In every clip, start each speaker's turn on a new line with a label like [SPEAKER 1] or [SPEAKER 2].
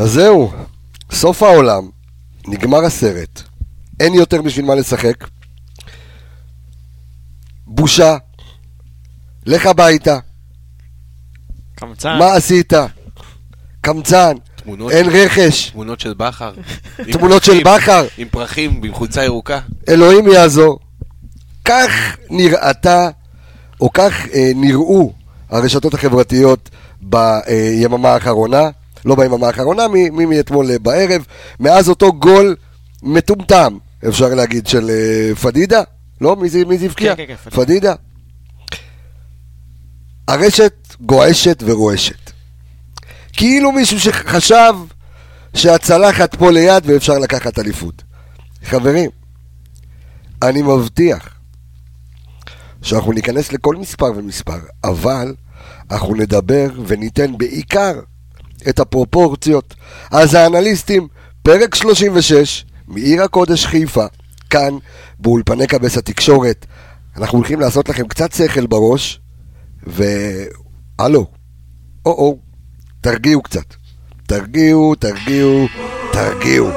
[SPEAKER 1] אז זהו, סוף העולם, נגמר הסרט, אין יותר בשביל מה לשחק. בושה, לך הביתה,
[SPEAKER 2] קמצן.
[SPEAKER 1] מה עשית? קמצן,
[SPEAKER 3] תמונות
[SPEAKER 1] אין
[SPEAKER 3] של-
[SPEAKER 1] רכש,
[SPEAKER 3] תמונות של בכר.
[SPEAKER 1] תמונות של בכר,
[SPEAKER 3] עם פרחים, עם חולצה ירוקה.
[SPEAKER 1] אלוהים יעזור. כך נראתה, או כך אה, נראו הרשתות החברתיות ביממה האחרונה, לא ביממה האחרונה, מאתמול אה, בערב, מאז אותו גול מטומטם, אפשר להגיד, של אה, פדידה? לא? מי זה, מי זה הבקיע?
[SPEAKER 2] כן, כן, כן. פדידה.
[SPEAKER 1] הרשת גועשת ורועשת. כאילו מישהו שחשב שהצלחת פה ליד ואפשר לקחת אליפות. חברים, אני מבטיח שאנחנו ניכנס לכל מספר ומספר, אבל אנחנו נדבר וניתן בעיקר את הפרופורציות. אז האנליסטים, פרק 36, מעיר הקודש חיפה, כאן, באולפני כבש התקשורת. אנחנו הולכים לעשות לכם קצת שכל בראש, והלו, או-או, תרגיעו קצת. תרגיעו, תרגיעו, תרגיעו.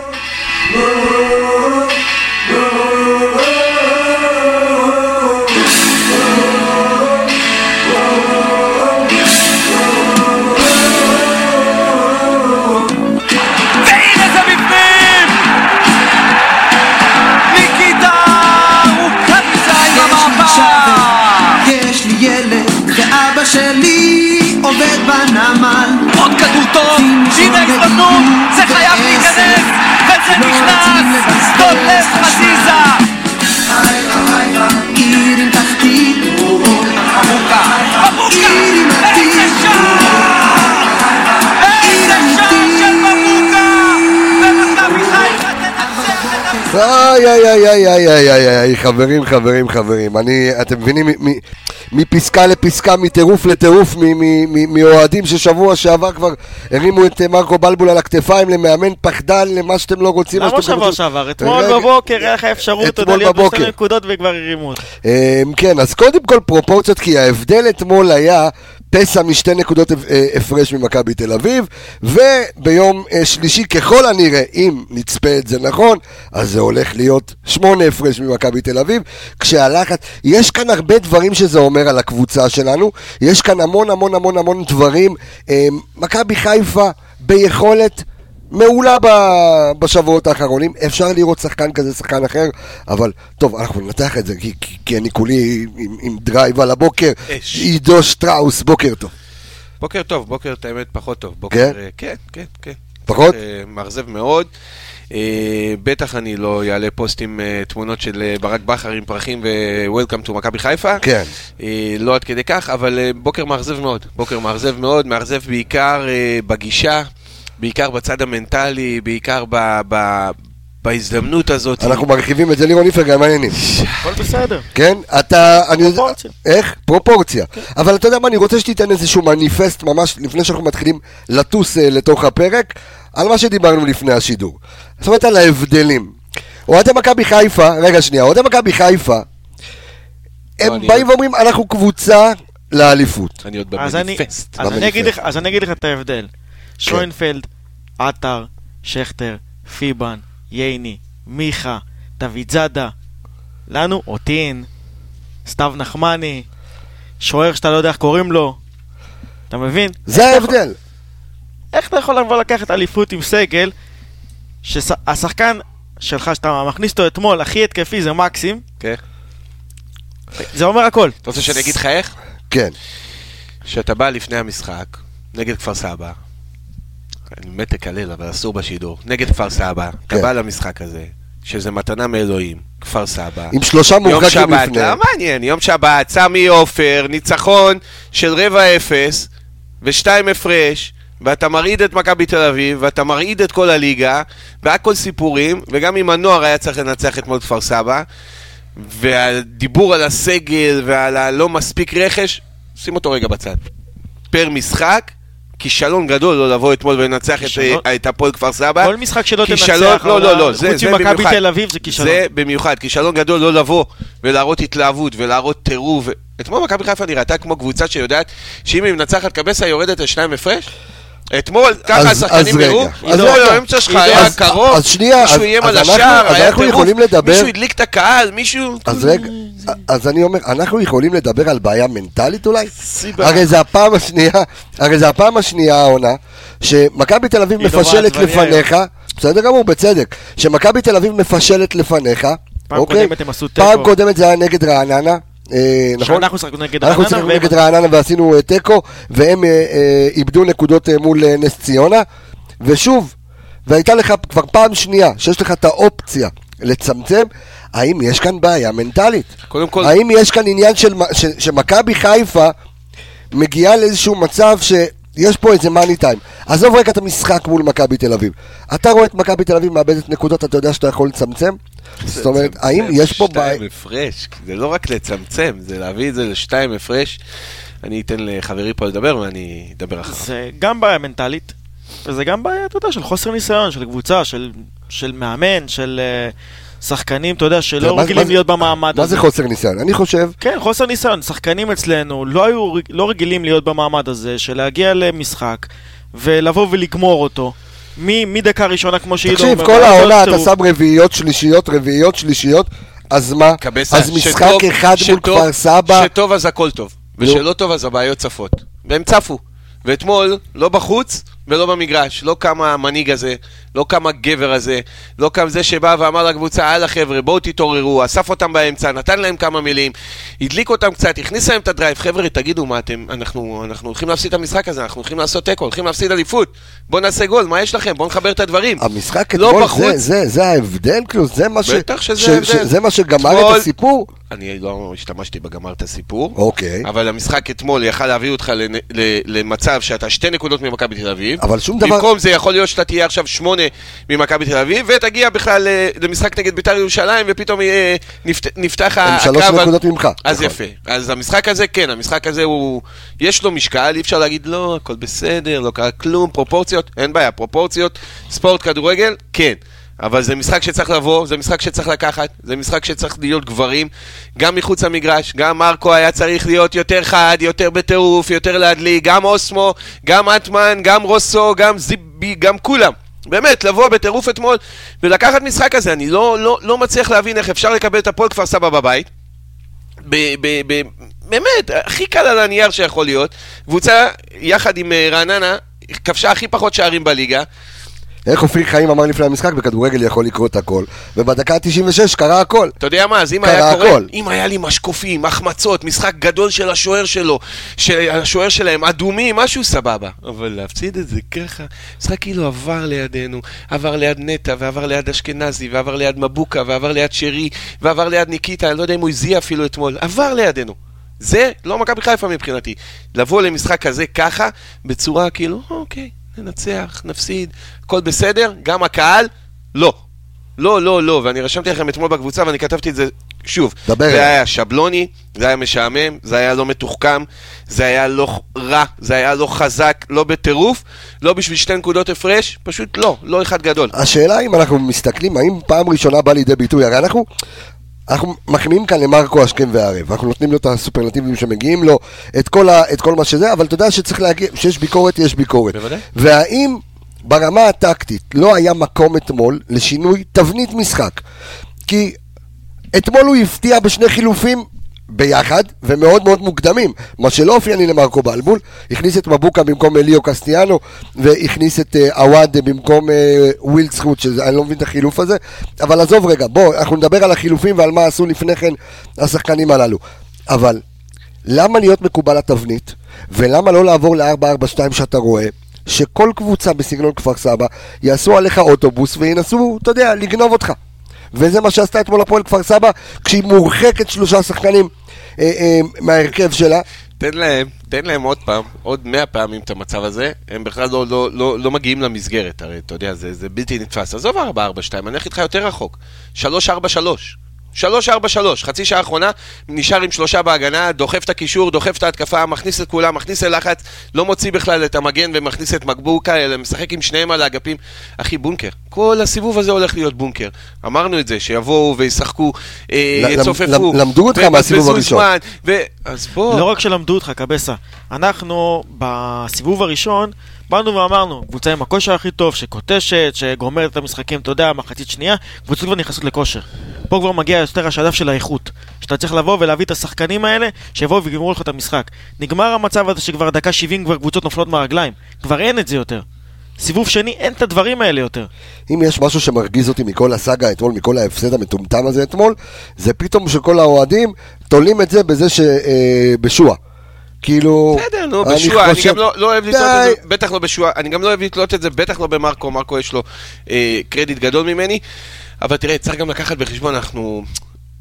[SPEAKER 4] שלי עובד בנמל.
[SPEAKER 5] עוד כדור טוב, הנה ההזדמנות, זה חייב להיכנס, וזה נכנס! דולף חזיזה!
[SPEAKER 4] עיר עם תחתית!
[SPEAKER 5] מבוקה!
[SPEAKER 4] עיר עם עתיד.
[SPEAKER 1] איי, איי, איי, איי, איי, איי, איי, איי, חברים, חברים, חברים. אני, אתם מבינים, מפסקה לפסקה, מטירוף לטירוף, מאוהדים ששבוע שעבר כבר הרימו את אה, מרקו בלבול על הכתפיים, למאמן פחדן, למה שאתם לא רוצים. מה
[SPEAKER 2] למה שבוע. שעבר? אתמול בבוקר היה לך אפשרות עליות
[SPEAKER 1] בבוקר.
[SPEAKER 2] בשתי נקודות וכבר הרימו אותך.
[SPEAKER 1] אמ, כן, אז קודם כל פרופורציות, כי ההבדל אתמול היה פסע משתי נקודות אה, הפרש ממכבי תל אביב, וביום אה, שלישי ככל הנראה, אם נצפה את זה נכון, אז זה הולך להיות שמונה הפרש ממכבי תל אביב, כשהלחץ, יש כאן הרבה דברים שזה אומר על הקבוצה שלנו, יש כאן המון המון המון המון דברים, אמ, מכבי חיפה ביכולת מעולה ב- בשבועות האחרונים, אפשר לראות שחקן כזה, שחקן אחר, אבל טוב, אנחנו ננתח את זה, כי, כי, כי אני כולי עם, עם drive על הבוקר.
[SPEAKER 3] אש.
[SPEAKER 1] עידו שטראוס, בוקר טוב.
[SPEAKER 3] בוקר טוב, בוקר את האמת פחות טוב. בוקר,
[SPEAKER 1] כן?
[SPEAKER 3] אה, כן, כן, כן.
[SPEAKER 1] פחות?
[SPEAKER 3] אה, מאכזב מאוד. אה, בטח אני לא אעלה פוסטים, אה, תמונות של ברק בכר עם פרחים ו-Welcome to מכבי חיפה.
[SPEAKER 1] כן.
[SPEAKER 3] לא עד כדי כך, אבל בוקר מאכזב מאוד. בוקר מאכזב מאוד, מאכזב בעיקר בגישה, בעיקר בצד המנטלי, בעיקר ב... ב בהזדמנות הזאת.
[SPEAKER 1] אנחנו מרחיבים את זה, לירון איפרגן, מה העניינים?
[SPEAKER 2] הכל בסדר.
[SPEAKER 1] כן? אתה...
[SPEAKER 2] פרופורציה.
[SPEAKER 1] איך? פרופורציה. אבל אתה יודע מה, אני רוצה שתיתן איזשהו מניפסט ממש לפני שאנחנו מתחילים לטוס אה, לתוך הפרק, על מה שדיברנו לפני השידור. זאת אומרת, על ההבדלים. אוהדי מכבי חיפה, רגע שנייה, אוהדי מכבי חיפה, הם
[SPEAKER 3] אני-
[SPEAKER 1] באים ואומרים, אנחנו קבוצה לאליפות.
[SPEAKER 3] אני עוד במניפסט.
[SPEAKER 2] אז אני אגיד לך את ההבדל. שוינפלד, עטר, שכטר, פיבן, ייני, מיכה, דוד זאדה. לנו, אותין, סתיו נחמני, שוער שאתה לא יודע איך קוראים לו. אתה מבין?
[SPEAKER 1] זה ההבדל.
[SPEAKER 2] איך אתה יכול לבוא לקחת אליפות עם סגל שהשחקן שלך שאתה מכניס אותו אתמול הכי התקפי זה מקסים
[SPEAKER 3] כן.
[SPEAKER 2] זה אומר הכל
[SPEAKER 3] אתה רוצה שאני אגיד לך איך?
[SPEAKER 1] כן.
[SPEAKER 3] שאתה בא לפני המשחק, נגד כפר סבא, אני מת לקלל, אבל אסור בשידור, נגד כפר סבא, אתה
[SPEAKER 1] כן.
[SPEAKER 3] בא למשחק הזה, שזה מתנה מאלוהים, כפר סבא.
[SPEAKER 1] עם שלושה
[SPEAKER 3] יום
[SPEAKER 1] מורחקים
[SPEAKER 3] שבת,
[SPEAKER 1] לפני.
[SPEAKER 3] לא מעניין, יום שבת, סמי עופר, ניצחון של רבע אפס ושתיים הפרש, ואתה מרעיד את מכבי תל אביב, ואתה מרעיד את כל הליגה, והכל סיפורים, וגם אם הנוער היה צריך לנצח אתמול כפר סבא, והדיבור על הסגל ועל הלא מספיק רכש, שים אותו רגע בצד. פר משחק, כישלון גדול לא לבוא אתמול ולנצח את,
[SPEAKER 2] כישלון?
[SPEAKER 3] אה, את הפועל כפר סבא.
[SPEAKER 2] כל משחק שלא
[SPEAKER 3] כישלון-
[SPEAKER 2] תנצח,
[SPEAKER 3] לא, לא, לא, זה,
[SPEAKER 2] חוץ
[SPEAKER 3] זה
[SPEAKER 2] ממכבי. תל אביב זה כישלון.
[SPEAKER 3] זה במיוחד, כישלון גדול לא לבוא ולהראות התלהבות ולהראות טירוף. אתמול מכבי חיפה נראתה כמו קבוצה שיודעת שאם היא מנצחת קבסה יורדת לשניים הפרש. אתמול, ככה השחקנים נראו,
[SPEAKER 1] אז
[SPEAKER 3] אתמול
[SPEAKER 1] רגע.
[SPEAKER 3] האמצע שלך
[SPEAKER 1] אז-
[SPEAKER 3] היה קרוב,
[SPEAKER 1] אז שנייה,
[SPEAKER 3] מישהו איים על השער, היה טירוף, מישהו הדליק את הקהל, מישהו...
[SPEAKER 1] אז רגע, אז אני אומר, אנחנו יכולים לדבר על בעיה מנטלית אולי? הרי זה הפעם השנייה, הרי זה הפעם השנייה העונה, שמכבי תל אביב
[SPEAKER 2] עידו
[SPEAKER 1] מפשלת לפניך, בסדר גמור, בצדק, שמכבי תל אביב מפשלת לפניך,
[SPEAKER 2] פעם
[SPEAKER 1] אוקיי?
[SPEAKER 2] קודמת הם עשו
[SPEAKER 1] פעם
[SPEAKER 2] תיקו.
[SPEAKER 1] קודמת זה היה נגד רעננה, נכון?
[SPEAKER 2] שאנחנו שיחקנו נגד
[SPEAKER 1] אנחנו
[SPEAKER 2] רעננה,
[SPEAKER 1] שיחקנו
[SPEAKER 2] והם-
[SPEAKER 1] נגד רעננה ועשינו אה, תיקו, והם אה, אה, איבדו נקודות אה, מול אה, נס ציונה, ושוב, והייתה לך כבר פעם שנייה שיש לך את האופציה לצמצם, האם יש כאן בעיה מנטלית?
[SPEAKER 3] קודם כל-
[SPEAKER 1] האם יש כאן עניין של, ש- שמכבי חיפה מגיעה לאיזשהו מצב שיש פה איזה מאני טיים? עזוב רגע את המשחק מול מכבי תל אביב. אתה רואה את מכבי תל אביב מאבדת נקודות, אתה יודע שאתה יכול לצמצם? זאת אומרת, האם יש פה בעיה...
[SPEAKER 3] שתיים הפרש, זה לא רק לצמצם, זה להביא את זה לשתיים הפרש. אני אתן לחברי פה לדבר ואני אדבר אחריו.
[SPEAKER 2] זה גם בעיה מנטלית, וזה גם בעיה, אתה יודע, של חוסר ניסיון, של קבוצה, של, של מאמן, של uh, שחקנים, אתה יודע,
[SPEAKER 1] מה-
[SPEAKER 2] שלא
[SPEAKER 1] מה
[SPEAKER 2] רגילים
[SPEAKER 1] זה-
[SPEAKER 2] להיות במעמד
[SPEAKER 1] מה
[SPEAKER 2] הזה.
[SPEAKER 1] זה חוסר ניסיון? אני חושב
[SPEAKER 2] כן, חוסר ניסיון. שחקנים אצלנו לא היו לא רגילים להיות במעמד הזה, של להגיע למשחק ולבוא ולגמור אותו. מדקה ראשונה, כמו שעידו
[SPEAKER 1] תקשיב,
[SPEAKER 2] אומר,
[SPEAKER 1] כל
[SPEAKER 2] ואז
[SPEAKER 1] העונה אתה. שם רביעיות, שלישיות, רביעיות, שלישיות, אז מה? אז משחק אחד מול
[SPEAKER 3] שטוב-
[SPEAKER 1] כפר סבא,
[SPEAKER 3] שטוב אז הכל טוב. ושלא טוב אז הבעיות צפות. והם צפו. ואתמול, לא בחוץ ולא במגרש, לא קם המנהיג הזה, לא קם הגבר הזה, לא קם זה שבא ואמר לקבוצה, הלאה חבר'ה, בואו תתעוררו, אסף אותם באמצע, נתן להם כמה מילים, הדליק אותם קצת, הכניס להם את הדרייב, חבר'ה, תגידו מה אתם, אנחנו, אנחנו הולכים להפסיד את המשחק הזה, אנחנו הולכים לעשות תיקו, הולכים להפסיד אליפות, בואו נעשה גול, מה יש לכם? בואו נחבר את הדברים.
[SPEAKER 1] המשחק
[SPEAKER 3] לא
[SPEAKER 1] אתמול, זה-
[SPEAKER 3] בחוץ.
[SPEAKER 1] זה- זה ההבדל, כאילו, זה מה ש... ש-. ש- זה מה שגמר
[SPEAKER 3] אתמול-
[SPEAKER 1] את הסיפור?
[SPEAKER 3] אני לא השתמשתי בגמר את הסיפור.
[SPEAKER 1] אוקיי.
[SPEAKER 3] אבל המשחק אתמול יכל להביא אותך לנ- למצב שאתה שתי נקודות ממכבי תל אביב.
[SPEAKER 1] אבל שום דבר-
[SPEAKER 3] במקום זה יכול להיות שאתה תהיה עכשיו שמונה ממכבי תל אביב, ותגיע בכלל אה, למשחק נגד בית"ר ירושלים, ופתאום אה, נפת- נפתח
[SPEAKER 1] הם
[SPEAKER 3] הקרב.
[SPEAKER 1] שלוש נקודות ממך.
[SPEAKER 3] אז
[SPEAKER 1] נכון.
[SPEAKER 3] יפה. אז המשחק הזה, כן, המשחק הזה הוא... יש לו משקל, אי אפשר להגיד לא, הכל בסדר, לא קרה כלום, פרופורציות, אין בעיה, פרופורציות, ספורט, כדורגל, כן. אבל זה משחק שצריך לבוא, זה משחק שצריך לקחת, זה משחק שצריך להיות גברים, גם מחוץ למגרש, גם מרקו היה צריך להיות יותר חד, יותר בטירוף, יותר להדליק, גם אוסמו, גם אטמן, גם רוסו, גם זיבי, גם כולם. באמת, לבוא בטירוף אתמול ולקחת משחק כזה, אני לא, לא, לא מצליח להבין איך אפשר לקבל את הפועל כפר סבא בבית. ב- ב- ב- באמת, הכי קל על הנייר שיכול להיות. קבוצה, יחד עם אה, רעננה, כבשה הכי פחות שערים בליגה.
[SPEAKER 1] איך אופיר חיים אמר לפני המשחק, בכדורגל יכול לקרות הכל, ובדקה ה-96 קרה הכל.
[SPEAKER 3] אתה יודע מה, אז אם
[SPEAKER 1] קרה
[SPEAKER 3] היה קורה,
[SPEAKER 1] הכל.
[SPEAKER 3] אם היה לי משקופים, החמצות, משחק גדול של השוער שלו, של השוער שלהם, אדומים, משהו סבבה. אבל להפסיד את זה ככה, משחק כאילו עבר לידינו, עבר ליד נטע, ועבר ליד אשכנזי, ועבר ליד מבוקה, ועבר ליד שרי, ועבר ליד ניקיטה, אני לא יודע אם הוא הזיע אפילו אתמול, עבר לידינו. זה לא מכבי חיפה מבחינתי. לבוא למשחק כזה ככה, בצורה כאילו, אוקיי, ננצח, נפסיד, הכל בסדר, גם הקהל, לא. לא, לא, לא, ואני רשמתי לכם אתמול בקבוצה ואני כתבתי את זה שוב.
[SPEAKER 1] דבר
[SPEAKER 3] זה. היה שבלוני, זה היה משעמם, זה היה לא מתוחכם, זה היה לא רע, זה היה לא חזק, לא בטירוף, לא בשביל שתי נקודות הפרש, פשוט לא, לא אחד גדול.
[SPEAKER 1] השאלה אם אנחנו מסתכלים, האם פעם ראשונה בא לידי ביטוי, הרי אנחנו... אנחנו מחמיאים כאן למרקו השכם והערב, אנחנו נותנים לו את הסופרלטיבים שמגיעים לו, את כל, ה, את כל מה שזה, אבל אתה יודע שצריך להגיע, שיש ביקורת, יש ביקורת.
[SPEAKER 3] בוודאי.
[SPEAKER 1] והאם ברמה הטקטית לא היה מקום אתמול לשינוי תבנית משחק? כי אתמול הוא הפתיע בשני חילופים ביחד, ומאוד מאוד מוקדמים, מה שלא אופייני למרקו בלבול, הכניס את מבוקה במקום אליו קסטיאנו, והכניס את אה, עווד במקום אה, ווילדסחוט, שאני לא מבין את החילוף הזה, אבל עזוב רגע, בוא, אנחנו נדבר על החילופים ועל מה עשו לפני כן השחקנים הללו. אבל למה להיות מקובע לתבנית, ולמה לא לעבור ל-442 שאתה רואה, שכל קבוצה בסגנון כפר סבא יעשו עליך אוטובוס וינסו, אתה יודע, לגנוב אותך. וזה מה שעשתה אתמול הפועל כפר סבא, כשהיא מורחקת שלושה שחקנים אה, אה, מההרכב שלה.
[SPEAKER 3] תן להם, תן להם עוד פעם, עוד מאה פעמים את המצב הזה, הם בכלל לא, לא, לא, לא מגיעים למסגרת, הרי אתה יודע, זה, זה בלתי נתפס. עזוב 4-4-2, אני אלך איתך יותר רחוק. 3-4-3. 3-4-3, חצי שעה האחרונה, נשאר עם שלושה בהגנה, דוחף את הקישור, דוחף את ההתקפה, מכניס את כולם, מכניס ללחץ, לא מוציא בכלל את המגן ומכניס את מקבוקה, אלא משחק עם שניהם על האגפים. אחי, בונקר. כל הסיבוב הזה הולך להיות בונקר. אמרנו את זה, שיבואו וישחקו, אה, יצופפו.
[SPEAKER 1] למ- למדו אותך מהסיבוב הראשון.
[SPEAKER 3] ו... אז בוא.
[SPEAKER 2] לא רק שלמדו אותך, קבסה. אנחנו, בסיבוב הראשון, באנו ואמרנו, קבוצה עם הכושר הכי טוב, שקוטשת, שגומרת את המשחקים, אתה יודע, מחצית שנייה, קבוצות כבר נכנסות לכושר. פה כבר מגיע יותר השלב של האיכות. שאתה צריך לבוא ולהביא את השחקנים האלה, שיבואו ויגמרו לך את המשחק. נגמר המצב הזה שכבר דקה 70 כבר קבוצות נופלות מהרגליים. כבר אין את זה יותר. סיבוב שני, אין את הדברים האלה יותר.
[SPEAKER 1] אם יש משהו שמרגיז אותי מכל הסאגה אתמול, מכל ההפסד המטומטם הזה אתמול, זה פתאום שכל האוהדים תולים את זה בזה שבשועה. כאילו...
[SPEAKER 3] בסדר, נו, בשועה, אני
[SPEAKER 1] חושב-
[SPEAKER 3] גם לא לא אוהב לתלות. את זה, בטח לא בשועה, אני גם לא אוהב לתלות את זה, בטח לא במרקו, מרקו יש לו אה, קרדיט גדול ממני, אבל תראה, צריך גם לקחת בחשבון, אנחנו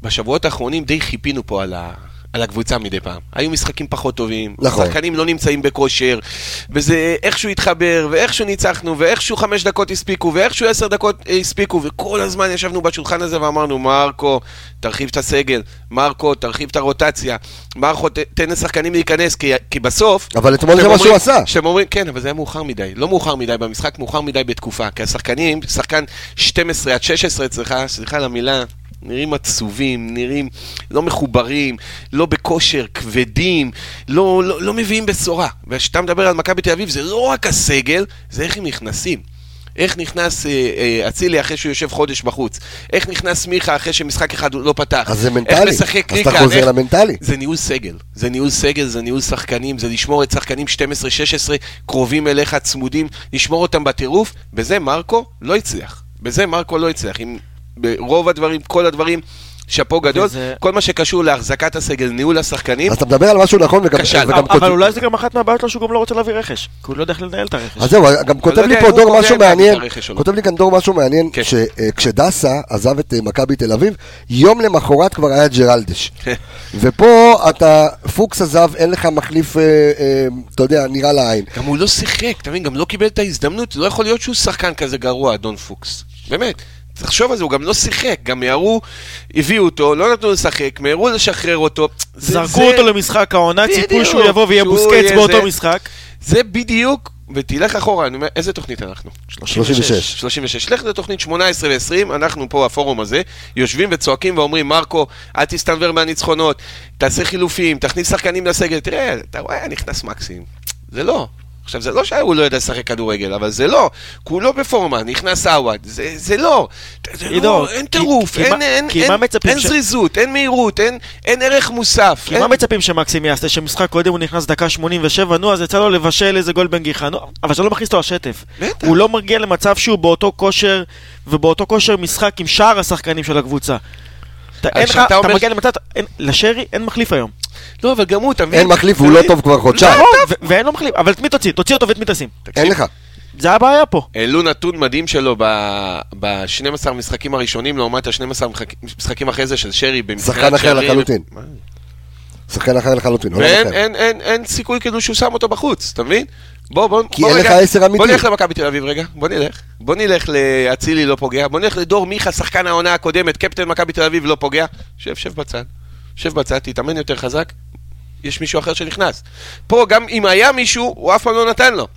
[SPEAKER 3] בשבועות האחרונים די חיפינו פה על ה... על הקבוצה מדי פעם. היו משחקים פחות טובים,
[SPEAKER 1] נכון.
[SPEAKER 3] שחקנים לא נמצאים בכושר, וזה איכשהו התחבר, ואיכשהו ניצחנו, ואיכשהו חמש דקות הספיקו, ואיכשהו עשר דקות אה, הספיקו, וכל הזמן ישבנו בשולחן הזה ואמרנו, מרקו, תרחיב את הסגל, מרקו, תרחיב את הרוטציה, מרקו, ת- תן לשחקנים להיכנס, כי, כי בסוף...
[SPEAKER 1] אבל אתמול זה מה שהוא עשה.
[SPEAKER 3] כשהם אומרים, כן, אבל זה היה מאוחר מדי. לא מאוחר מדי במשחק, מאוחר מדי בתקופה. כי השחקנים, שחקן 12 עד 16 אצלך, סליחה על המילה, נראים עצובים, נראים לא מחוברים, לא בכושר, כבדים, לא, לא, לא מביאים בשורה. וכשאתה מדבר על מכבי תל אביב, זה לא רק הסגל, זה איך הם נכנסים. איך נכנס אה, אה, אצילי אחרי שהוא יושב חודש בחוץ? איך נכנס מיכה אחרי שמשחק אחד הוא לא פתח?
[SPEAKER 1] אז זה
[SPEAKER 3] איך
[SPEAKER 1] מנטלי.
[SPEAKER 3] משחק
[SPEAKER 1] אז אתה? חוזר
[SPEAKER 3] איך-
[SPEAKER 1] למנטלי.
[SPEAKER 3] זה ניהול סגל, זה ניהול סגל, זה ניהול שחקנים, זה לשמור את שחקנים 12-16 קרובים אליך, צמודים, לשמור אותם בטירוף, בזה מרקו לא הצליח. בזה מרקו לא הצליח. עם ברוב הדברים, כל הדברים, שאפו גדול,
[SPEAKER 2] וזה-
[SPEAKER 3] כל מה שקשור להחזקת הסגל, ניהול השחקנים,
[SPEAKER 1] אז אתה מדבר על משהו נכון וגם...
[SPEAKER 3] כשל.
[SPEAKER 1] וגם
[SPEAKER 2] אבל
[SPEAKER 1] כותב-
[SPEAKER 2] אולי זה גם אחת מהבעיות שלו שהוא גם לא רוצה להביא רכש. כי הוא לא יודע איך לנהל את הרכש.
[SPEAKER 1] אז זהו, גם כותב
[SPEAKER 3] לא
[SPEAKER 1] לי
[SPEAKER 3] יודע
[SPEAKER 1] פה דור משהו מעניין,
[SPEAKER 3] לא.
[SPEAKER 1] כותב לי כאן דור משהו מעניין,
[SPEAKER 3] כן.
[SPEAKER 1] שכשדסה עזב את אה, מכבי תל אביב, יום למחרת כבר היה ג'רלדש. ופה אתה, פוקס עזב, אין לך מחליף, אה, אה, אתה יודע, נראה לעין.
[SPEAKER 3] גם הוא לא שיחק, אתה מבין? גם לא קיבל את ההזדמנות, לא יכול להיות שהוא שחקן כזה גרוע, אדון פוקס. באמת. תחשוב על זה, הוא גם לא שיחק, גם מיהרו, הביאו אותו, לא נתנו לשחק, מיהרו לשחרר אותו.
[SPEAKER 2] זרקו
[SPEAKER 3] זה-
[SPEAKER 2] אותו למשחק העונה, ציפו שהוא יבוא ויהיה בוסקץ באותו
[SPEAKER 3] זה.
[SPEAKER 2] משחק.
[SPEAKER 3] זה בדיוק, ותלך אחורה, אני אומר, איזה תוכנית אנחנו?
[SPEAKER 1] 36.
[SPEAKER 3] 36. לך לתוכנית 18 ו-20, אנחנו פה, הפורום הזה, יושבים וצועקים ואומרים, מרקו, אל תסתנוור מהניצחונות, תעשה חילופים, תכניס שחקנים לסגל, תראה, אתה רואה, נכנס מקסים. זה לא. עכשיו, זה לא שהוא לא יודע לשחק כדורגל, אבל זה לא. כולו בפורמה, נכנס עווד, זה, זה לא. זה
[SPEAKER 2] עידו,
[SPEAKER 3] לא, אין טירוף, אין, אין, אין, אין
[SPEAKER 2] ש-
[SPEAKER 3] זריזות, אין מהירות, אין, אין ערך מוסף.
[SPEAKER 2] כי
[SPEAKER 3] אין...
[SPEAKER 2] מה מצפים שמקסים יעשה? שמשחק קודם הוא נכנס דקה 87, נו, אז יצא לו לבשל איזה גול בנגיחה, נו, אבל שלא מכניס אותו לשטף.
[SPEAKER 3] בטח.
[SPEAKER 2] הוא לא מגיע למצב שהוא באותו כושר, ובאותו כושר משחק עם שאר השחקנים של הקבוצה. אתה,
[SPEAKER 3] אומר-
[SPEAKER 2] מגיע למצב, לשרי אין מחליף היום.
[SPEAKER 3] לא, אבל גם הוא, אתה מבין?
[SPEAKER 1] אין מחליף, הוא לא? טוב כבר חודשיים.
[SPEAKER 2] נכון, ו- ואין לו מחליף, אבל את מי תוציא? תוציא אותו ואת מי תשים.
[SPEAKER 1] אין לך.
[SPEAKER 2] זה הבעיה פה.
[SPEAKER 3] העלו נתון מדהים שלו ב-12 המשחקים הראשונים לעומת ה-12 משחקים אחרי זה של שרי
[SPEAKER 1] שחקן אחר. לחלוטין. שחקן אחר לחלוטין, עולם
[SPEAKER 3] ואין
[SPEAKER 1] אחר.
[SPEAKER 3] אין, אין, אין סיכוי כאילו שהוא שם אותו בחוץ, אתה מבין? בוא, בוא,
[SPEAKER 1] כי
[SPEAKER 3] בוא
[SPEAKER 1] אין
[SPEAKER 3] רגע,
[SPEAKER 1] לך עשר אמיתי.
[SPEAKER 3] בוא נלך למכבי תל אביב רגע, בוא נלך. בוא נלך לאצילי לא פוגע, בוא נלך לדור מיכה, שחקן העונה הקודמת, קפטן מכבי תל אביב לא פוגע. שב, שב בצד. שב בצד, תתאמן יותר חזק, יש מישהו אחר שנכנס. פה גם אם היה מישהו, הוא אף פעם לא נתן לו.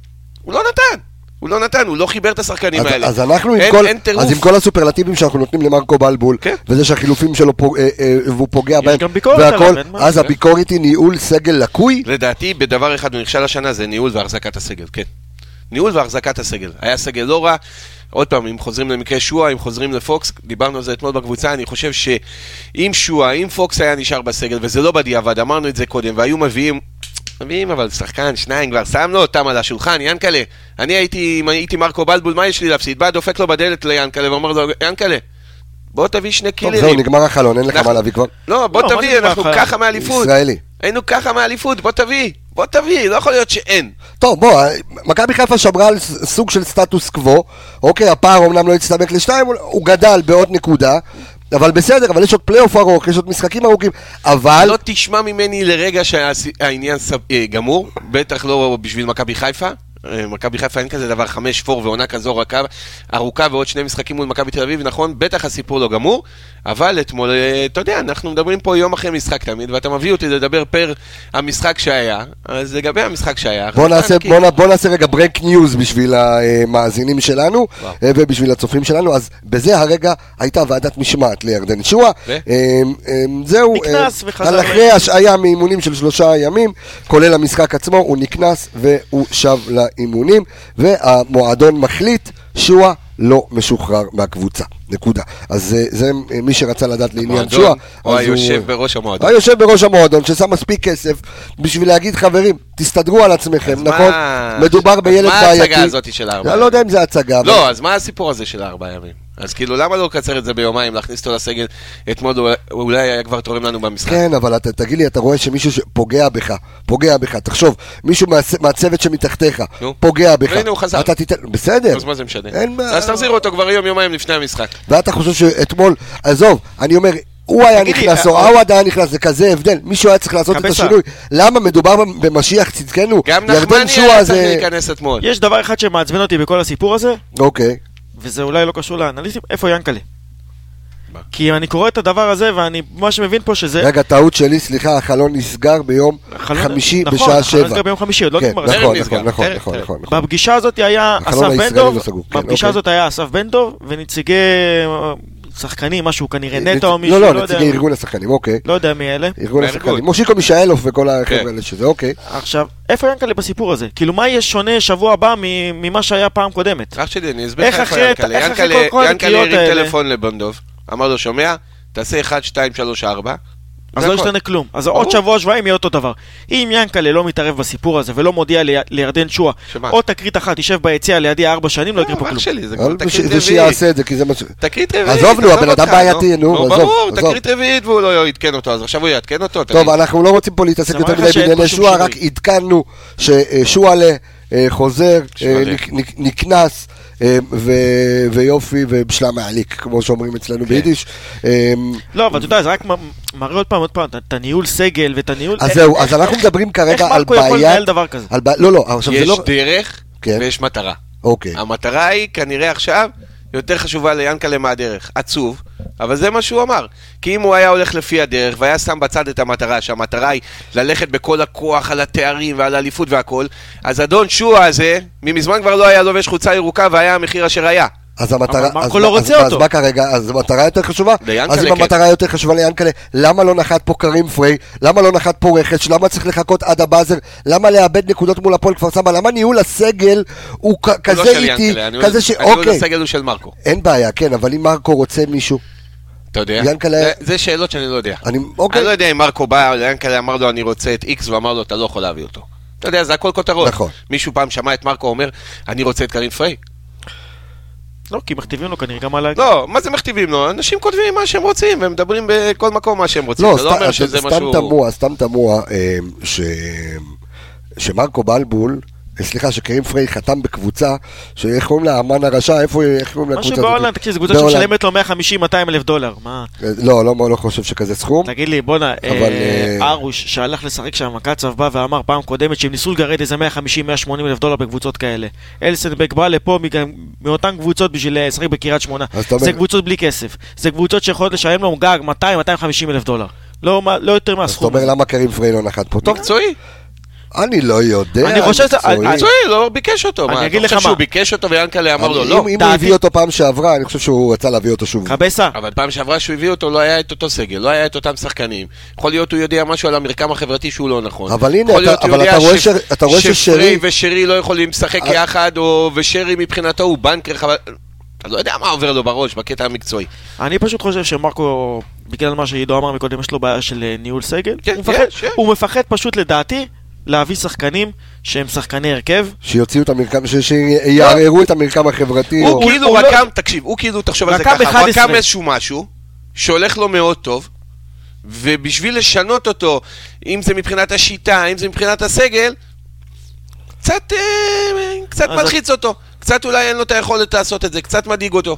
[SPEAKER 3] הוא לא נתן. הוא לא נתן, הוא לא חיבר את השחקנים
[SPEAKER 1] אז,
[SPEAKER 3] האלה.
[SPEAKER 1] אז אנחנו עם
[SPEAKER 3] אין,
[SPEAKER 1] כל,
[SPEAKER 3] אין.
[SPEAKER 1] אז עם כל הסופרלטיבים שאנחנו נותנים למרקו בלבול,
[SPEAKER 3] כן.
[SPEAKER 1] וזה שהחילופים שלו פוג, אה, אה, והוא פוגע בהם,
[SPEAKER 2] גם ביקורת
[SPEAKER 1] והכל,
[SPEAKER 2] עליו, אין מה.
[SPEAKER 1] אז הביקורת היא ניהול סגל לקוי,
[SPEAKER 3] לדעתי, בדבר אחד הוא נכשל השנה, זה ניהול והחזקת הסגל, כן. ניהול והחזקת הסגל. היה סגל לא רע. עוד פעם, אם חוזרים למקרה שועה, אם חוזרים לפוקס, דיברנו על זה אתמול בקבוצה, אני חושב שאם שועה, אם פוקס היה נשאר בסגל, וזה לא בדיעבד, אמרנו את זה קודם, והיו מביאים, מביאים אבל שחקן, שניים כבר, שמנו אותם על השולחן, ינקלה. אני הייתי, אם הייתי מרקו בלבול, מה יש לי להפסיד? בא, דופק לו בדלת ליאנקלה ואומר לו, ינקלה, בוא תביא שני
[SPEAKER 1] טוב,
[SPEAKER 3] קילרים.
[SPEAKER 1] זהו, נגמר החלון, אין לך מה להביא כבר.
[SPEAKER 3] לא, בוא
[SPEAKER 2] לא,
[SPEAKER 3] תביא, אנחנו? ככה מאליפות.
[SPEAKER 1] ישראלי.
[SPEAKER 3] היינו ככה מאליפות, בוא תביא, בוא תביא, לא יכול להיות שאין.
[SPEAKER 1] טוב, בוא, מכבי חיפה שמרה על סוג של סטטוס קוו, אוקיי, הפער אמנם לא הצטמק לשתיים, הוא גדל בעוד נקודה, אבל בסדר, אבל יש עוד פלייאוף ארוך, יש עוד משחקים ארוכים, אבל...
[SPEAKER 3] לא תשמע ממני לרגע שהעניין סב- אה, גמור, בטח לא בשביל מכבי חיפה. אה, מכבי חיפה אין כזה דבר חמש פור ועונה כזו רכה, ארוכה ועוד שני משחקים מול מכבי תל אביב, נכון, בטח הסיפור לא גמור, אבל אתמול, אה, אתה יודע, אנחנו מדברים פה יום אחרי משחק תמיד, ואתה מביא אותי לדבר פר המשחק שהיה, אז לגבי המשחק שהיה,
[SPEAKER 1] בוא נעשה,
[SPEAKER 3] כי-
[SPEAKER 1] בוא, בוא נעשה רגע break news בשביל המאזינים שלנו
[SPEAKER 3] וואו.
[SPEAKER 1] אה, ובשביל הצופים שלנו, אז בזה הרגע הייתה ועדת משמעת לירדן שועה.
[SPEAKER 3] ו?
[SPEAKER 1] אה, אה, זהו,
[SPEAKER 2] נקנס
[SPEAKER 1] אה,
[SPEAKER 2] וחזר
[SPEAKER 1] על אחרי השעיה מאימונים של שלושה ימים, כולל המשחק עצמו, הוא נקנס והוא שב לאימונים, והמועדון מחליט, שועה לא משוחרר מהקבוצה, נקודה. אז אה, זה מי שרצה לדעת לעניין שועה.
[SPEAKER 3] או
[SPEAKER 1] אז הוא-
[SPEAKER 3] היושב בראש המועדון.
[SPEAKER 1] היושב בראש המועדון ששם מספיק כסף בשביל להגיד חברים, תסתדרו על עצמכם, נכון?
[SPEAKER 3] מה-
[SPEAKER 1] מדובר בילד
[SPEAKER 3] מה
[SPEAKER 1] בעייתי.
[SPEAKER 3] ההצגה הזאת של הארבעה
[SPEAKER 1] אני לא יודע אם זה הצגה. אבל-
[SPEAKER 3] לא, אז מה הסיפור הזה של הארבעה ימים? אז כאילו, למה לא לקצר את זה ביומיים, להכניס אותו לסגל? אתמול הוא אולי היה כבר תורם לנו במשחק.
[SPEAKER 1] כן, אבל אתה, תגיד לי, אתה רואה שמישהו שפוגע בך, פוגע בך, תחשוב, מישהו מהצ- מהצוות שמתחתיך,
[SPEAKER 3] נו.
[SPEAKER 1] פוגע בך,
[SPEAKER 3] והנה הוא חזר.
[SPEAKER 1] אתה תיתן, בסדר,
[SPEAKER 3] אז מה זה משנה?
[SPEAKER 1] אין בעיה.
[SPEAKER 3] אז תחזיר אותו כבר יום, יומיים לפני המשחק.
[SPEAKER 1] ואתה חושב שאתמול, עזוב, אני אומר, הוא היה נכנס, או
[SPEAKER 2] אה,
[SPEAKER 1] עווד היה נכנס, זה כזה הבדל, מישהו היה צריך לעשות את. השינוי, למה מדובר במשיח צדקנו,
[SPEAKER 3] גם נחמני היה צריך להיכנס אתמול.
[SPEAKER 2] יש דבר אחד שמעצבן אותי בכל הסיפור הזה,
[SPEAKER 1] אוקיי,
[SPEAKER 2] וזה אולי לא קשור לאנליסטים, איפה ינקלה? כי אני קורא את הדבר הזה, ואני ממש מבין פה שזה...
[SPEAKER 1] רגע, טעות שלי, סליחה, החלון נסגר ביום
[SPEAKER 2] החלון-
[SPEAKER 1] חמישי
[SPEAKER 2] נכון,
[SPEAKER 1] בשעה
[SPEAKER 2] החלון
[SPEAKER 1] שבע.
[SPEAKER 2] נסגר ביום חמישי, עוד לא
[SPEAKER 1] כן,
[SPEAKER 2] נגמר.
[SPEAKER 1] נכון, נכון,
[SPEAKER 3] נסגר,
[SPEAKER 1] נכון, נכון. נכון, נכון.
[SPEAKER 2] בפגישה הזאת היה
[SPEAKER 1] החלון
[SPEAKER 2] אסף בן
[SPEAKER 1] לא
[SPEAKER 2] דב,
[SPEAKER 1] כן,
[SPEAKER 2] בפגישה
[SPEAKER 1] אוקיי.
[SPEAKER 2] הזאת היה אסף בן דב ונציגי אה, שחקנים, משהו כנראה נטו או מישהו,
[SPEAKER 1] לא,
[SPEAKER 2] לא
[SPEAKER 1] לא. נציגי ארגון השחקנים, אוקיי.
[SPEAKER 2] לא יודע מי אלה.
[SPEAKER 1] ארגון. השחקנים. מושיקו מישאלוף וכל החבר'ה
[SPEAKER 3] כן.
[SPEAKER 1] האלה שזה, אוקיי.
[SPEAKER 2] עכשיו, איפה ינקלה בסיפור הזה? כאילו, מה יהיה שונה שבוע הבא מ- ממה שהיה פעם קודמת?
[SPEAKER 3] אח שלי, אני אסביר לך איפה ינקלה. ינקלה- הרים? טלפון לבונדוב, אמר לו, שומע? תעשה 1, 2, 3, 4.
[SPEAKER 2] אז לא ישתנה כלום. אז עוד שבוע, שבועיים יהיה אותו דבר. אם ינקלה לא מתערב בסיפור הזה ולא מודיע לי- לירדן שועה,
[SPEAKER 3] שמה?
[SPEAKER 2] או תקרית אחת, תשב ביציע לידי ארבע שנים, לא יקרה פה
[SPEAKER 3] אח
[SPEAKER 2] כלום.
[SPEAKER 3] שלי, זה כבר
[SPEAKER 1] אבל
[SPEAKER 3] תקרית
[SPEAKER 1] ש-
[SPEAKER 3] רביעית.
[SPEAKER 1] ושיעשה את זה, כי זה מה ש...
[SPEAKER 3] תקרית רביעית.
[SPEAKER 1] עזוב, נו, הבן אדם בעייתי, נו, עזוב,
[SPEAKER 3] ברור. תקרית רביעית והוא לא עדכן אותו, אז עכשיו הוא יעדכן אותו?
[SPEAKER 1] טוב. אנחנו לא רוצים פה להתעסק יותר מדי בענייני
[SPEAKER 2] שינוי.
[SPEAKER 1] רק עדכנו ששועלה אה, חוזר, אה, נקנס, אה, ו- ויופי, ובשלה מעליק, כמו שאומרים אצלנו
[SPEAKER 3] כן.
[SPEAKER 1] ביידיש. אה,
[SPEAKER 2] לא, אבל אתה יודע, זה רק מראה עוד פעם, עוד פעם, את הניהול סגל ואת הניהול...
[SPEAKER 1] אז
[SPEAKER 2] איך-
[SPEAKER 1] זהו,
[SPEAKER 2] איך-
[SPEAKER 1] אז אנחנו מדברים
[SPEAKER 2] איך
[SPEAKER 1] כרגע על
[SPEAKER 2] מרקו יכול
[SPEAKER 1] בעיה...
[SPEAKER 2] לנהל דבר כזה?
[SPEAKER 1] על בעיה- לא, לא, עכשיו זה
[SPEAKER 3] יש
[SPEAKER 1] לא...
[SPEAKER 3] דרך
[SPEAKER 1] כן.
[SPEAKER 3] ויש מטרה.
[SPEAKER 1] אוקיי.
[SPEAKER 3] המטרה היא כנראה עכשיו יותר חשובה ליענקלה מהדרך. עצוב, אבל זה מה שהוא אמר. כי אם הוא היה הולך לפי הדרך והיה שם בצד את המטרה, שהמטרה היא ללכת בכל הכוח על התארים ועל האליפות והכל, אז אדון שועה הזה, ממזמן כבר לא היה לובש חולצה ירוקה והיה המחיר אשר היה.
[SPEAKER 1] אז המטרה,
[SPEAKER 2] אבל
[SPEAKER 1] אז,
[SPEAKER 2] מרקו לא רוצה
[SPEAKER 1] אז,
[SPEAKER 2] אותו.
[SPEAKER 1] אז מה כרגע, אז המטרה יותר חשובה?
[SPEAKER 3] ליענקלה,
[SPEAKER 1] אז אם
[SPEAKER 3] כן.
[SPEAKER 1] המטרה יותר חשובה ליענקלה, למה לא נחת פה קרים פריי? למה לא נחת פה רכש? למה צריך לחכות עד הבאזר? למה לאבד נקודות מול הפועל כפר סבא? למה ניהול הסגל הוא
[SPEAKER 3] הוא
[SPEAKER 1] כזה
[SPEAKER 3] לא של
[SPEAKER 1] איטי, כזה ש...
[SPEAKER 3] הניהול
[SPEAKER 1] אוקיי,
[SPEAKER 3] הסגל הוא של מרקו.
[SPEAKER 1] אין בעיה, כן, אבל אם מרקו רוצה מישהו,
[SPEAKER 3] אתה יודע?
[SPEAKER 1] ינקלה-
[SPEAKER 3] זה- זה שאלות שאני לא יודע.
[SPEAKER 1] אני,
[SPEAKER 3] אני
[SPEAKER 1] אוקיי,
[SPEAKER 3] לא יודע אם מרקו בא, ליענקלה אמר לו אני רוצה את איקס, והוא אמר לו אתה לא יכול להביא אותו. אתה יודע, זה הכל כותרות.
[SPEAKER 1] נכון.
[SPEAKER 3] מישהו פעם שמע את מרקו אומר, אני רוצה את קרין פריי.
[SPEAKER 2] לא, כי מכתיבים לו כנראה גם על ה...
[SPEAKER 3] לא, מה זה מכתיבים לו? אנשים כותבים מה שהם רוצים, והם מדברים בכל מקום מה שהם רוצים.
[SPEAKER 1] לא,
[SPEAKER 3] לא אומר
[SPEAKER 1] סתם,
[SPEAKER 3] שזה
[SPEAKER 1] סתם
[SPEAKER 3] משהו...
[SPEAKER 1] תמוה, סתם תמוה, אה, ש... שמרקו בלבול, אה, סליחה, שקרים פריי חתם בקבוצה, שאיך קוראים לה, אמן הרשע, איפה, איך קוראים לקבוצה
[SPEAKER 2] משהו
[SPEAKER 1] הזאת?
[SPEAKER 2] בהולנד, תקשיב, זו קבוצה. שמשלמת לו 150-200 אלף דולר. מה?
[SPEAKER 1] אה, לא, לא, לא חושב שכזה סכום.
[SPEAKER 2] תגיד לי, בואנה,
[SPEAKER 1] אבל,
[SPEAKER 2] אה,
[SPEAKER 1] אה,
[SPEAKER 2] ארוש שהלך לשחק שם, קצב בא ואמר פעם קודמת שהם ניסו לגרד איזה 150-180 אלף דולר בקבוצות כאלה. אלסנבק בא לפה מאותן קבוצות בשביל לשחק בקריית שמונה.
[SPEAKER 1] אתה
[SPEAKER 2] זה קבוצות בלי כסף. זה קבוצות שיכולות לשלם לו גג 200-250 אלף דולר. לא לא יותר
[SPEAKER 1] אז אתה
[SPEAKER 2] מהסכום.
[SPEAKER 1] אומר למה קרים פריי לא נחת פה? טוב,
[SPEAKER 3] מקצועי.
[SPEAKER 1] אני לא יודע.
[SPEAKER 2] אני חושב שזה-
[SPEAKER 1] מקצועי.
[SPEAKER 3] לא ביקש אותו.
[SPEAKER 2] אני
[SPEAKER 3] מה,
[SPEAKER 2] אגיד
[SPEAKER 3] אתה
[SPEAKER 2] לך
[SPEAKER 3] חושב
[SPEAKER 2] מה.
[SPEAKER 3] שהוא ביקש אותו ויענקלה אמר לו לא?
[SPEAKER 1] אם הוא הביא אותו פעם שעברה, אני חושב שהוא רצה להביא אותו שוב.
[SPEAKER 2] קבסה,
[SPEAKER 3] אבל פעם שעברה שהוא הביא אותו לא היה את אותו סגל, לא היה את אותם שחקנים. יכול להיות הוא יודע משהו על המרקם החברתי שהוא לא נכון.
[SPEAKER 1] אבל הנה, אתה- אבל אתה רואה
[SPEAKER 3] ש-
[SPEAKER 1] ש- אתה רואה ששרי-
[SPEAKER 3] ושרי לא יכולים לשחק
[SPEAKER 1] אה.
[SPEAKER 3] יחד, ושרי מבחינתו הוא בנקר. אתה לא יודע מה עובר לו בראש בקטע המקצועי.
[SPEAKER 2] אני פשוט חושב שמרקו, בגלל מה שעידו אמר מקודם, יש לו בעיה של אה, ניהול סגל.
[SPEAKER 3] כן,
[SPEAKER 2] הוא מפחד-. הוא מפחד פשוט לדעתי להביא שחקנים שהם שחקני הרכב.
[SPEAKER 1] שיוציאו את המרקם, ש- שיערערו את המרקם החברתי. או-
[SPEAKER 3] הוא כאילו
[SPEAKER 2] הוא לא-
[SPEAKER 3] רקם, תקשיב, הוא כאילו, תחשוב על זה ככה, הוא
[SPEAKER 2] 11.
[SPEAKER 3] רקם איזשהו משהו שהולך לו מאוד טוב, ובשביל לשנות אותו, אם זה מבחינת השיטה, אם זה מבחינת הסגל, קצת, אה, קצת מלחיץ אותו. קצת אולי אין לו את היכולת לעשות את זה, קצת מדאיג אותו.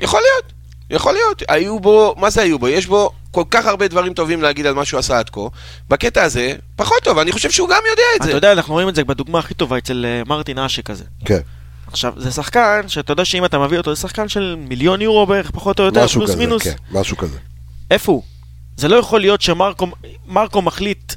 [SPEAKER 3] יכול להיות, יכול להיות. היו בו, מה זה היו בו? יש בו כל כך הרבה דברים טובים להגיד על מה שהוא עשה עד כה. בקטע הזה, פחות טוב, אני חושב שהוא גם יודע את
[SPEAKER 2] אתה
[SPEAKER 3] זה.
[SPEAKER 2] יודע, אנחנו רואים את זה בדוגמה הכי טובה אצל אה, מרטין אשה כזה.
[SPEAKER 1] כן,
[SPEAKER 2] עכשיו, זה שחקן שאתה יודע שאם אתה מביא אותו, זה שחקן של מיליון יורו בערך, פחות או יותר,
[SPEAKER 1] משהו
[SPEAKER 2] פלוס
[SPEAKER 1] כזה,
[SPEAKER 2] מינוס.
[SPEAKER 1] כן, משהו כזה.
[SPEAKER 2] איפה הוא? זה לא יכול להיות שמרקו מרקו מחליט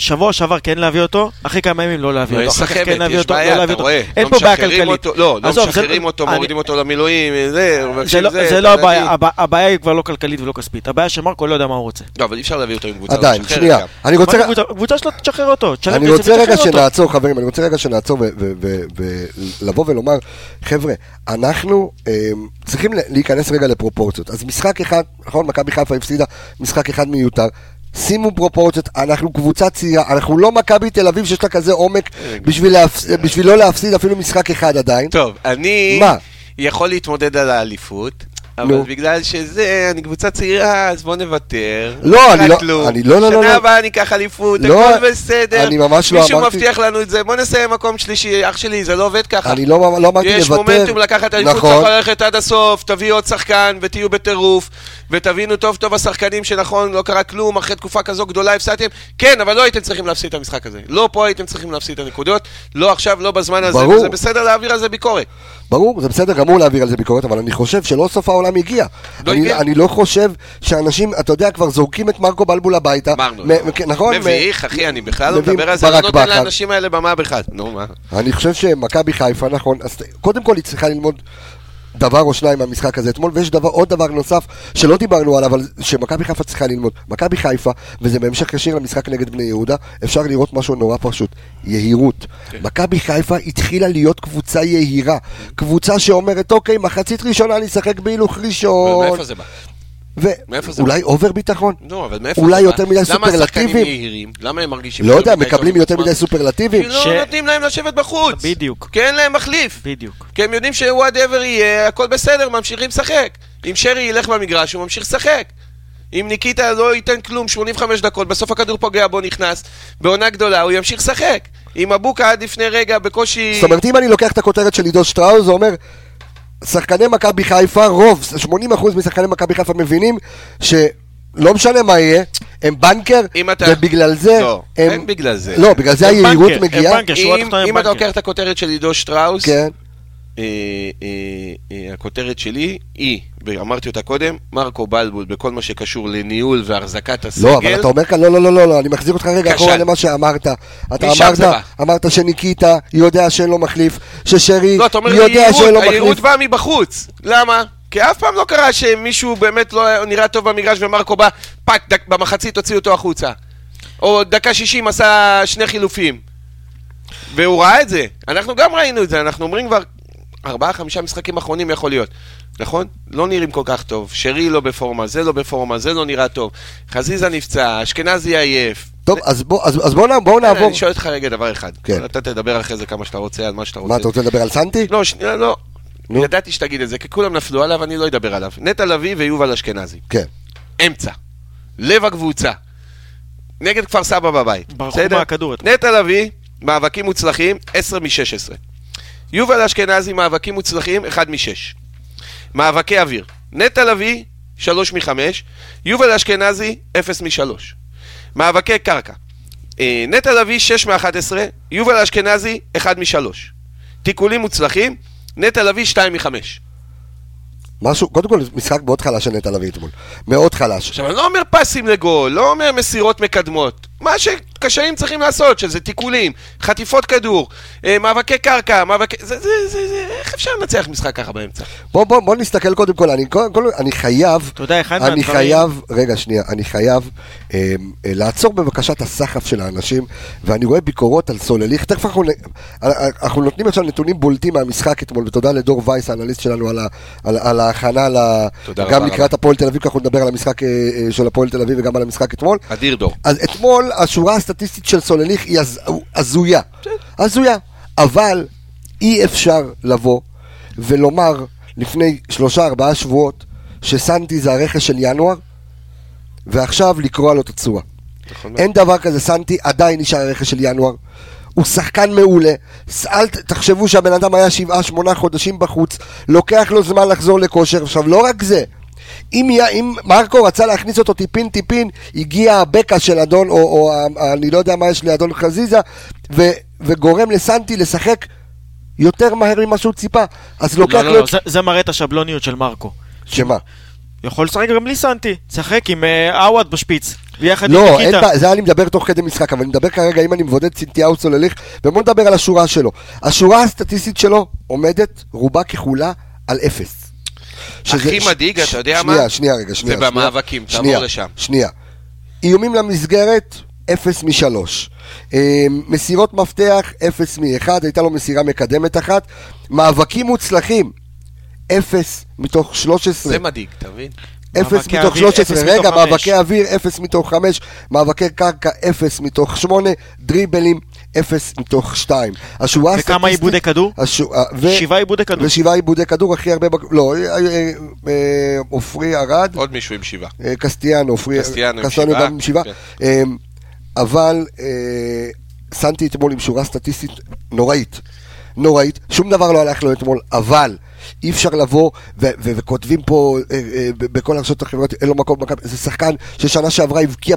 [SPEAKER 2] שבוע שעבר כן להביא אותו, אחרי כמה ימים לא להביא
[SPEAKER 3] לא,
[SPEAKER 2] אותו,
[SPEAKER 3] יש
[SPEAKER 2] אחר כך
[SPEAKER 3] סחבת,
[SPEAKER 2] כן להביא
[SPEAKER 3] יש
[SPEAKER 2] אותו,
[SPEAKER 3] בעיה,
[SPEAKER 2] לא להביא
[SPEAKER 3] אתה
[SPEAKER 2] אותו.
[SPEAKER 3] רואה.
[SPEAKER 2] אין
[SPEAKER 3] לא
[SPEAKER 2] פה בעיה כלכלית.
[SPEAKER 3] אותו- לא, לא
[SPEAKER 2] עזוב, זה-
[SPEAKER 3] משחררים אותו,
[SPEAKER 2] אני-
[SPEAKER 3] מורידים אותו למילואים, זה,
[SPEAKER 2] זה
[SPEAKER 3] מבקשים
[SPEAKER 2] לא-
[SPEAKER 3] זה,
[SPEAKER 2] זה לא. הבעיה, הבע- הבעיה היא כבר לא כלכלית ולא כספית, הבעיה שמרקו לא יודע מה הוא רוצה.
[SPEAKER 3] לא, אבל אי אפשר להביא אותו עם קבוצה.
[SPEAKER 1] עדיין, שנייה.
[SPEAKER 3] גם.
[SPEAKER 1] אני רוצה...
[SPEAKER 2] קבוצה- שלו תשחרר אותו,
[SPEAKER 1] אני רוצה רגע. שנעצור, חברים, אני רוצה רגע שנעצור ולבוא ולומר, חבר'ה, אנחנו אה, צריכים להיכנס רגע לפרופורציות. אז משחק אחד, נכון, מכבי חיפה הפסידה משחק אחד מיותר. שימו פרופורציות, אנחנו קבוצה צעירה, אנחנו לא מכבי תל אביב שיש לה כזה עומק בשביל להפס- בשביל לא להפסיד אפילו משחק אחד עדיין.
[SPEAKER 3] טוב, אני
[SPEAKER 1] מה?
[SPEAKER 3] יכול להתמודד על האליפות, אבל
[SPEAKER 1] נו.
[SPEAKER 3] בגלל שזה, אני קבוצה צעירה, אז בוא נוותר.
[SPEAKER 1] לא, אני לא-
[SPEAKER 3] כלום.
[SPEAKER 1] אני לא, לא, לא,
[SPEAKER 3] שנה
[SPEAKER 1] לא.
[SPEAKER 3] הבאה אני אקח אליפות,
[SPEAKER 1] לא,
[SPEAKER 3] הכל בסדר.
[SPEAKER 1] אני ממש לא
[SPEAKER 3] מישהו
[SPEAKER 1] אמרתי-
[SPEAKER 3] מבטיח לנו את זה, בוא נסיים מקום שלישי, אח שלי, זה לא עובד ככה.
[SPEAKER 1] אני לא לא אמרתי
[SPEAKER 3] יש
[SPEAKER 1] לוותר.
[SPEAKER 3] מומנטום לקחת אליפות,
[SPEAKER 1] נכון.
[SPEAKER 3] צריך ללכת עד הסוף, תביאו עוד שחקן ותהיו בטירוף, ותבינו טוב טוב השחקנים שנכון, לא קרה כלום, אחרי תקופה כזו גדולה הפסדתם, כן, אבל לא הייתם צריכים להפסיד את המשחק הזה. לא פה הייתם צריכים להפסיד את הנקודות, לא עכשיו, לא בזמן הזה,
[SPEAKER 1] ברור.
[SPEAKER 3] וזה בסדר להעביר על זה ביקורת.
[SPEAKER 1] ברור, זה בסדר גמור להעביר על זה ביקורת, אבל אני חושב שלא סוף העולם הגיע.
[SPEAKER 3] לא
[SPEAKER 1] אני,
[SPEAKER 3] הגיע.
[SPEAKER 1] אני לא חושב שאנשים, אתה יודע, כבר זורקים את מרקו בלבול הביתה.
[SPEAKER 3] אמרנו, לא.
[SPEAKER 1] מ- נכון?
[SPEAKER 3] מביך, אחי, אני בכלל לא מדבר על זה, לא
[SPEAKER 1] ברק
[SPEAKER 3] נותן. לאנשים האלה במה בכלל. נו, מה?
[SPEAKER 1] אני חושב שמכבי חיפה, נכון, קודם כל היא צריכה ללמוד דבר או שניים מהמשחק הזה אתמול, ויש דבר, עוד דבר נוסף שלא דיברנו עליו, אבל שמכבי חיפה צריכה ללמוד. מכבי חיפה, וזה בהמשך ישיר למשחק נגד בני יהודה, אפשר לראות משהו נורא פשוט, יהירות.
[SPEAKER 3] כן.
[SPEAKER 1] מכבי חיפה התחילה להיות קבוצה יהירה. קבוצה שאומרת, אוקיי, מחצית ראשונה אני אשחק בהילוך ראשון.
[SPEAKER 3] מאיפה זה בא?
[SPEAKER 1] ואולי אובר ביטחון.
[SPEAKER 3] נו, אבל מאיפה
[SPEAKER 1] אולי? יותר מדי
[SPEAKER 3] למה השחקנים
[SPEAKER 1] סופרלטיבים?
[SPEAKER 3] יהירים? למה הם מרגישים...
[SPEAKER 1] לא יודע, מקבלים יותר
[SPEAKER 3] עם
[SPEAKER 1] מדי? סופרלטיבים.
[SPEAKER 3] כי לא נותנים להם לשבת בחוץ.
[SPEAKER 2] בדיוק.
[SPEAKER 3] כי אין להם מחליף.
[SPEAKER 2] בדיוק.
[SPEAKER 3] כי הם יודעים שוואטאבר יהיה, הכל בסדר, ממשיכים לשחק. אם שרי ילך במגרש, הוא ממשיך לשחק. אם ניקיטה לא ייתן כלום 85 דקות, בסוף הכדור פוגע בו, נכנס, בעונה גדולה, הוא ימשיך לשחק. אם אבוקה עד לפני רגע בקושי...
[SPEAKER 1] זאת אומרת, אם אני לוקח את הכותרת של עידו שטראוס, זה אומר, שחקני מכבי חיפה, רוב, 80% משחקני מכבי חיפה מבינים שלא משנה מה יהיה, הם בנקר,
[SPEAKER 3] אתה-
[SPEAKER 1] ובגלל זה,
[SPEAKER 3] לא,
[SPEAKER 1] הם...
[SPEAKER 3] אין בגלל זה.
[SPEAKER 1] לא, בגלל זה היהירות מגיעה.
[SPEAKER 2] בנקר. שורה
[SPEAKER 3] אם,
[SPEAKER 2] תחתונה הם
[SPEAKER 3] אם אתה. לוקח את הכותרת של עידו שטראוס,
[SPEAKER 1] כן,
[SPEAKER 3] הכותרת שלי היא, ואמרתי אותה קודם, מרקו בלבול בכל מה שקשור לניהול והחזקת הסגל.
[SPEAKER 1] לא, אבל אתה אומר כאן, לא, לא, לא, לא, לא, אני מחזיר אותך רגע. אחורה למה שאמרת. אתה אמרת. אמרת שניקיטה יודע שאין לו מחליף, ששרי
[SPEAKER 3] לא, אתה אומר
[SPEAKER 1] יודע שאין לו
[SPEAKER 3] יהירות, היהירות
[SPEAKER 1] מחליף.
[SPEAKER 3] באה מבחוץ. למה? כי אף פעם לא קרה שמישהו באמת לא נראה טוב במגרש ומרקו בא, פאק, במחצית הוציא אותו החוצה. או דקה 60 עשה שני חילופים. והוא ראה את זה. אנחנו גם ראינו את זה, אנחנו אומרים כבר ארבעה, חמישה משחקים אחרונים יכול להיות. נכון? לא נראים כל כך טוב. שרי לא בפורמה, זה לא בפורמה, זה לא נראה טוב. חזיזה נפצע, אשכנזי עייף.
[SPEAKER 1] טוב, אז בוא- אז אז בואו נע- בואו נעבור.
[SPEAKER 3] אני שואל אותך רגע דבר אחד.
[SPEAKER 1] כן.
[SPEAKER 3] אתה תדבר אחרי זה כמה שאתה רוצה, על מה שאתה רוצה.
[SPEAKER 1] מה, אתה רוצה לדבר על סנטי?
[SPEAKER 3] לא, שנייה, לא.
[SPEAKER 1] נו.
[SPEAKER 3] ידעתי שתגיד את זה, כי כולם נפלו עליו, אני לא אדבר עליו. נטע לביא ויובל אשכנזי.
[SPEAKER 1] כן.
[SPEAKER 3] אמצע. לב הקבוצה. נגד כפר סבא בבית.
[SPEAKER 2] ברחו? מהכדור.
[SPEAKER 3] נטע לביא, מאבקים מוצלחים, 10 מ-16. יובל אשכנזי, מאבקים מוצלחים, 1 מ-6. מאבקי אוויר. נטע לביא, 3 מ-5. יובל אשכנזי, 0 מ-3. מאבקי קרקע. אה, נטע לביא, 6 מ-11. יובל אשכנזי, 1 מ-3. תיקולים מוצלחים, נטע לביא, 2 מ-5.
[SPEAKER 1] משהו, קודם כל, משחק מאוד חלש של נטע לביא אתמול. מאוד חלש.
[SPEAKER 3] עכשיו, אני לא אומר פסים לגול, לא אומר מסירות מקדמות. מה שקשרים צריכים לעשות, שזה תיקולים, חטיפות כדור, אה, מאבקי קרקע, מאבקי... זה, זה, זה, זה, איך אפשר לנצח משחק ככה באמצע?
[SPEAKER 1] בוא, בוא, בוא נסתכל קודם כל, אני, קודם כל, אני חייב,
[SPEAKER 2] אתה יודע, אחד
[SPEAKER 1] אני
[SPEAKER 2] מהדברים-
[SPEAKER 1] חייב, רגע שנייה, אני חייב אה, אה, לעצור בבקשה את הסחף של האנשים, ואני רואה ביקורות על סולליך, תכף אנחנו, נ- אנחנו נותנים עכשיו נתונים בולטים מהמשחק אתמול, ותודה לדור וייס, האנליסט שלנו, על, ה, על, על ההכנה, ל,
[SPEAKER 3] תודה
[SPEAKER 1] גם
[SPEAKER 3] רבה
[SPEAKER 1] לקראת. הפועל תל אביב, כי אנחנו נדבר על המשחק של הפועל תל אביב וגם על המשחק אתמול.
[SPEAKER 3] אדיר דור.
[SPEAKER 1] אז אתמול השורה הסטטיסטית של סולליך היא הז- הזויה. הזויה. אבל אי אפשר לבוא ולומר לפני שלושה ארבעה שבועות שסנטי זה הרכש של ינואר ועכשיו לקרוע לו את הצורה.
[SPEAKER 3] נכון
[SPEAKER 1] אין דבר כזה, סנטי עדיין נשאר הרכש של ינואר. הוא שחקן מעולה, אל תחשבו שהבן אדם היה שבעה שמונה חודשים בחוץ, לוקח לו זמן לחזור לכושר. עכשיו, לא רק זה, אם, אם מרקו רצה להכניס אותו טיפין טיפין, הגיע הבקע של אדון, או, או ה- אני לא יודע מה יש לאדון חזיזה, ו, וגורם לסנטי לשחק יותר מהר ממה שהוא ציפה. אז לוקח
[SPEAKER 2] לא, לא,
[SPEAKER 1] את...
[SPEAKER 2] לא, זה- זה מראה את השבלוניות של מרקו.
[SPEAKER 1] שמה?
[SPEAKER 2] יכול לשחק גם בלי סנטי. תשחק עם אה, עווד בשפיץ. ביחד עם
[SPEAKER 1] לא, אין
[SPEAKER 2] ניקיטה.
[SPEAKER 1] בעיה, זה אני מדבר תוך כדי משחק, אבל אני מדבר כרגע אם אני מבודד סינטיהו סולליך, ובוא נדבר על השורה שלו. השורה הסטטיסטית שלו עומדת רובה ככולה על אפס. שזה-
[SPEAKER 3] הכי מדאיג, אתה יודע מה?
[SPEAKER 1] שנייה, שנייה רגע, שנייה.
[SPEAKER 3] זה
[SPEAKER 1] שנייה.
[SPEAKER 3] במאבקים, תעבור
[SPEAKER 1] שנייה,
[SPEAKER 3] לשם.
[SPEAKER 1] שנייה. איומים למסגרת, אפס משלוש. אה, מסירות מפתח, אפס מאחד, הייתה לו מסירה מקדמת אחת. מאבקים מוצלחים, אפס מתוך שלוש עשרה.
[SPEAKER 3] זה מדאיג, אתה מבין?
[SPEAKER 1] אפס
[SPEAKER 2] מאבקי
[SPEAKER 1] מתוך
[SPEAKER 2] אוויר,
[SPEAKER 1] 13,
[SPEAKER 2] אפס
[SPEAKER 1] רגע. מאבקי אוויר, אפס מתוך 5, מאבקי קרקע, אפס מתוך 8, דריבלים, אפס מתוך 2. השורה
[SPEAKER 2] וכמה
[SPEAKER 1] הסטטיסטית-
[SPEAKER 2] עיבודי כדור?
[SPEAKER 1] אה, ו-
[SPEAKER 2] שבעה עיבודי כדור.
[SPEAKER 1] ושבעה עיבודי כדור, הכי הרבה, לא, אה, אה, עופרי ארד,
[SPEAKER 3] עוד מישהו עם שבעה.
[SPEAKER 1] קסטיאנו, עופרי,
[SPEAKER 3] קסטיאנו עם שבעה,
[SPEAKER 1] גם עם שבעה,
[SPEAKER 3] כן.
[SPEAKER 1] אה, אבל שמתי אתמול עם שורה סטטיסטית נוראית. נוראית, שום דבר לא הלך לו אתמול, אבל אי אפשר לבוא ו- ו- וכותבים פה אה, אה, בכל הרשתות החברתיות, אין לו מקום במכבי, זה שחקן ששנה שעברה הבקיע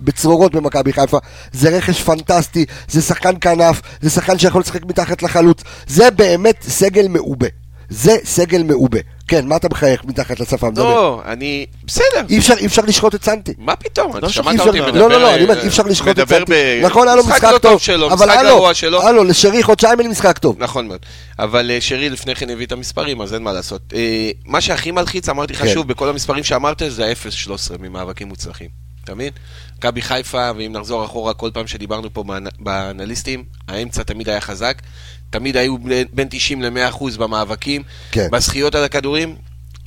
[SPEAKER 1] בצרורות במכבי חיפה, זה רכש פנטסטי, זה שחקן כנף, זה שחקן שיכול לשחק מתחת לחלוץ, זה באמת סגל מעובה, זה סגל מעובה. כן, מה אתה מחייך מתחת לשפה? מדבר.
[SPEAKER 3] לא, אני... בסדר.
[SPEAKER 1] אי אפשר, אי אפשר לשחוט את סנטי.
[SPEAKER 3] מה פתאום? אתה
[SPEAKER 2] לא
[SPEAKER 3] שמעת
[SPEAKER 1] אי אפשר-
[SPEAKER 3] אותי מדבר...
[SPEAKER 1] לא, לא, לא, אני אומר, אי אפשר לשחוט את סנטי.
[SPEAKER 3] ב-
[SPEAKER 1] נכון, היה לו משחק
[SPEAKER 3] לא
[SPEAKER 1] טוב,
[SPEAKER 3] שלו,
[SPEAKER 1] אבל
[SPEAKER 3] משחק גרוע שלו.
[SPEAKER 1] הלו, לשרי חודשיים אין לי משחק טוב.
[SPEAKER 3] נכון מאוד. אבל אה, שרי לפני כן הביא את המספרים, אז אין מה לעשות. אה, מה שהכי מלחיץ, אמרתי לך
[SPEAKER 1] כן.
[SPEAKER 3] שוב, בכל המספרים שאמרת, זה ה-0-13 ממאבקים מוצלחים. אתה מבין? מכבי חיפה, ואם נחזור אחורה כל פעם שדיברנו פה באנ- באנליסטים, האמצע תמיד היה חזק. תמיד היו בין- בין 90 ל-100 במאבקים.
[SPEAKER 1] כן.
[SPEAKER 3] בזכיות על הכדורים,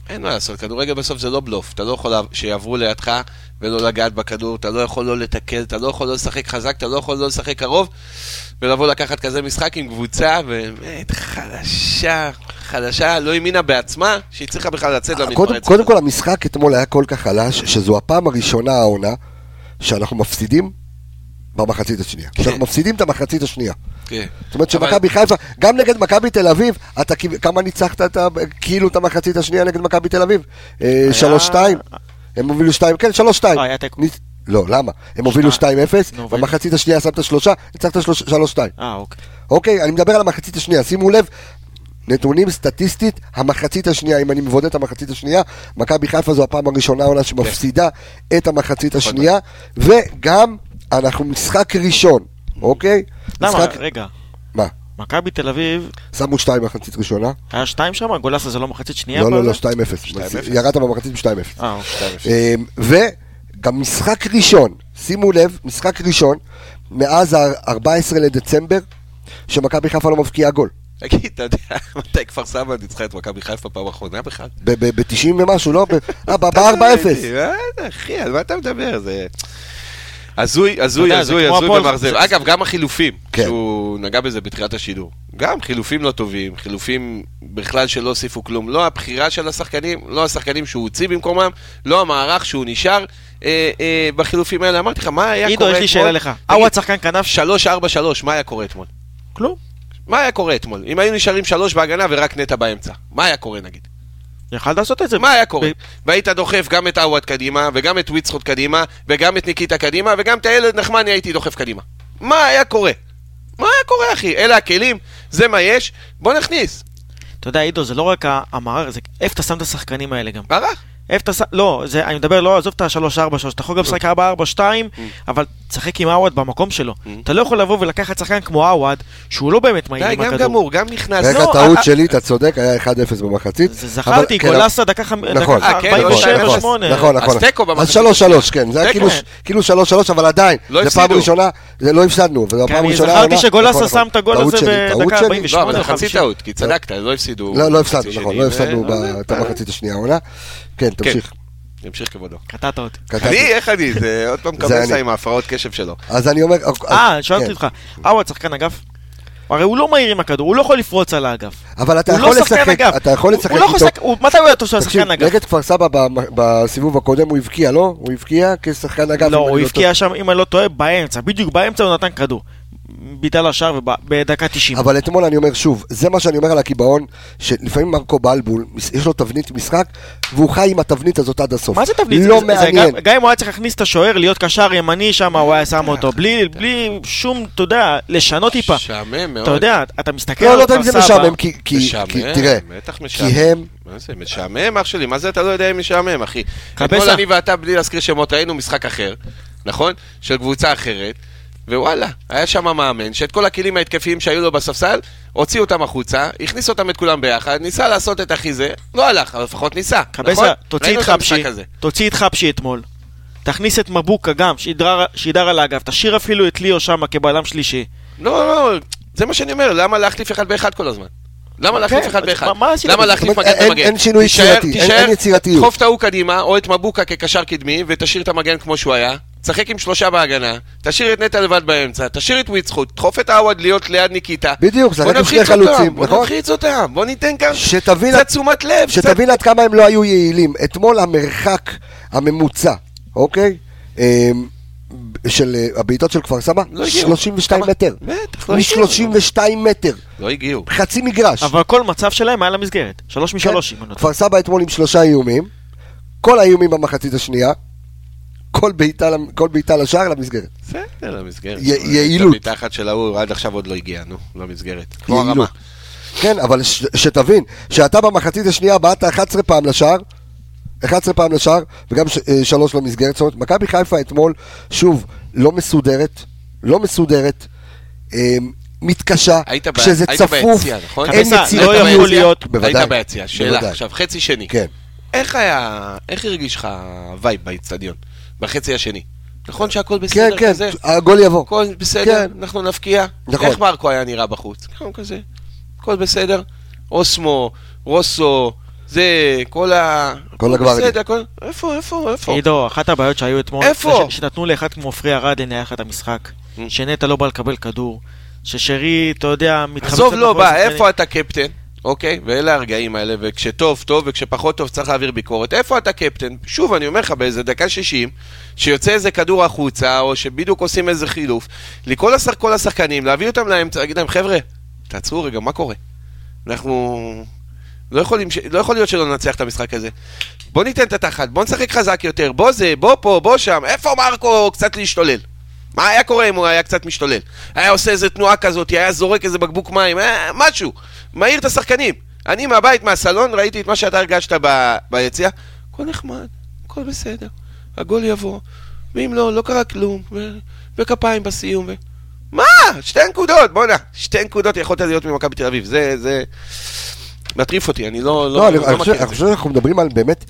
[SPEAKER 3] אין מה לעשות, כדורגל בסוף זה לא בלוף. אתה לא יכול שיעברו לידך ולא לגעת בכדור, אתה לא יכול לא לתקל, אתה לא יכול לא לשחק חזק, אתה לא יכול לא לשחק קרוב, ולבוא לקחת כזה משחק עם קבוצה באמת חלשה, חלשה, לא האמינה בעצמה, שהיא צריכה בכלל לצאת
[SPEAKER 1] קודם,
[SPEAKER 3] למתפרצת.
[SPEAKER 1] קודם כל המשחק אתמול היה כל כך חלש, שזו הפעם הראשונה העונה שאנחנו מפסידים במחצית השנייה. שאנחנו מפסידים את המחצית השנייה.
[SPEAKER 3] כן.
[SPEAKER 1] זאת אומרת
[SPEAKER 3] אבל-
[SPEAKER 1] שמכבי חיפה, גם נגד מכבי תל אביב, אתה כמה ניצחת את ה- כאילו את המחצית השנייה נגד מכבי תל אביב? אה, שלוש שתיים? הם הובילו שתיים, כן, שלוש שתיים.
[SPEAKER 2] אה, היה תיקו.
[SPEAKER 1] לא, למה? הם הובילו
[SPEAKER 2] שתיים.
[SPEAKER 1] 2-0,
[SPEAKER 2] נו,
[SPEAKER 1] במחצית השנייה שמת שלושה, ניצחת שלוש- שלוש שתיים.
[SPEAKER 2] אה, אוקיי.
[SPEAKER 1] אוקיי, אני מדבר על המחצית השנייה, שימו לב, נתונים סטטיסטית, המחצית השנייה, אם אני מבודד את המחצית השנייה, מכבי חיפה זו הפעם הראשונה העונה שמפסידה את המחצית
[SPEAKER 3] נכון
[SPEAKER 1] השנייה, וגם אנחנו משחק ראשון, אוקיי?
[SPEAKER 2] למה?
[SPEAKER 1] משחק-
[SPEAKER 2] רגע.
[SPEAKER 1] מה?
[SPEAKER 2] מכבי תל אביב,
[SPEAKER 1] שמו שתיים מחצית ראשונה?
[SPEAKER 2] היה שתיים שם? גולסה זה לא מחצית שנייה?
[SPEAKER 1] לא, לא? לא, 2-0.
[SPEAKER 3] 2-0.
[SPEAKER 1] ירדת במחצית ב-2-0.
[SPEAKER 2] אה, אוקיי.
[SPEAKER 1] אמ, וגם משחק ראשון, שימו לב, משחק ראשון, מאז ה-14 לדצמבר, שמכבי חיפה לא מבקיעה גול.
[SPEAKER 3] תגיד, אתה יודע, מתי כפר סבא ניצחה את מכבי חיפה פעם אחרונה בכלל?
[SPEAKER 1] ב-90 ומשהו, לא? אה, ב-
[SPEAKER 3] אתה יודע,
[SPEAKER 1] ב-4-0.
[SPEAKER 3] מה, אחי, על מה אתה מדבר? זה... הזוי, הזוי, הזוי, הזוי.
[SPEAKER 2] זה-
[SPEAKER 3] אגב, גם החילופים,
[SPEAKER 1] כן.
[SPEAKER 3] שהוא נגע בזה בתחילת השידור. גם חילופים לא טובים, חילופים בכלל שלא הוסיפו כלום. לא הבחירה של השחקנים, לא השחקנים שהוא הוציא במקומם, לא המערך שהוא נשאר אה, אה, בחילופים האלה. אמרתי לך, מה היה
[SPEAKER 2] עידו,
[SPEAKER 3] קורה
[SPEAKER 2] יש
[SPEAKER 3] אתמול?
[SPEAKER 2] לי שאלה לך.
[SPEAKER 3] תגיד,
[SPEAKER 2] עווד שחקן כנף?
[SPEAKER 3] 3-4-3, מה היה קורה אתמול?
[SPEAKER 2] כלום.
[SPEAKER 3] מה היה קורה אתמול? אם היו נשארים שלוש בהגנה ורק נטע באמצע, מה היה קורה נגיד?
[SPEAKER 2] יכל לעשות את זה.
[SPEAKER 3] מה היה קורה? והיית דוחף גם את עווד קדימה, וגם את ויצחוט קדימה, וגם את ניקיטה קדימה, וגם את הילד נחמני הייתי דוחף קדימה. מה היה קורה? מה היה קורה, אחי? אלה הכלים, זה מה יש, בוא נכניס.
[SPEAKER 2] אתה יודע, עידו, זה לא רק ה- המערער, זה איפה אתה שם את השחקנים האלה גם.
[SPEAKER 3] מערך.
[SPEAKER 2] איפה אתה שם, לא, זה, אני מדבר, לא, עזוב את ה-3-4-3, אתה יכול גם לשחק 4-4-2, אבל תשחק עם עווד במקום שלו. אתה לא יכול לבוא ולקחת שחקן כמו עווד, שהוא לא באמת מהיר
[SPEAKER 3] די,
[SPEAKER 2] עם
[SPEAKER 3] גם
[SPEAKER 2] הכדור.
[SPEAKER 3] גמור, גם נכנס.
[SPEAKER 1] רגע,
[SPEAKER 2] לא,
[SPEAKER 1] טעות
[SPEAKER 2] אה,
[SPEAKER 1] שלי, אתה צודק, היה 1-0 במחצית.
[SPEAKER 2] זה זכרתי,
[SPEAKER 1] כן,
[SPEAKER 2] גולסה דקה חמ-
[SPEAKER 1] נכון.
[SPEAKER 2] דקה
[SPEAKER 3] אה, כן, לא,
[SPEAKER 2] 47-8.
[SPEAKER 1] נכון, נכון, נכון.
[SPEAKER 3] אז תיקו
[SPEAKER 1] אז
[SPEAKER 3] במחצית
[SPEAKER 1] 3-3, כן, זה היה. כאילו- כאילו 3-3, אבל עדיין,
[SPEAKER 3] לא
[SPEAKER 1] זה פעם. ראשונה, זה לא הפסדנו, וזו
[SPEAKER 2] כן,
[SPEAKER 1] הפעם
[SPEAKER 2] אני
[SPEAKER 1] ראשונה.
[SPEAKER 2] זכרתי שגולסה
[SPEAKER 1] נכון,
[SPEAKER 2] שם את הגול הזה בדקה
[SPEAKER 1] שלי.
[SPEAKER 2] 48.
[SPEAKER 3] לא, אבל זה חצי
[SPEAKER 2] 50.
[SPEAKER 3] טעות, כי צדקת, לא הפסידו.
[SPEAKER 1] לא, לא הפסדנו, נכון, לא הפסדנו את המחצית השנייה העונה. כן, תמשיך.
[SPEAKER 3] ימשיך כבודו.
[SPEAKER 2] קטעת אותי.
[SPEAKER 1] קטעתי.
[SPEAKER 3] אני, איך אני? זה עוד פעם קבסה. עם ההפרעות קשב שלו.
[SPEAKER 1] אז אני אומר...
[SPEAKER 2] אה,
[SPEAKER 1] אז-
[SPEAKER 2] שאלתי
[SPEAKER 1] כן.
[SPEAKER 2] אותך, עווד שחקן אגף? הרי הוא לא מהיר עם הכדור, הוא לא יכול לפרוץ על האגף.
[SPEAKER 1] אבל אתה יכול
[SPEAKER 2] לא שחקן
[SPEAKER 1] לשחק. אתה יכול
[SPEAKER 2] הוא-
[SPEAKER 1] לשחק
[SPEAKER 2] לא יכול
[SPEAKER 1] איתו.
[SPEAKER 2] מתי הוא היה אותו
[SPEAKER 1] תקשיב,
[SPEAKER 2] שחקן אגף?
[SPEAKER 1] נגד כפר סבא ב- בסיבוב הקודם הוא הבקיע, לא? הוא הבקיע כשחקן אגף.
[SPEAKER 2] לא, הוא
[SPEAKER 1] טועה.
[SPEAKER 2] הבקיע שם, אם אני לא טועה, באמצע, בדיוק באמצע הוא נתן כדור. בעיטה לשער בדקה 90.
[SPEAKER 1] אבל אתמול אני אומר שוב, זה מה שאני אומר על הקיבעון, שלפעמים מרקו בלבול, יש לו תבנית משחק, והוא חי עם התבנית הזאת עד הסוף.
[SPEAKER 2] מה זה תבנית?
[SPEAKER 1] לא
[SPEAKER 2] זה- זה
[SPEAKER 1] מעניין.
[SPEAKER 2] גם- גם אם הוא היה צריך להכניס את השוער, להיות קשר ימני שם, הוא היה שם אותו. בלי בלי שום, אתה יודע, לשנות טיפה.
[SPEAKER 3] משעמם מאוד.
[SPEAKER 2] אתה יודע, אתה מסתכל
[SPEAKER 1] לא,
[SPEAKER 2] על
[SPEAKER 1] לא יודע אם זה משעמם, כי, כי,
[SPEAKER 3] משעמם,
[SPEAKER 1] כי תראה,
[SPEAKER 3] בטח
[SPEAKER 1] כי
[SPEAKER 3] משעמם.
[SPEAKER 1] הם,
[SPEAKER 3] מה זה, משעמם אח שלי? מה זה אתה לא יודע אם משעמם, אחי?
[SPEAKER 2] קבסה.
[SPEAKER 3] אתמול אני ואתה, בלי להזכיר שמות, ראינו משחק אחר, נכון? של קבוצה אחרת, ווואלה, היה שם מאמן שאת כל הכלים ההתקפיים שהיו לו בספסל, הוציא אותם החוצה, הכניס אותם את כולם ביחד, ניסה לעשות את הכי זה, לא הלך, אבל לפחות ניסה, נכון?
[SPEAKER 2] קבסה, תוציא
[SPEAKER 3] ראינו
[SPEAKER 2] את חבשי. תוציא את חבשי אתמול. תכניס את מבוקה גם, שידר- שידר על האגף, תשאיר אפילו את ליאו שם כבלם שלישי.
[SPEAKER 3] לא, לא, זה מה שאני אומר, למה להחליף אחד באחד כל הזמן? למה להחליף אחד באחד?
[SPEAKER 2] מה- מה עשית
[SPEAKER 3] למה? להחליף מגן במגן?
[SPEAKER 1] אין שינוי יצירתי, אין- יצירתיות.
[SPEAKER 3] דחוף את ההוא קדימה, או את מבוקה כקשר קדמי, ותשאיר את המגן כמו שהוא היה. תשחק עם שלושה בהגנה, תשאיר את נטע לבד באמצע, תשאיר את וויצחוט, דחוף את העווד להיות ליד ניקיטה.
[SPEAKER 1] בדיוק, שחק
[SPEAKER 3] בוא
[SPEAKER 1] עם שני
[SPEAKER 3] אותם,
[SPEAKER 1] חלוצים,
[SPEAKER 3] בוא
[SPEAKER 1] נכון?
[SPEAKER 3] נלחיץ אותם, בוא ניתן כאן קצת תשומת לב.
[SPEAKER 1] שתבין עד כמה הם לא היו יעילים. אתמול המרחק הממוצע, אוקיי? אמ, של אה, הבעיטות של כפר סבא,
[SPEAKER 3] לא הגיעו.
[SPEAKER 1] 32
[SPEAKER 3] כמה?
[SPEAKER 1] מטר.
[SPEAKER 3] בטח, לא הגיעו.
[SPEAKER 1] מ-32 מטר.
[SPEAKER 3] לא הגיעו.
[SPEAKER 1] חצי מגרש.
[SPEAKER 2] אבל כל מצב שלהם היה למסגרת. שלוש משלוש, אני לא.
[SPEAKER 1] כפר סבא אתמול עם שלושה איומים, כל האיומים במחצית השנייה, כל בעיטה למ- כל בעיטה לשער למסגרת.
[SPEAKER 3] בסדר, למסגרת.
[SPEAKER 1] יעילות.
[SPEAKER 3] מתחת של ההוא, עד עכשיו עוד לא הגיע, נו, למסגרת. כמו. הרמה.
[SPEAKER 1] כן, אבל ש- שתבין, שאתה במחצית השנייה בעטת 11 פעם לשער, 11 פעם לשער, וגם ש- אה, שלוש למסגרת. זאת אומרת, מכבי חיפה אתמול, שוב, לא מסודרת, לא מסודרת, אה, מתקשה, כשזה צפוף,
[SPEAKER 3] ביציע, נכון?
[SPEAKER 1] אין
[SPEAKER 2] קבסה, לא
[SPEAKER 1] יצירתיות.
[SPEAKER 2] יכול להיות-
[SPEAKER 1] בוודאי,
[SPEAKER 3] היית ביציע, שאלה. עכשיו, חצי שני.
[SPEAKER 1] כן.
[SPEAKER 3] איך היה, איך הרגיש לך ה vibe באיצטדיון? בחצי השני. נכון שהכל
[SPEAKER 1] כן,
[SPEAKER 3] בסדר
[SPEAKER 1] כן,
[SPEAKER 3] כזה?
[SPEAKER 1] הגול יבוא.
[SPEAKER 3] הכל בסדר,
[SPEAKER 1] כן.
[SPEAKER 3] אנחנו נבקיע.
[SPEAKER 1] נכון.
[SPEAKER 3] איך מרקו היה נראה בחוץ? גם כזה, הכל בסדר. אוסמו, רוסו, זה, כל ה...
[SPEAKER 1] כל הגוורדיה.
[SPEAKER 3] בסדר, הכל... איפה, איפה, איפה?
[SPEAKER 2] עידו, אחת הבעיות שהיו אתמול,
[SPEAKER 3] איפה?
[SPEAKER 2] זה ש- שנתנו לאחד כמו עופרי ארד לנהל את המשחק,
[SPEAKER 3] Mm.
[SPEAKER 2] שנטע לא בא לקבל כדור, ששרי, אתה יודע, מתחמצן...
[SPEAKER 3] עזוב, לא בא. איפה אתה קפטן? אוקיי, ואלה הרגעים האלה, וכשטוב, טוב, וכשפחות טוב צריך להעביר ביקורת. איפה אתה קפטן? שוב, אני אומר לך, באיזה דקה 60, שיוצא איזה כדור החוצה, או שבדיוק עושים איזה חילוף, לקרוא לשח, כל השחקנים, להביא אותם לאמצע, להגיד להם, חבר'ה, תעצרו רגע, מה קורה? אנחנו... לא, יכולים. לא יכול להיות שלא ננצח את המשחק הזה. בוא ניתן את התחת, בוא נשחק חזק יותר, בוא זה, בוא פה, בוא שם, איפה מרקו קצת להשתולל? מה היה קורה אם הוא היה קצת משתולל? היה עושה איזה תנועה כזאת, היה זורק איזה בקבוק מים, היה משהו, מעיר את השחקנים. אני מהבית, מהסלון, ראיתי את מה שאתה הרגשת ב... ביציאה, הכל נחמד, הכל בסדר, הגול יבוא, ואם לא, לא קרה כלום, ו... וכפיים בסיום, ו... מה? שתי נקודות, בואנה, שתי נקודות יכולת להיות ממכבי תל אביב, זה, זה... מטריף אותי, אני לא,
[SPEAKER 1] לא, אני
[SPEAKER 3] לא
[SPEAKER 1] אני
[SPEAKER 3] מכיר
[SPEAKER 1] חושב
[SPEAKER 3] את
[SPEAKER 1] אני
[SPEAKER 3] זה.
[SPEAKER 1] חושב שאנחנו מדברים על באמת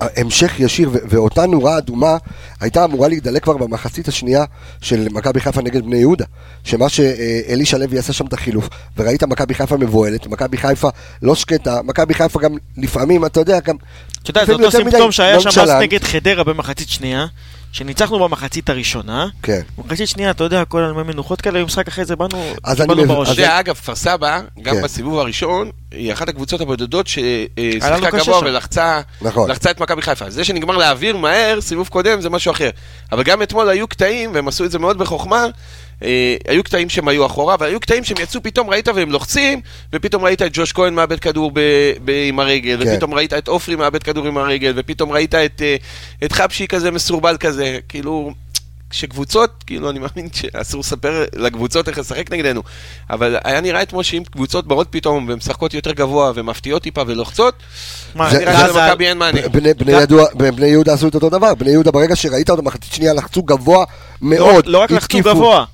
[SPEAKER 1] המשך ישיר, ואותה נורה אדומה הייתה אמורה להידלק כבר במחצית השנייה של מכבי חיפה נגד בני יהודה. שמה שאלישע לוי עשה שם את החילוף, וראית מכבי חיפה מבוהלת, מכבי חיפה לא שקטה, מכבי חיפה גם לפעמים, אתה יודע, גם...
[SPEAKER 2] אתה יודע, זה אותו סימפטום שהיה שם אז. נגד חדרה במחצית שנייה, שניצחנו במחצית הראשונה,
[SPEAKER 1] כן.
[SPEAKER 2] במחצית שנייה, אתה יודע, כל ימי מנוחות כאלה, במשחק אחרי זה באנו,
[SPEAKER 1] אז אני
[SPEAKER 2] קיבלנו
[SPEAKER 1] מבין-
[SPEAKER 2] בראש.
[SPEAKER 1] אז
[SPEAKER 3] אתה יודע, אגב, כפר סבא, גם
[SPEAKER 1] כן.
[SPEAKER 3] בסיבוב הראשון, היא אחת הקבוצות הבודדות ששיחקה
[SPEAKER 2] קשה
[SPEAKER 3] גבוה. ולחצה
[SPEAKER 1] נכון.
[SPEAKER 3] לחצה את מכבי חיפה. זה שנגמר להעביר מהר, סיבוב קודם, זה משהו אחר. אבל גם אתמול היו קטעים, והם עשו את זה מאוד בחוכמה, אה, היו קטעים שהם היו אחורה, והיו קטעים שהם יצאו פתאום, ראית והם לוחצים, ופתאום ראית את ג'וש כהן מאבד כדור ב, ב, עם הרגל,
[SPEAKER 1] כן.
[SPEAKER 3] ופתאום ראית את עופרי מאבד כדור עם הרגל, ופתאום ראית את, אה, את חבשי כזה מסורבל כזה, כאילו... כשקבוצות, כאילו אני מאמין שאסור לספר לקבוצות איך לשחק נגדנו, אבל היה נראה אתמול שאם קבוצות באות פתאום ומשחקות יותר גבוה ומפתיעות טיפה ולוחצות,
[SPEAKER 2] מה,
[SPEAKER 1] זה-
[SPEAKER 3] נראה שלמכבי אין מענה.
[SPEAKER 1] בני, יהודה עשו את אותו דבר, בני יהודה ברגע שראית אותם מחצית שנייה לחצו גבוה מאוד,
[SPEAKER 2] לא רק לחצו. גבוה,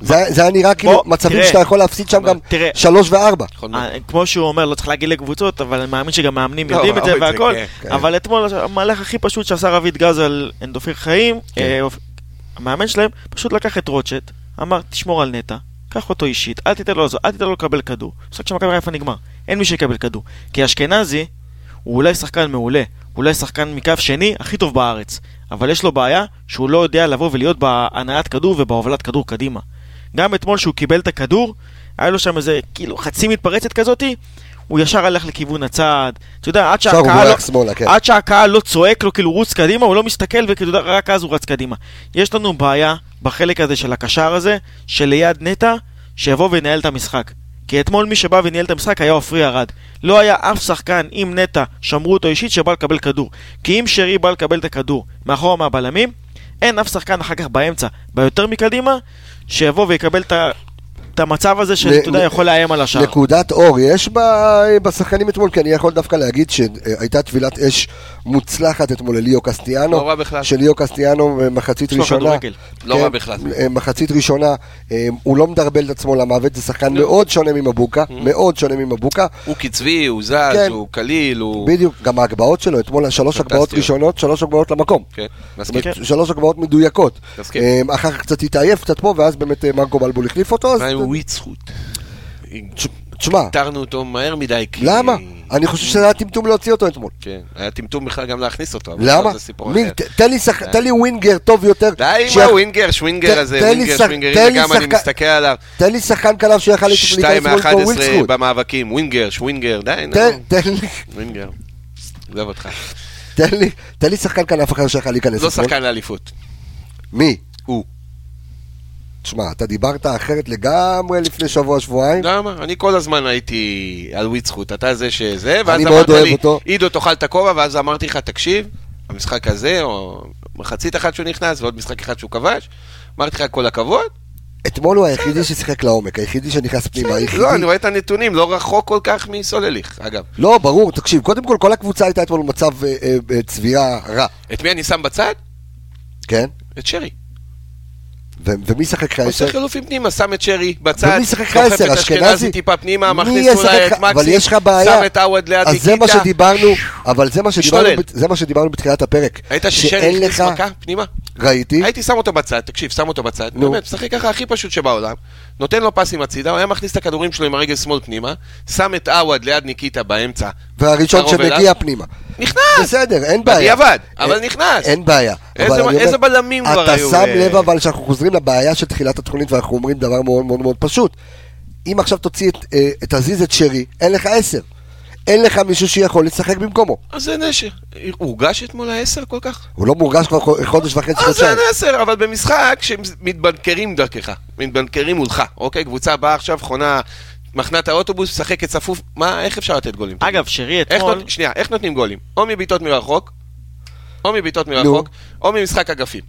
[SPEAKER 1] זה, זה היה נראה כאילו מצבים
[SPEAKER 2] תראה.
[SPEAKER 1] שאתה יכול להפסיד שם גם
[SPEAKER 2] תראה.
[SPEAKER 1] שלוש וארבע.
[SPEAKER 2] אה, כמו שהוא אומר, לא צריך להגיד לקבוצות, אבל אני מאמין שגם מאמנים
[SPEAKER 3] לא,
[SPEAKER 2] יודעים את זה
[SPEAKER 3] ראו את זה,
[SPEAKER 2] והכל.
[SPEAKER 3] כן,
[SPEAKER 1] כן.
[SPEAKER 2] אבל אתמול המהלך הכי פשוט שעשה רביד גז על אנדופיר חיים,
[SPEAKER 1] כן.
[SPEAKER 2] אה, המאמן שלהם פשוט לקח את רוטשט, אמר תשמור על נטע, קח אותו אישית, אל תיתן לו לעזור, אל תיתן לו לקבל כדור. משחק של מכבי חיפה נגמר, אין מי שיקבל כדור. כי אשכנזי הוא אולי שחקן מעולה, אולי שחקן מקו שני הכי טוב בארץ, אבל יש לו בעיה שהוא לא יודע לבוא ולהיות בהנעת כדור ובהובלת כדור קדימה. גם אתמול שהוא קיבל את הכדור, היה לו שם איזה כאילו חצי מתפרצת כזאתי, הוא ישר הלך לכיוון הצד. אתה יודע, עד שהקהל לא...
[SPEAKER 1] שמאלה, כן.
[SPEAKER 2] עד שהקהל לא צועק לו כאילו רוץ קדימה, הוא לא מסתכל וכאילו רק אז הוא רץ קדימה. יש לנו בעיה בחלק הזה של הקשר הזה, שליד נטע, שיבוא וינהל את המשחק. כי אתמול מי שבא וניהל את המשחק היה עופרי ארד. לא היה אף שחקן עם נטע, שמרו אותו אישית, שבא לקבל כדור. כי אם שרי בא לקבל את הכדור מאחורה מהבלמים, אין אף שחקן אחר כך באמצע, ביותר מקדימה, שיבוא ויקבל את. את המצב הזה שאתה יודע, יכול לאיים על השער.
[SPEAKER 1] נקודת אור יש ב- בשחקנים אתמול, כי אני יכול דווקא להגיד שהייתה טבילת אש מוצלחת אתמול לליאו קסטיאנו.
[SPEAKER 3] לא רע בכלל.
[SPEAKER 1] של ליאו קסטיאנו אה, מחצית
[SPEAKER 2] יש לו
[SPEAKER 1] ראשונה.
[SPEAKER 2] כדורגל.
[SPEAKER 3] לא
[SPEAKER 1] כן,
[SPEAKER 3] רע בכלל.
[SPEAKER 1] אה, מחצית ראשונה, אה, הוא לא מדרבל את עצמו למוות, זה שחקן מאוד שונה ממבוקה, מאוד שונה ממבוקה.
[SPEAKER 3] הוא קצבי, הוא זז,
[SPEAKER 1] כן.
[SPEAKER 3] הוא קליל, הוא...
[SPEAKER 1] בדיוק, גם ההגבהות שלו, אתמול שלוש. הגבהות ראשונות, שלוש הגבהות למקום.
[SPEAKER 3] כן, מסכים.
[SPEAKER 1] אומרת, שלוש הגבהות מדויקות.
[SPEAKER 3] מסכים.
[SPEAKER 1] אה, אחר כך קצת התעייף, קצת פה, ואז באמת אה, מרקו בלבול החליף אותו, אז
[SPEAKER 3] וויצחוט?
[SPEAKER 1] תש- תשמע,
[SPEAKER 3] איתרנו אותו מהר מדי, כי...
[SPEAKER 1] למה? אני חושב שזה היה טמטום להוציא אותו אתמול.
[SPEAKER 3] כן, היה טמטום בכלל גם להכניס אותו.
[SPEAKER 1] למה? מי- תן לי שח- תן לי ווינגר טוב יותר.
[SPEAKER 3] די עם הווינגר, שווינגר הזה, ווינגר, שווינגר, גם אני מסתכל עליו.
[SPEAKER 1] תן לי שחקן כנף שיכל להיכנס מול כמו
[SPEAKER 3] מ-11
[SPEAKER 1] ווילדסקוט.
[SPEAKER 3] במאבקים, ווינגר, שווינגר, די, נו.
[SPEAKER 1] תן- לי-
[SPEAKER 3] ווינגר. עזוב אותך.
[SPEAKER 1] תן לי- שחקן כנף אחר שיכל להיכנס.
[SPEAKER 3] לא. שחקן לאליפות.
[SPEAKER 1] מי?
[SPEAKER 3] הוא.
[SPEAKER 1] תשמע, אתה דיברת אחרת לגמרי לפני שבוע-שבועיים.
[SPEAKER 3] למה? אני כל הזמן הייתי על וויצחוט, אתה זה שזה, ואז אמרת לי,
[SPEAKER 1] אותו.
[SPEAKER 3] עידו תאכל את הכובע, ואז אמרתי לך, תקשיב, המשחק הזה, או מחצית אחת שהוא נכנס, ועוד משחק אחד שהוא כבש, אמרתי לך כל הכבוד.
[SPEAKER 1] אתמול הוא היחידי ששיחק לעומק, היחידי שנכנס פנימה, היחידי...
[SPEAKER 3] לא, אני רואה את הנתונים, לא רחוק כל כך מסולליך, אגב.
[SPEAKER 1] לא, ברור, תקשיב, קודם כל, כל הקבוצה הייתה אתמול במצב אה, אה, אה, צבירה רע,
[SPEAKER 3] את מי אני שם בצד?
[SPEAKER 1] כן?
[SPEAKER 3] את שרי.
[SPEAKER 1] ומי שחק לך
[SPEAKER 3] עושה
[SPEAKER 1] עשר?
[SPEAKER 3] חילופים פנימה, שם את שרי בצד,
[SPEAKER 1] ומי לך עשר?
[SPEAKER 3] את
[SPEAKER 1] אשכנזי?
[SPEAKER 3] טיפה פנימה, מכניס אולי את
[SPEAKER 1] אבל
[SPEAKER 3] מקסים,
[SPEAKER 1] יש לך בעיה.
[SPEAKER 3] שם את עווד ליד
[SPEAKER 1] אז זה מה. שדיברנו, אבל זה מה שדיברנו,
[SPEAKER 3] משתולל.
[SPEAKER 1] בת- זה מה שדיברנו בתחילת הפרק.
[SPEAKER 3] ראית ששרי הכניס מכה פנימה?
[SPEAKER 1] ראיתי,
[SPEAKER 3] הייתי שם אותו בצד, תקשיב, שם אותו בצד,
[SPEAKER 1] נו.
[SPEAKER 3] באמת, משחק ככה הכי פשוט שבעולם, נותן לו פסים הצידה, הוא היה מכניס את הכדורים שלו עם הרגל שמאל פנימה, שם את עווד ליד ניקיטה באמצע,
[SPEAKER 1] והראשון שמגיע
[SPEAKER 3] אליו.
[SPEAKER 1] פנימה.
[SPEAKER 3] נכנס!
[SPEAKER 1] בסדר, אין בעיה.
[SPEAKER 3] בדיעבד, אבל
[SPEAKER 1] אין-
[SPEAKER 3] נכנס.
[SPEAKER 1] אין בעיה.
[SPEAKER 3] איזה-
[SPEAKER 1] אומר,
[SPEAKER 3] איזה בלמים כבר היו,
[SPEAKER 1] אתה שם
[SPEAKER 3] אה.
[SPEAKER 1] לב אבל שאנחנו חוזרים לבעיה של תחילת התוכנית ואנחנו אומרים דבר מאוד מאוד מאוד פשוט. אם עכשיו תוציא את, אה, תזיז את שרי, אין לך עשר. אין לך מישהו שיכול לשחק במקומו.
[SPEAKER 3] אז זה נשר. הורגש אתמול העשר כל כך?
[SPEAKER 1] הוא לא מורגש כבר חו- חודש וחצי,
[SPEAKER 3] אז זה
[SPEAKER 1] חודשיים.
[SPEAKER 3] עשר, אבל במשחק שמתבנקרים דרכך, מתבנקרים מולך, אוקיי? קבוצה באה עכשיו, חונה, מחנה את האוטובוס, משחקת צפוף, מה, איך אפשר לתת גולים?
[SPEAKER 2] אגב, שרי אתמול...
[SPEAKER 3] נות... שנייה, איך נותנים גולים? או מבעיטות מרחוק, או מבעיטות מרחוק, או ממשחק אגפים.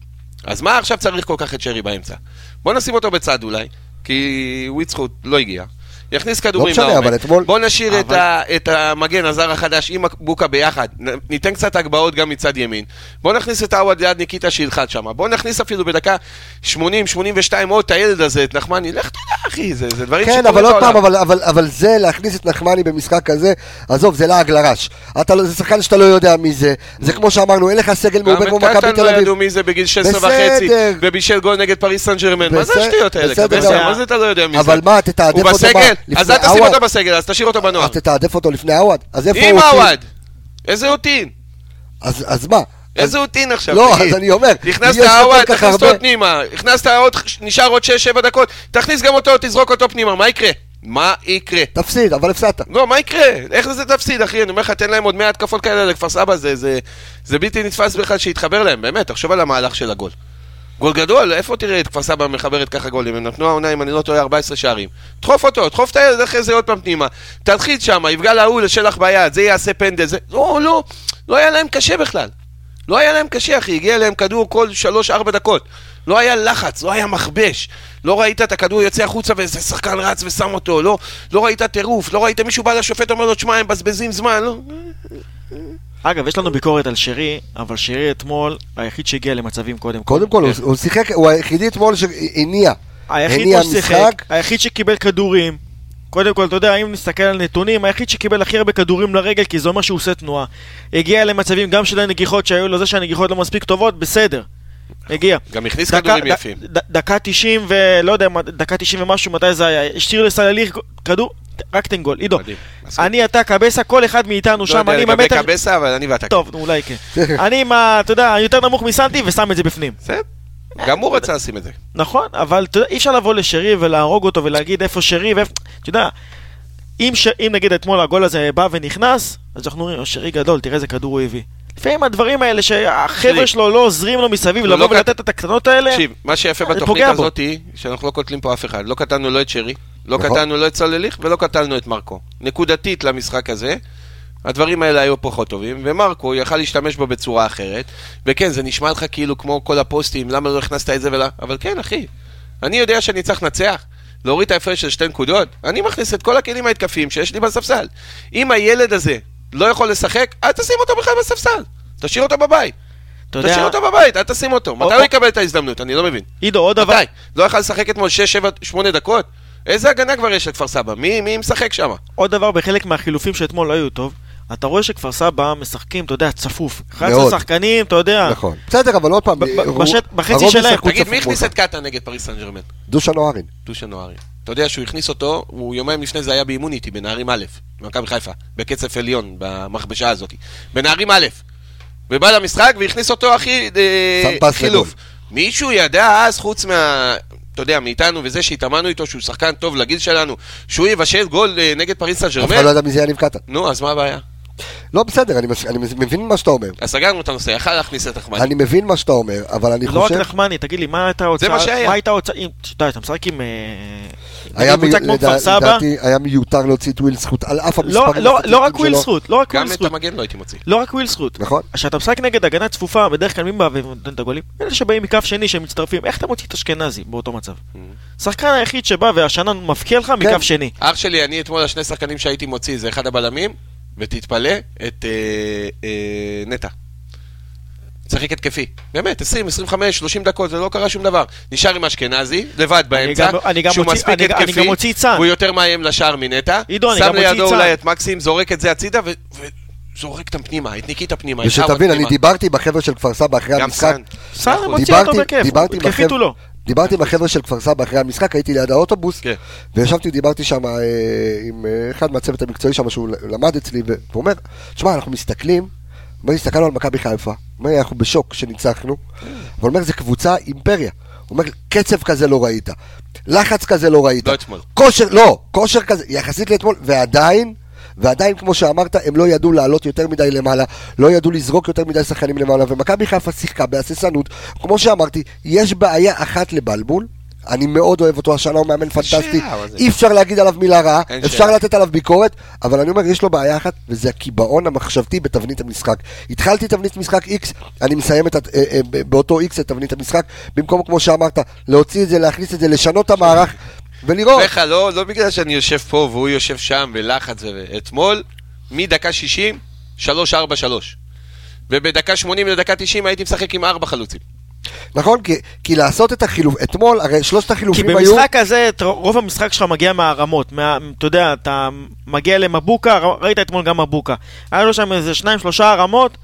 [SPEAKER 3] אז מה עכשיו צריך כל כך את שרי באמצע? בוא נשים אותו בצד אולי, כי וויצחוט לא הגיע. יכניס כדורים
[SPEAKER 1] משנה,
[SPEAKER 3] לעומק.
[SPEAKER 1] אבל אתמול-
[SPEAKER 3] בוא נשאיר את,
[SPEAKER 2] אבל-
[SPEAKER 3] ה, את המגן הזר החדש עם בוקה ביחד, ניתן קצת הגבהות גם מצד ימין. בוא נכניס את עווד ליד ניקיטה שילחץ שם. בוא נכניס אפילו בדקה 80-82 עוד את הילד הזה, את נחמני. לך תדע אחי, זה, זה דברים
[SPEAKER 1] כן,
[SPEAKER 3] שקורים
[SPEAKER 1] אבל עוד
[SPEAKER 3] בעולם.
[SPEAKER 1] פעם, אבל, אבל, אבל זה להכניס את נחמני במשחק כזה, עזוב, זה לעג לרש. אתה, לא- זה שחקן שאתה לא יודע מי זה. זה כמו שאמרנו, אין לך סגל מעובה כמו
[SPEAKER 3] גם את
[SPEAKER 1] מכבי
[SPEAKER 3] קטן
[SPEAKER 1] תל
[SPEAKER 3] לא
[SPEAKER 1] אביב.
[SPEAKER 3] ידעו מי זה בגיל 16
[SPEAKER 1] בסדר.
[SPEAKER 3] וחצי, ובישל גול נגד פריס סן ג'רמן. מה זה השטויות האלה? מה זה אתה לא יודע מי זה?
[SPEAKER 1] אבל מה, תתעדף אותו
[SPEAKER 3] בסגל? אז אל תשים. אותו בסגל, אז תשאיר אותו בנוער.
[SPEAKER 1] אז תתעדף אותו לפני עווד. אז איפה
[SPEAKER 3] עם
[SPEAKER 1] הוא? אותי?
[SPEAKER 3] עווד! איזה אותין?
[SPEAKER 1] אז, מה?
[SPEAKER 3] איזה אותין עכשיו?
[SPEAKER 1] לא,
[SPEAKER 3] תגיד.
[SPEAKER 1] אז אני אומר,
[SPEAKER 3] הכנסת
[SPEAKER 1] כל
[SPEAKER 3] עווד, תכניס אותו פנימה. הכנסת עוד, נשאר עוד 6-7 דקות. תכניס גם אותו, תזרוק אותו פנימה, מה יקרה? מה יקרה?
[SPEAKER 1] תפסיד, אבל הפסדת.
[SPEAKER 3] לא, מה יקרה? איך זה תפסיד, אחי? אני אומר לך, תן להם עוד 100 התקפות כאלה לכפר סבא, זה, זה, זה בלתי נתפס בכלל שיתחבר להם, באמת, תחשוב על המהלך של הגול. גול גדול, איפה תראה את כפר סבא מחברת ככה גולים? הם נתנו העונה, אם אני לא טועה, 14 שערים. דחוף אותו, דחוף את הילד אחרי זה עוד פעם פנימה. תלחיץ שם, יפגע להוא לשלח ביד, זה יעשה פנדל, זה... לא, לא, לא היה להם קשה בכלל. לא היה להם קשה, אחי, הגיע להם כדור כל 3-4 דקות. לא היה לחץ, לא היה מכבש. לא ראית את הכדור יוצא החוצה ואיזה שחקן רץ ושם אותו, לא, לא ראית טירוף, לא ראית מישהו בא לשופט אומר לו, תשמע, הם מבזבזים זמן, לא.
[SPEAKER 2] אגב, יש לנו ביקורת על שרי, אבל שרי אתמול היחיד שהגיע למצבים קודם כל.
[SPEAKER 1] קודם כל, הוא- הוא שיחק, הוא היחידי אתמול שהניע.
[SPEAKER 2] היחיד
[SPEAKER 1] הניע
[SPEAKER 2] ששיחק. היחיד שקיבל כדורים. קודם כל, אתה יודע, אם נסתכל על נתונים, היחיד שקיבל הכי הרבה כדורים לרגל, כי זה אומר שהוא עושה תנועה. הגיע למצבים גם של הנגיחות שהיו לו, זה שהנגיחות לא מספיק טובות, בסדר. הגיע.
[SPEAKER 3] גם הכניס
[SPEAKER 2] דקה-
[SPEAKER 3] כדורים
[SPEAKER 2] ד-
[SPEAKER 3] יפים.
[SPEAKER 2] ד- דקה 90 ולא יודע, דקה 90 ומשהו, מתי זה היה? השאיר לסלליך כדור, רק תן גול. עידו. אני, אתה, קבסה, כל אחד מאיתנו
[SPEAKER 3] לא
[SPEAKER 2] שם,
[SPEAKER 3] יודע
[SPEAKER 2] אני עם
[SPEAKER 3] לגבי
[SPEAKER 2] המטר...
[SPEAKER 3] קבסה, אבל אני ואתה.
[SPEAKER 2] טוב, אולי כן. אני עם ה... אתה יודע, יותר נמוך מסנטי ושם את זה בפנים.
[SPEAKER 3] בסדר. גם הוא רצה לשים את זה.
[SPEAKER 2] נכון, אבל אתה יודע, אי אפשר לבוא לשרי ולהרוג אותו ולהגיד איפה שרי ואיפה... אתה יודע, אם, ש... אם נגיד אתמול הגול הזה בא ונכנס, אז אנחנו אומרים, אושרי גדול, תראה איזה כדור הוא הביא. לפעמים הדברים האלה שהחבר'ה. שלו לא עוזרים לו מסביב,
[SPEAKER 3] לא,
[SPEAKER 2] לבוא
[SPEAKER 3] לא
[SPEAKER 2] ולתת את הקטנות האלה,
[SPEAKER 3] תקשיב, מה שיפה בתוכנית. הזאת שאנחנו לא קוטלים פה אף אחד. לא קטלנו לא את שרי, לא
[SPEAKER 1] נכון.
[SPEAKER 3] קטלנו לא את סולליך ולא קטלנו את מרקו. נקודתית למשחק הזה, הדברים האלה היו פחות טובים, ומרקו יכל להשתמש בו בצורה אחרת. וכן, זה נשמע לך כאילו כמו כל הפוסטים, למה לא הכנסת את זה ולא... אבל כן, אחי, אני יודע שאני צריך לנצח. להוריד את ההפרש של שתי נקודות, אני מכניס את כל הכלים ההתקפיים שיש לי בספסל. אם הילד הזה לא יכול לשחק, אל תשים אותו בכלל בספסל. תשאיר אותו בבית.
[SPEAKER 2] אתה
[SPEAKER 3] תשאיר
[SPEAKER 2] יודע,
[SPEAKER 3] אותו בבית, אל תשים אותו. מתי הוא יקבל את ההזדמנות? אני לא מבין.
[SPEAKER 2] עידו, עוד דבר,
[SPEAKER 3] מתי? לא יכל לשחק אתמול 6, 7, 8 דקות? איזה הגנה כבר יש לכפר סבא? מי, מי משחק שם?
[SPEAKER 2] עוד דבר בחלק מהחילופים שאתמול לא היו טוב, אתה רואה שכפר סבא משחקים, אתה יודע, צפוף. 11
[SPEAKER 1] מאוד.
[SPEAKER 2] שחקנים, אתה יודע,
[SPEAKER 1] נכון. בסדר, אבל עוד פעם,
[SPEAKER 2] ב- ב-
[SPEAKER 1] רוב-
[SPEAKER 2] בשט- בחצי
[SPEAKER 1] הרוב
[SPEAKER 2] שלהם.
[SPEAKER 3] תגיד, מי הכניס. את קטן נגד פריס סן ג'רמן?
[SPEAKER 1] דושן אוהרין.
[SPEAKER 3] דושן אוהרין. אתה יודע שהוא הכניס אותו, הוא יומיים לפני זה היה באימון איתי, בנערים א', במכבי חיפה, בקצף עליון, במכבשה הזאת. בנערים א', ובא למשחק והכניס אותו הכי אה, חילוף. מישהו ידע אז, חוץ מה... אתה יודע, מאיתנו וזה שהתאמנו איתו, שהוא שחקן טוב לגיל שלנו, שהוא יבשל גול אה, נגד פריס סן
[SPEAKER 1] אף אחד לא
[SPEAKER 3] ג'רמן?
[SPEAKER 1] יודע מי זה יניב קטן.
[SPEAKER 3] נו, אז מה הבעיה?
[SPEAKER 1] לא, בסדר, אני מס- אני מבין מה שאתה אומר.
[SPEAKER 3] אז סגרנו את הנושא, יכל להכניס את נחמני.
[SPEAKER 1] אני מבין מה שאתה אומר, אבל אני
[SPEAKER 2] לא רק
[SPEAKER 1] חושב...
[SPEAKER 2] נחמני, תגיד לי, מה הייתה ההוצאה?
[SPEAKER 3] מה שהיה.
[SPEAKER 2] מה הייתה ההוצאה? אם- אתה יודע, אתה משחק עם... אה,
[SPEAKER 1] היה
[SPEAKER 2] סבא,
[SPEAKER 1] לדעתי היה מיותר להוציא את וויל זכות על אף
[SPEAKER 2] לא,
[SPEAKER 1] המספרים
[SPEAKER 2] לא, לא רק
[SPEAKER 1] הסטטיסטיים
[SPEAKER 2] וויל. זכות, לא רק
[SPEAKER 3] גם
[SPEAKER 2] וויל
[SPEAKER 3] את
[SPEAKER 2] זכות,
[SPEAKER 3] המגן לא הייתי מוציא.
[SPEAKER 2] לא רק וויל זכות.
[SPEAKER 1] נכון.
[SPEAKER 2] כשאתה משחק נגד הגנה צפופה, בדרך כלל מי בא ונותן את הגולים? אלה שבאים מכף שני שהם מצטרפים, איך אתה מוציא את אשכנזי באותו מצב? שחקן היחיד שבא והשנה מבקיע לך
[SPEAKER 1] כן.
[SPEAKER 2] מכף שני.
[SPEAKER 3] אח שלי, אני אתמול השני שחקנים שהייתי מוציא זה אחד הבלמים, ותתפלא, את אה, אה, נטע. משחק התקפי. באמת, 20, 25, 30 דקות, זה לא קרה שום דבר. נשאר עם אשכנזי, לבד באמצע,
[SPEAKER 2] גם- אני גם
[SPEAKER 3] שהוא
[SPEAKER 2] מוציא-
[SPEAKER 3] מספיק
[SPEAKER 2] אני גם- אני
[SPEAKER 3] התקפי,
[SPEAKER 2] גם מוציא צאן.
[SPEAKER 3] הוא יותר מאיים לשער מנטע,
[SPEAKER 2] עידו, אני
[SPEAKER 3] שם
[SPEAKER 2] גם מוציא
[SPEAKER 3] לידו
[SPEAKER 2] צאן.
[SPEAKER 3] אולי את מקסים, זורק את זה הצידה, ו- וזורק אותם פנימה, את ניקיטה פנימה,
[SPEAKER 1] ושתבין, אני. דיברתי בחבר'ה של כפר סבא אחרי
[SPEAKER 3] גם
[SPEAKER 1] המשחק.
[SPEAKER 3] סאן.
[SPEAKER 2] סאן
[SPEAKER 3] נכון.
[SPEAKER 2] מוציא
[SPEAKER 1] דיברתי-
[SPEAKER 2] אותו בכיף,
[SPEAKER 1] דיברתי עם דיברתי עם החבר'ה של כפר סבא אחרי המשחק, הייתי ליד האוטובוס,
[SPEAKER 3] כן.
[SPEAKER 1] וישבתי, דיברתי שם אה, עם אה, אחד מהצוות המקצועי שם, שהוא למד אצלי, והוא אומר, תשמע, אנחנו מסתכלים, אומר, הסתכלנו על מכבי חיפה, אומר, אנחנו בשוק שניצחנו, אבל אומר, זו קבוצה אימפריה. הוא אומר, קצב כזה לא ראית, לחץ כזה לא ראית.
[SPEAKER 3] לא אתמול.
[SPEAKER 1] כושר, לא, כושר כזה, יחסית לאתמול, ועדיין, ועדיין, כמו שאמרת, הם לא ידעו לעלות יותר מדי למעלה, לא ידעו לזרוק יותר מדי שחקנים למעלה, ומכבי חיפה שיחקה בהססנות. כמו שאמרתי, יש בעיה אחת לבלבול, אני מאוד אוהב אותו, השנה הוא מאמן פנטסטי, אי אפשר להגיד עליו מילה רעה, אפשר. לתת עליו ביקורת, אבל אני אומר, יש לו בעיה אחת, וזה הקיבעון המחשבתי בתבנית המשחק. התחלתי תבנית משחק X, אני מסיים את, אה, אה, באותו X את תבנית המשחק, במקום, כמו שאמרת, להוציא את זה, להכניס את זה, לשנות את המערך, ולראות.
[SPEAKER 3] לך, לא, לא בגלל שאני יושב פה והוא יושב שם בלחץ. ו- אתמול, מדקה 60, 3-4-3. ובדקה 80 לדקה 90 הייתי משחק עם 4 חלוצים.
[SPEAKER 1] נכון? כי, כי לעשות את החילוף, אתמול, הרי שלושת
[SPEAKER 2] כי
[SPEAKER 1] החילופים היו...
[SPEAKER 2] במשחק הזה, את רוב המשחק שלך מגיע מהרמות. מה- אתה יודע, אתה מגיע למבוקה, ראית אתמול גם מבוקה. היה לו שם איזה שניים, שלושה הרמות,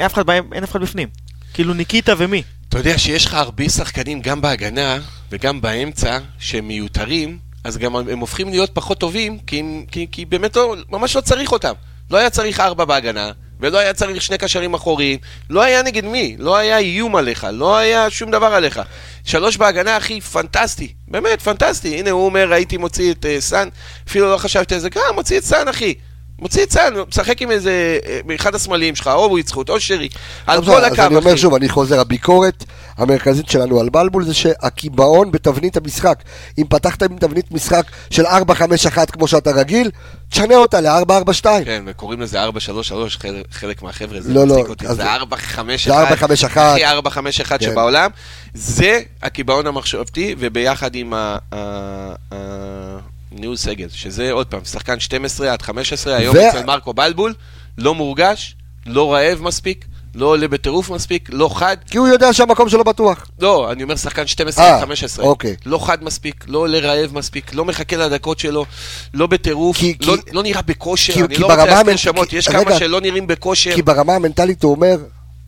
[SPEAKER 2] אין אף אחד בהם- אין אף אחד בפנים. כאילו ניקיטה ומי.
[SPEAKER 3] אתה יודע שיש לך הרבה שחקנים גם בהגנה וגם באמצע שהם מיותרים, אז גם הם הופכים להיות פחות טובים, כי, כי, כי באמת לא, ממש לא צריך אותם. לא היה צריך ארבע בהגנה, ולא היה צריך שני קשרים אחוריים, לא היה נגד מי, לא היה איום עליך, לא היה שום דבר עליך. שלוש בהגנה, אחי, פנטסטי, באמת, פנטסטי. הנה, הוא אומר, הייתי מוציא את אה, סאן, אפילו לא חשבתי על זה, גם, מוציא את סאן, אחי. מוציא את סאן, משחק עם איזה, אה, אחד הבלמים שלך, או זכות, או שרי, על
[SPEAKER 1] אז
[SPEAKER 3] כל
[SPEAKER 1] אז
[SPEAKER 3] הקו,
[SPEAKER 1] אני אומר. שוב, אני חוזר, הביקורת המרכזית שלנו על בלבול זה שהקיבעון בתבנית המשחק. אם פתחת עם תבנית משחק של 4-5-1 כמו שאתה רגיל, תשנה אותה ל-4-4-2.
[SPEAKER 3] כן, וקוראים לזה 433, חלק, מהחבר'ה, זה
[SPEAKER 1] לא, לא,
[SPEAKER 3] מצחיק אותי,
[SPEAKER 1] אז
[SPEAKER 3] זה
[SPEAKER 1] זה-
[SPEAKER 3] 451,
[SPEAKER 1] זה 451.
[SPEAKER 3] הכי 451
[SPEAKER 1] כן.
[SPEAKER 3] שבעולם, זה הקיבעון המחשבתי, וביחד עם ניהול סגל, שזה עוד פעם, שחקן 12 עד 15, היום
[SPEAKER 1] ו-
[SPEAKER 3] אצל מרקו בלבול, לא מורגש, לא רעב מספיק, לא עולה בטירוף מספיק, לא חד,
[SPEAKER 1] כי הוא יודע שהמקום שלו בטוח.
[SPEAKER 3] לא, אני אומר שחקן 12
[SPEAKER 1] אה,
[SPEAKER 3] עד 15.
[SPEAKER 1] אוקיי.
[SPEAKER 3] לא חד מספיק, לא עולה רעב מספיק, לא מחכה לדקות שלו, לא בטירוף,
[SPEAKER 1] כי-
[SPEAKER 3] לא,
[SPEAKER 1] כי-
[SPEAKER 3] לא נראה בכושר,
[SPEAKER 1] כי-
[SPEAKER 3] אני
[SPEAKER 1] כי
[SPEAKER 3] לא רוצה להזכיר שמות,
[SPEAKER 1] כי-
[SPEAKER 3] יש
[SPEAKER 1] רגע.
[SPEAKER 3] כמה שלא נראים בכושר.
[SPEAKER 1] כי ברמה המנטלית הוא אומר,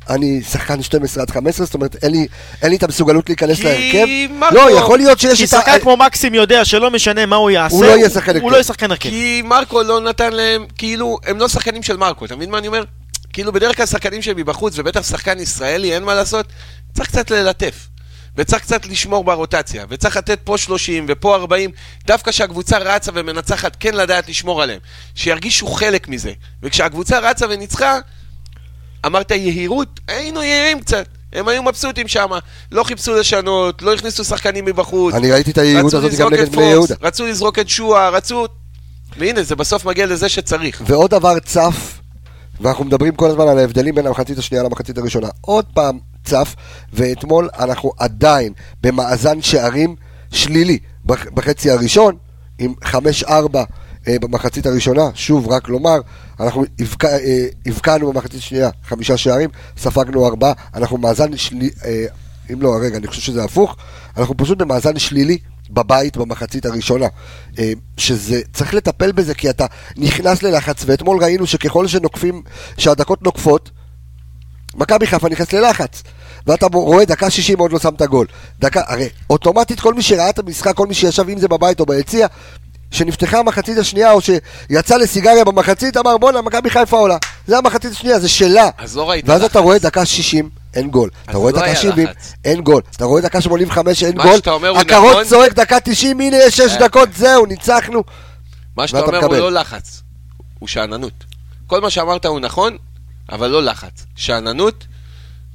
[SPEAKER 1] אני שחקן 12 עד 15, זאת אומרת, אין לי, אין לי את המסוגלות להיכנס
[SPEAKER 3] כי
[SPEAKER 1] להרכב.
[SPEAKER 3] מרקו-
[SPEAKER 1] לא, יכול להיות שיש
[SPEAKER 2] כי
[SPEAKER 1] את ה...
[SPEAKER 2] שחקן כמו מקסים יודע שלא משנה מה הוא יעשה,
[SPEAKER 1] הוא לא יהיה שחקן
[SPEAKER 2] הוא
[SPEAKER 1] הרכב.
[SPEAKER 2] לא יהיה שחקן הרכב.
[SPEAKER 3] כי מרקו לא נתן להם, כאילו, הם לא שחקנים של מרקו, אתה מבין מה אני אומר? כאילו, בדרך כלל שחקנים שהם מבחוץ, ובטח שחקן ישראלי, אין מה לעשות, צריך קצת ללטף. וצריך קצת לשמור ברוטציה, וצריך לתת פה 30 ופה 40, דווקא כשהקבוצה רצה ומנצחת, כן לדעת לשמור עליהם, שירגישו חלק מזה. וכשהקבוצה רצה וניצחה, אמרת יהירות, היינו יהירים קצת. הם היו מבסוטים שם, לא חיפשו לשנות, לא הכניסו שחקנים מבחוץ.
[SPEAKER 1] אני ראיתי את היהירות הזאת גם נגד בני יהודה.
[SPEAKER 3] רצו לזרוק את שועה, רצו... והנה, זה בסוף מגיע לזה שצריך.
[SPEAKER 1] ועוד דבר צף, ואנחנו מדברים כל הזמן על ההבדלים בין המחצית השנייה למחצית הראשונה. עוד פעם צף, ואתמול אנחנו עדיין במאזן שערים שלילי בח- בחצי הראשון, עם 5-4 אה, במחצית הראשונה. שוב, רק לומר, אנחנו אה, הבקענו במחצית השנייה חמישה שערים, ספגנו ארבעה, אנחנו מאזן שלילי, אה, אם לא, רגע, אני חושב שזה הפוך, אנחנו פשוט במאזן שלילי בבית במחצית הראשונה. אה, שזה, צריך לטפל בזה כי אתה נכנס ללחץ, ואתמול ראינו שככל שנוקפים, שהדקות נוקפות, מכבי חיפה נכנס ללחץ. ואתה רואה דקה 60 עוד לא שם את הגול. דקה, הרי אוטומטית כל מי שראה את המשחק, כל מי שישב אם זה בבית או ביציע, שנפתחה המחצית השנייה או שיצא לסיגריה במחצית, אמר בואנה מכבי חיפה עולה. זה המחצית השנייה, זה שלה.
[SPEAKER 3] אז לא ראית
[SPEAKER 1] ואז
[SPEAKER 3] לחץ.
[SPEAKER 1] אתה רואה דקה 60, אין גול. אתה רואה
[SPEAKER 3] לא
[SPEAKER 1] דקה
[SPEAKER 3] היה
[SPEAKER 1] 70,
[SPEAKER 3] לחץ.
[SPEAKER 1] אין גול. אתה רואה דקה 85, אין
[SPEAKER 3] מה
[SPEAKER 1] גול.
[SPEAKER 3] שאתה אומר הוא נכון.
[SPEAKER 1] צועק דקה 90, הנה יש 6
[SPEAKER 3] אה.
[SPEAKER 1] דקות, זהו, ניצחנו.
[SPEAKER 3] מה שאתה
[SPEAKER 1] ואתה
[SPEAKER 3] אומר הוא
[SPEAKER 1] מקבל.
[SPEAKER 3] לא לחץ, הוא שאננות. כל מה שאמרת הוא נכון, אבל לא לחץ. שאננות,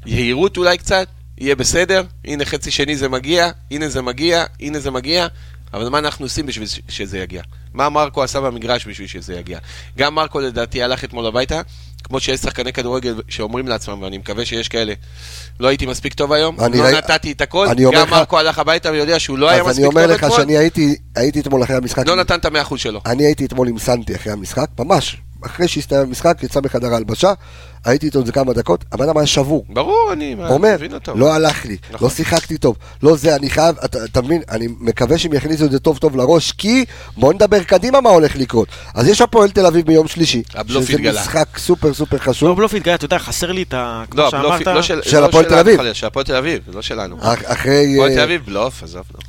[SPEAKER 3] יהירות אולי קצת, יהיה בסדר, הנה חצי שני זה מגיע, הנה זה מגיע, הנה זה מגיע, אבל מה אנחנו עושים בשביל שזה יגיע? מה מרקו עשה במגרש בשביל שזה יגיע? גם מרקו לדעתי הלך אתמול הביתה, כמו שיש שחקני כדורגל שאומרים לעצמם, ואני מקווה שיש כאלה, לא הייתי מספיק טוב היום,
[SPEAKER 1] אני
[SPEAKER 3] לא
[SPEAKER 1] ראי-
[SPEAKER 3] נתתי את הכל,
[SPEAKER 1] אני אומר
[SPEAKER 3] גם
[SPEAKER 1] לך-
[SPEAKER 3] מרקו הלך הביתה ויודע שהוא לא היה
[SPEAKER 1] אז
[SPEAKER 3] מספיק
[SPEAKER 1] אני
[SPEAKER 3] טוב
[SPEAKER 1] אומר לך
[SPEAKER 3] אתמול,
[SPEAKER 1] שאני הייתי הייתי אתמול אחרי המשחק.
[SPEAKER 3] לא נתן את המאה אחוז שלו.
[SPEAKER 1] אני הייתי אתמול עם סנטי אחרי המשחק, ממש. אחרי שהסתיים המשחק, יצא מחדר ההלבשה, הייתי איתו איזה כמה דקות, הבן אדם היה שבור.
[SPEAKER 3] ברור, אני
[SPEAKER 1] אומר,
[SPEAKER 3] מבין אותו.
[SPEAKER 1] לא הלך לי,
[SPEAKER 3] נכון.
[SPEAKER 1] לא שיחקתי טוב, לא זה, אני חייב, אתה אתה מבין, אני מקווה שהם יכניסו את זה טוב טוב לראש, כי בוא נדבר קדימה מה הולך לקרות. אז יש הפועל תל אביב ביום שלישי,
[SPEAKER 3] הבלוף
[SPEAKER 1] שזה
[SPEAKER 3] התגלה.
[SPEAKER 1] משחק סופר סופר
[SPEAKER 2] לא
[SPEAKER 1] חשוב,
[SPEAKER 2] בלוף התגלה, אתה יודע, חסר לי את ה... כמו
[SPEAKER 3] לא,
[SPEAKER 2] שאמרת,
[SPEAKER 3] לא של,
[SPEAKER 1] של
[SPEAKER 3] לא
[SPEAKER 1] הפועל תל אביב.
[SPEAKER 3] של הפועל תל אביב, לא שלנו.
[SPEAKER 1] אח- אחרי...
[SPEAKER 3] הפועל
[SPEAKER 1] אה,
[SPEAKER 3] תל אביב בלוף, עזוב, לא.